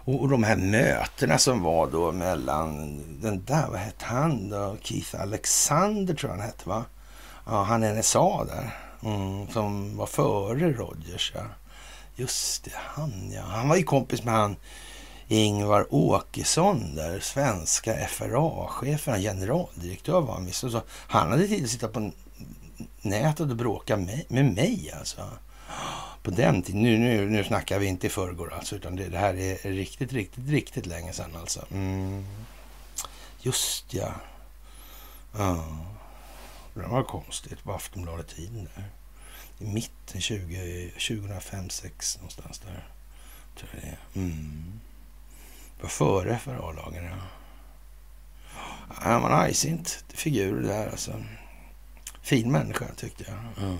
Och, och de här mötena som var då mellan den där, vad hette han då? Keith Alexander tror jag han hette va? Ja, han NSA där. Mm, som var före Rogers ja. Just det, han ja. Han var ju kompis med han Ingvar Åkesson där, svenska FRA-chefen, generaldirektör var han visst. Så han hade tid att sitta på nätet och bråka med, med mig alltså. På den tiden, nu, nu, nu snackar vi inte i förrgår alltså, utan det, det här är riktigt, riktigt, riktigt länge sedan alltså. Mm. Just ja. Ja. Det var konstigt på Aftonbladet-tiden där. I mitten 20, 2005, 2006 någonstans där. Tror jag det är. Mm före FRA-lagen. Ja. Var en argsint figur där alltså. Fin människa tyckte jag. Mm.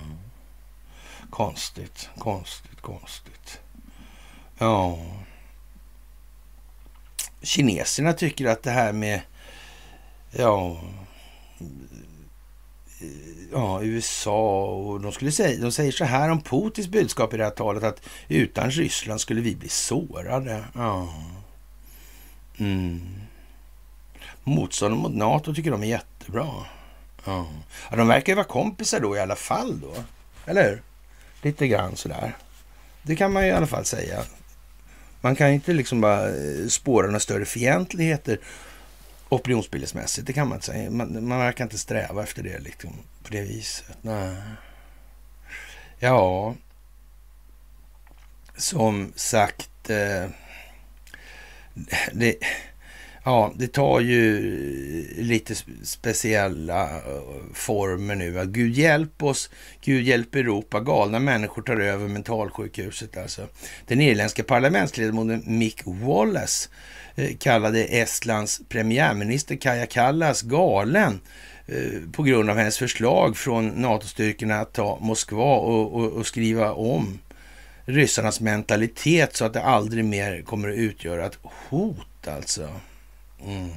Konstigt, konstigt, konstigt. Ja. Kineserna tycker att det här med ja, ja, USA och de skulle säga, de säger så här om Putins budskap i det här talet att utan Ryssland skulle vi bli sårade. Ja. Mm. Motståndet mot NATO tycker de är jättebra. Ja. ja. de verkar ju vara kompisar då i alla fall då. Eller hur? Lite grann sådär. Det kan man ju i alla fall säga. Man kan inte liksom bara eh, spåra några större fientligheter opinionsbildningsmässigt. Det kan man inte säga. Man, man verkar inte sträva efter det liksom, på det viset. Nej. Ja, som sagt. Eh, det, ja, det tar ju lite speciella eh, former nu. Gud hjälp oss, Gud hjälp Europa. Galna människor tar över mentalsjukhuset alltså. Den irländska parlamentsledamoten Mick Wallace eh, kallade Estlands premiärminister Kaja Kallas galen eh, på grund av hennes förslag från NATO-styrkorna att ta Moskva och, och, och skriva om ryssarnas mentalitet så att det aldrig mer kommer att utgöra ett hot alltså. Mm.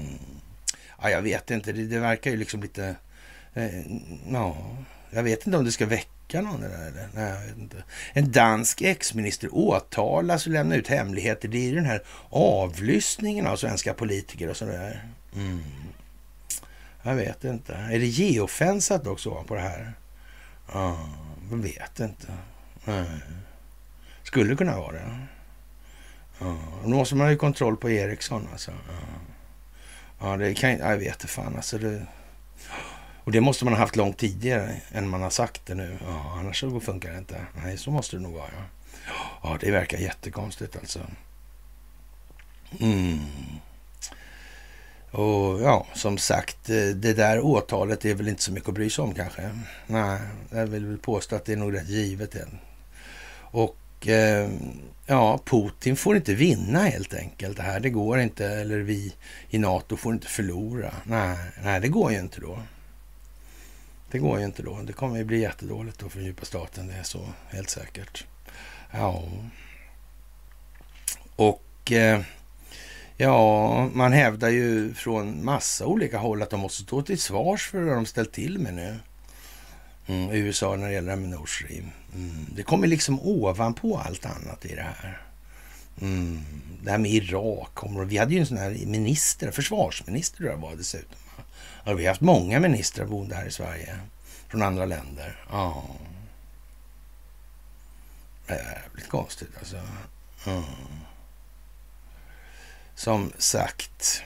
Ja, jag vet inte, det, det verkar ju liksom lite... Eh, ja, jag vet inte om det ska väcka någon det där, eller? Nej, jag vet inte. En dansk exminister åtalas och lämnar ut hemligheter. Det är ju den här avlyssningen av svenska politiker och sådär. Mm. Jag vet inte. Är det geofensat också på det här? Ja, jag vet inte. Nej. Skulle kunna vara det. Ja, då måste man ha kontroll på Ericsson alltså. Ja, ja det kan jag vet inte fan alltså. Det, och det måste man ha haft långt tidigare än man har sagt det nu. Ja, annars så funkar det inte. Nej, så måste det nog vara. Ja, ja det verkar jättekonstigt alltså. Mm. Och ja, som sagt, det där åtalet är väl inte så mycket att bry sig om kanske. Nej, jag vill väl påstå att det är nog rätt givet. Och eh, ja, Putin får inte vinna helt enkelt det här. Det går inte, eller vi i NATO får inte förlora. Nej, nej det går ju inte då. Det går ju inte då. Det kommer ju bli jättedåligt då för den djupa staten. Det är så helt säkert. Ja. Och eh, ja, man hävdar ju från massa olika håll att de måste stå till svars för vad de ställt till med nu. Mm, USA när det gäller med Nord Stream. Mm, det kommer liksom ovanpå allt annat i det här. Mm, det här med Irak. Vi hade ju en sån här minister, försvarsminister tror jag var dessutom. Ja, vi har haft många ministrar boende här i Sverige från andra länder. Ja. Jävligt konstigt alltså. Mm. Som sagt.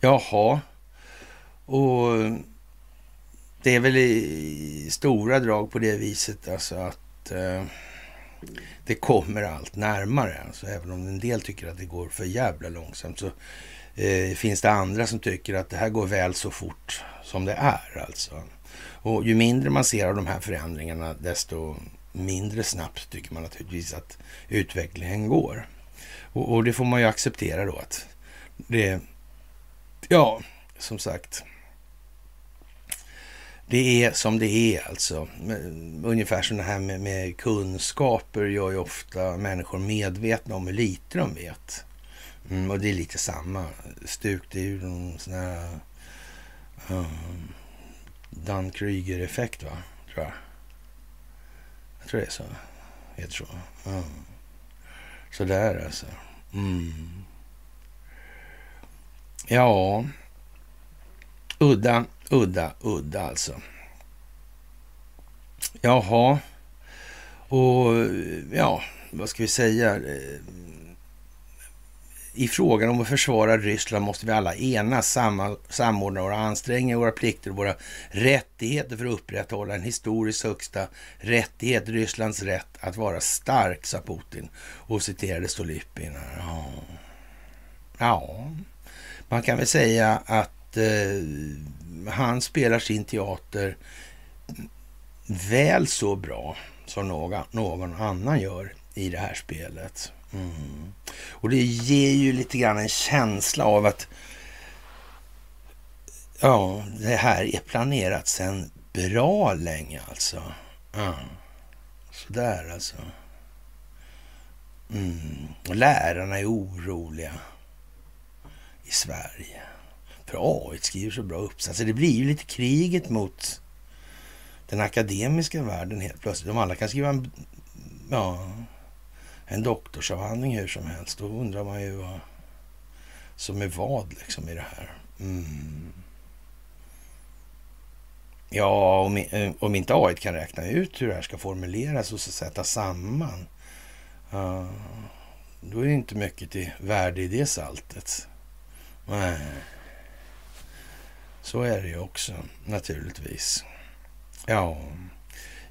Jaha. Och det är väl i stora drag på det viset alltså att eh, det kommer allt närmare. Alltså, även om en del tycker att det går för jävla långsamt så eh, finns det andra som tycker att det här går väl så fort som det är. Alltså. Och ju mindre man ser av de här förändringarna desto mindre snabbt tycker man naturligtvis att utvecklingen går. Och, och det får man ju acceptera då att det, ja, som sagt, det är som det är alltså. Ungefär som det här med, med, kunskaper gör ju ofta människor medvetna om hur lite de vet. Mm, och det är lite samma. Stuk, det är ju någon sån här um, Dan Kryger-effekt va, tror jag. Jag tror det är så. Heter så. Mm. Sådär alltså. Mm. Ja, udda Udda, udda alltså. Jaha. Och ja, vad ska vi säga? Eh, I frågan om att försvara Ryssland måste vi alla enas, samordna våra ansträngningar, våra plikter och våra rättigheter för att upprätthålla en historiskt högsta rättighet, Rysslands rätt att vara stark, sa Putin och citerade Stolypin. Ja. ja, man kan väl säga att eh, han spelar sin teater väl så bra som någon, någon annan gör i det här spelet. Mm. Och det ger ju lite grann en känsla av att ja, det här är planerat sedan bra länge alltså. Ja. Sådär alltså. Mm. Och lärarna är oroliga i Sverige. För AI skriver så bra uppsatser. Alltså, det blir ju lite kriget mot den akademiska världen helt plötsligt. Om alla kan skriva en, ja, en doktorsavhandling hur som helst, då undrar man ju vad som är vad liksom i det här. Mm. Ja, om, om inte AI kan räkna ut hur det här ska formuleras och så samman, uh, då är det inte mycket till värde i det saltet. Nej. Så är det ju också naturligtvis. Ja,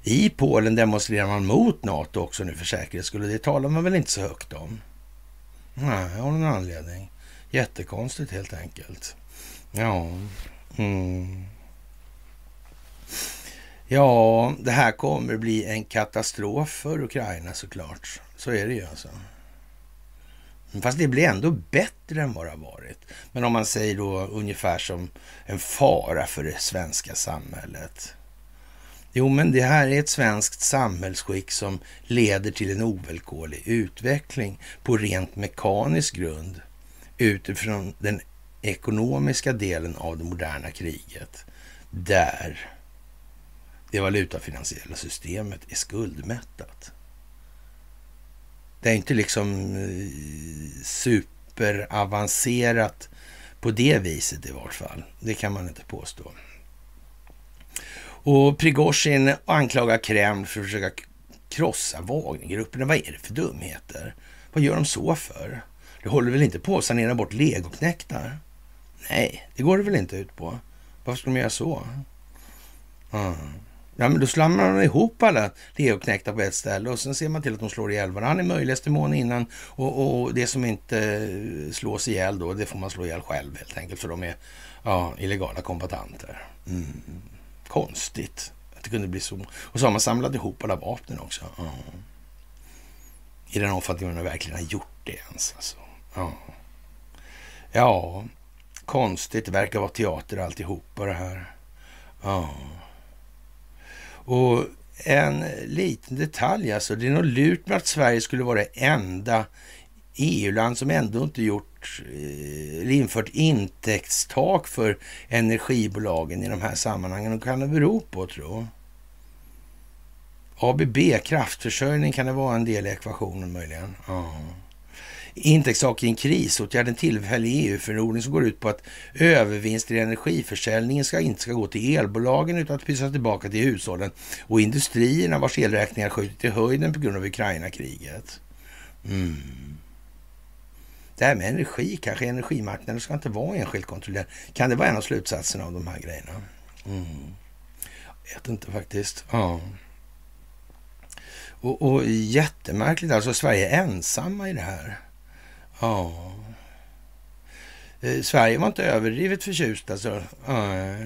i Polen demonstrerar man mot NATO också nu för säkerhets skull. Det talar man väl inte så högt om? Nej, av någon anledning. Jättekonstigt helt enkelt. Ja, mm. Ja, det här kommer bli en katastrof för Ukraina såklart. Så är det ju alltså. Fast det blir ändå bättre än vad det har varit. Men om man säger då ungefär som en fara för det svenska samhället. Jo, men det här är ett svenskt samhällsskick som leder till en ovillkorlig utveckling på rent mekanisk grund utifrån den ekonomiska delen av det moderna kriget där det valutafinansiella systemet är skuldmättat. Det är inte liksom eh, superavancerat på det viset i vart fall. Det kan man inte påstå. Och Prigozjin anklagar Kreml för att försöka krossa Wagnergruppen. Vad är det för dumheter? Vad gör de så för? Det håller väl inte på att sanera bort legoknektar? Nej, det går det väl inte ut på. Varför ska de göra så? Mm. Ja, men då slamrar man ihop alla leoknektar på ett ställe och sen ser man till att de slår ihjäl varandra i möjligaste mån innan. Och, och, det som inte slås ihjäl då, det får man slå ihjäl själv helt enkelt för de är ja, illegala kombatanter. Mm. Konstigt Att det kunde bli så. Och så har man samlat ihop alla vapnen också. Ja. I den omfattningen man verkligen har gjort det ens. Alltså. Ja. ja, konstigt. Det verkar vara teater alltihopa det här. Ja. Och en liten detalj alltså. Det är nog lurt med att Sverige skulle vara det enda EU-land som ändå inte gjort eh, eller infört intäktstak för energibolagen i de här sammanhangen. Och kan det bero på, tro? ABB, kraftförsörjning, kan det vara en del i ekvationen möjligen? Ja. Intäktstak i en krisåtgärd, en tillfällig EU-förordning som går ut på att övervinster i energiförsäljningen ska inte ska gå till elbolagen utan att pyssas tillbaka till hushållen och industrierna vars elräkningar skjutit i höjden på grund av Ukraina-kriget. Mm. Det här med energi, kanske energimarknaden ska inte vara enskilt kontrollerad. Kan det vara en av slutsatserna av de här grejerna? Mm. Jag vet inte faktiskt. Ja. Och, och jättemärkligt alltså, Sverige är ensamma i det här. Ja. Eh, Sverige var inte överdrivet förtjust alltså.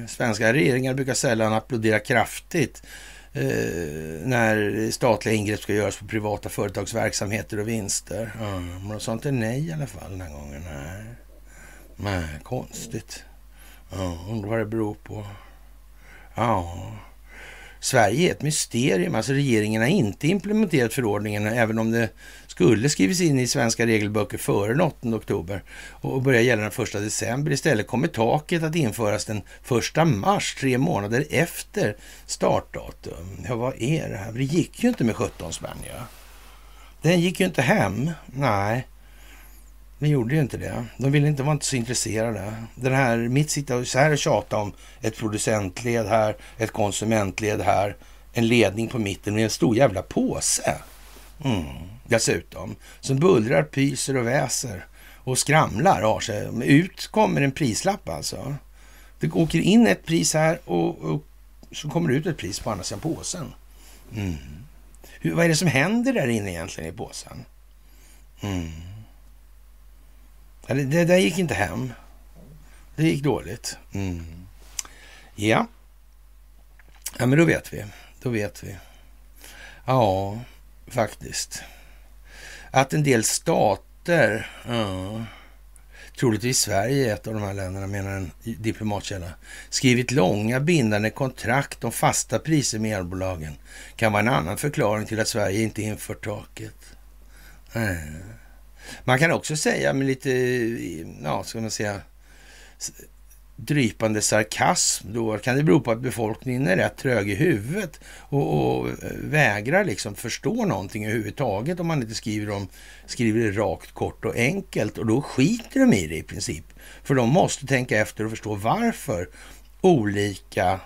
Svenska regeringar brukar sällan applådera kraftigt eh, när statliga ingrepp ska göras på privata företags verksamheter och vinster. Men de sa inte nej i alla fall den här gången. Nej, nej konstigt. Ja, undrar vad det beror på. Ja, Sverige är ett mysterium. Alltså regeringen har inte implementerat förordningen, även om det skulle skrivas in i svenska regelböcker före den 8 oktober och börja gälla den 1 december. Istället kommer taket att införas den 1 mars, tre månader efter startdatum. Ja, vad är det här? Det gick ju inte med 17 spänn, ja. Den gick ju inte hem. Nej, den gjorde ju inte det. De ville inte vara inte så intresserade. Den här, mitt sitta så här och tjata om ett producentled här, ett konsumentled här, en ledning på mitten med en stor jävla påse. Mm dessutom. Som bullrar, pyser och väser och skramlar har sig. Ut kommer en prislapp alltså. Det åker in ett pris här och, och så kommer det ut ett pris på andra sidan påsen. Mm. Hur, vad är det som händer där inne egentligen i påsen? Mm. Det, det där gick inte hem. Det gick dåligt. Mm. Ja. Ja, men då vet vi. Då vet vi. Ja, faktiskt att en del stater, ja, troligtvis Sverige är ett av de här länderna, menar en diplomatkälla, skrivit långa bindande kontrakt om fasta priser med elbolagen kan vara en annan förklaring till att Sverige inte infört taket. Eh. Man kan också säga med lite, ja, ska man säga, drypande sarkasm då kan det bero på att befolkningen är rätt trög i huvudet och, och eh, vägrar liksom förstå någonting överhuvudtaget om man inte skriver, om, skriver det rakt, kort och enkelt och då skiter de i det i princip. För de måste tänka efter och förstå varför olika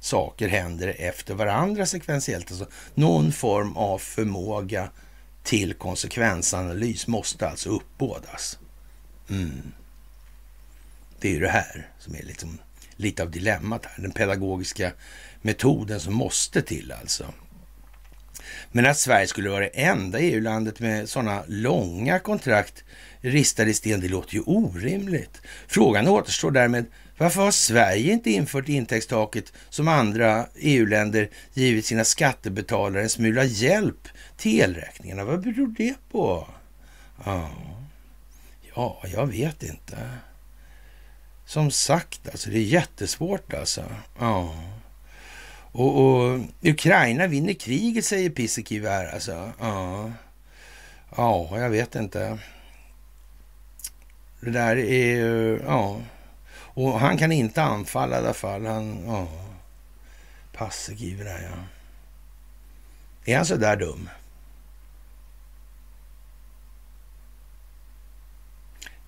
saker händer efter varandra sekventiellt. Alltså någon form av förmåga till konsekvensanalys måste alltså uppbådas. Mm. Det är ju det här som är liksom lite av dilemmat här. Den pedagogiska metoden som måste till alltså. Men att Sverige skulle vara det enda EU-landet med sådana långa kontrakt ristade i sten, det låter ju orimligt. Frågan återstår därmed, varför har Sverige inte infört intäktstaket som andra EU-länder givit sina skattebetalare en smula hjälp till elräkningarna? Vad beror det på? Ja, ja jag vet inte. Som sagt, alltså det är jättesvårt alltså. Ja. Och, och Ukraina vinner kriget, säger Pisekiv här alltså. Ja. ja, jag vet inte. Det där är ju, ja. Och han kan inte anfalla i alla fall. Han, ja. Passikiv där ja. Är han så där dum?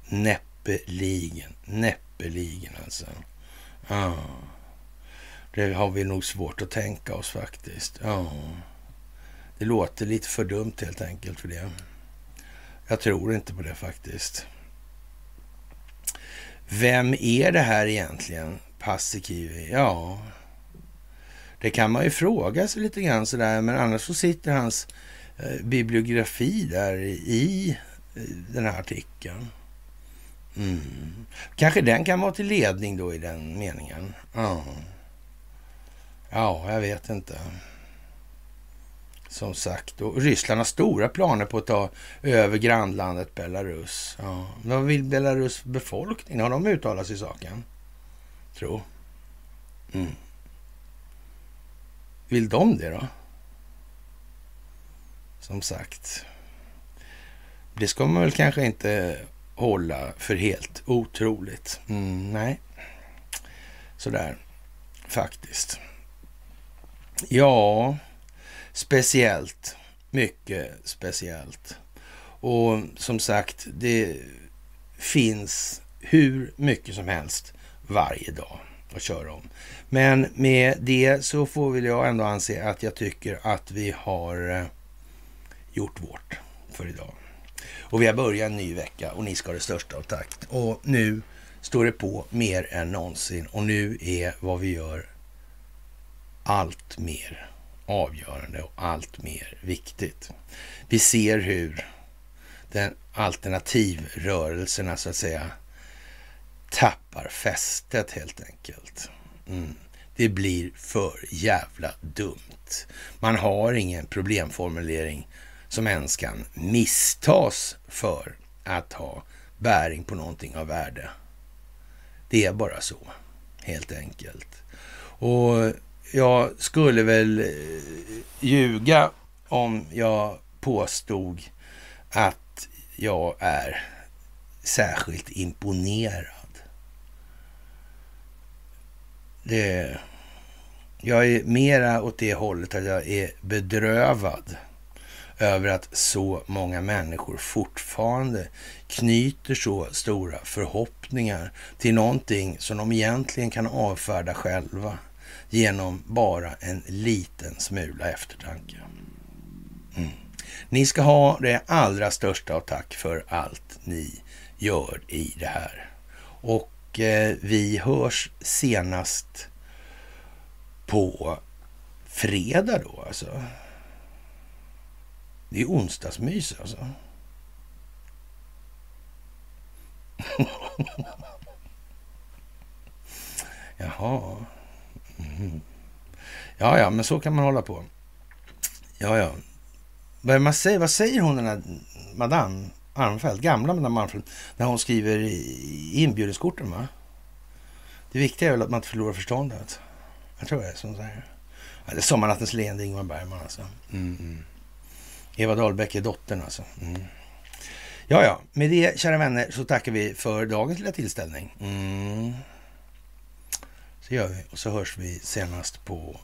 Näppeligen. Näppeligen näppeligen alltså. Ja. Det har vi nog svårt att tänka oss faktiskt. Ja. Det låter lite för dumt helt enkelt för det. Jag tror inte på det faktiskt. Vem är det här egentligen? Paasikivi? Ja, det kan man ju fråga sig lite grann sådär, men annars så sitter hans eh, bibliografi där i den här artikeln. Mm. Kanske den kan vara till ledning då i den meningen. Ja. Ja, jag vet inte. Som sagt, och Ryssland har stora planer på att ta över grannlandet Belarus. Ja. Vad vill Belarus befolkning? Har de uttalat sig i saken? Tro. Mm. Vill de det då? Som sagt. Det ska man väl kanske inte hålla för helt otroligt. Mm, nej, sådär faktiskt. Ja, speciellt. Mycket speciellt. Och som sagt, det finns hur mycket som helst varje dag att köra om. Men med det så får väl jag ändå anse att jag tycker att vi har eh, gjort vårt för idag. Och vi har börjat en ny vecka och ni ska ha det största av takt. Och nu står det på mer än någonsin och nu är vad vi gör allt mer avgörande och allt mer viktigt. Vi ser hur den alternativrörelserna så att säga tappar fästet helt enkelt. Mm. Det blir för jävla dumt. Man har ingen problemformulering som ens kan misstas för att ha bäring på någonting av värde. Det är bara så, helt enkelt. Och jag skulle väl eh, ljuga om jag påstod att jag är särskilt imponerad. Det, jag är mera åt det hållet att jag är bedrövad över att så många människor fortfarande knyter så stora förhoppningar till någonting som de egentligen kan avfärda själva genom bara en liten smula eftertanke. Mm. Ni ska ha det allra största av tack för allt ni gör i det här. Och eh, vi hörs senast på fredag då alltså. Det är onsdagsmys alltså. <laughs> Jaha. Mm. Ja, ja, men så kan man hålla på. Ja, ja. Vad, man säger, vad säger hon den här madame Armfelt, gamla madame Armfelt, när hon skriver inbjudningskorten va? Det viktiga är väl att man inte förlorar förståndet. Jag tror det är som hon säger. Ja, det är Sommarnattens leende, Ingmar Bergman alltså. Mm, mm. Eva Dahlbeck är dottern alltså. Mm. Ja, ja, med det kära vänner så tackar vi för dagens lilla tillställning. Mm. Så gör vi och så hörs vi senast på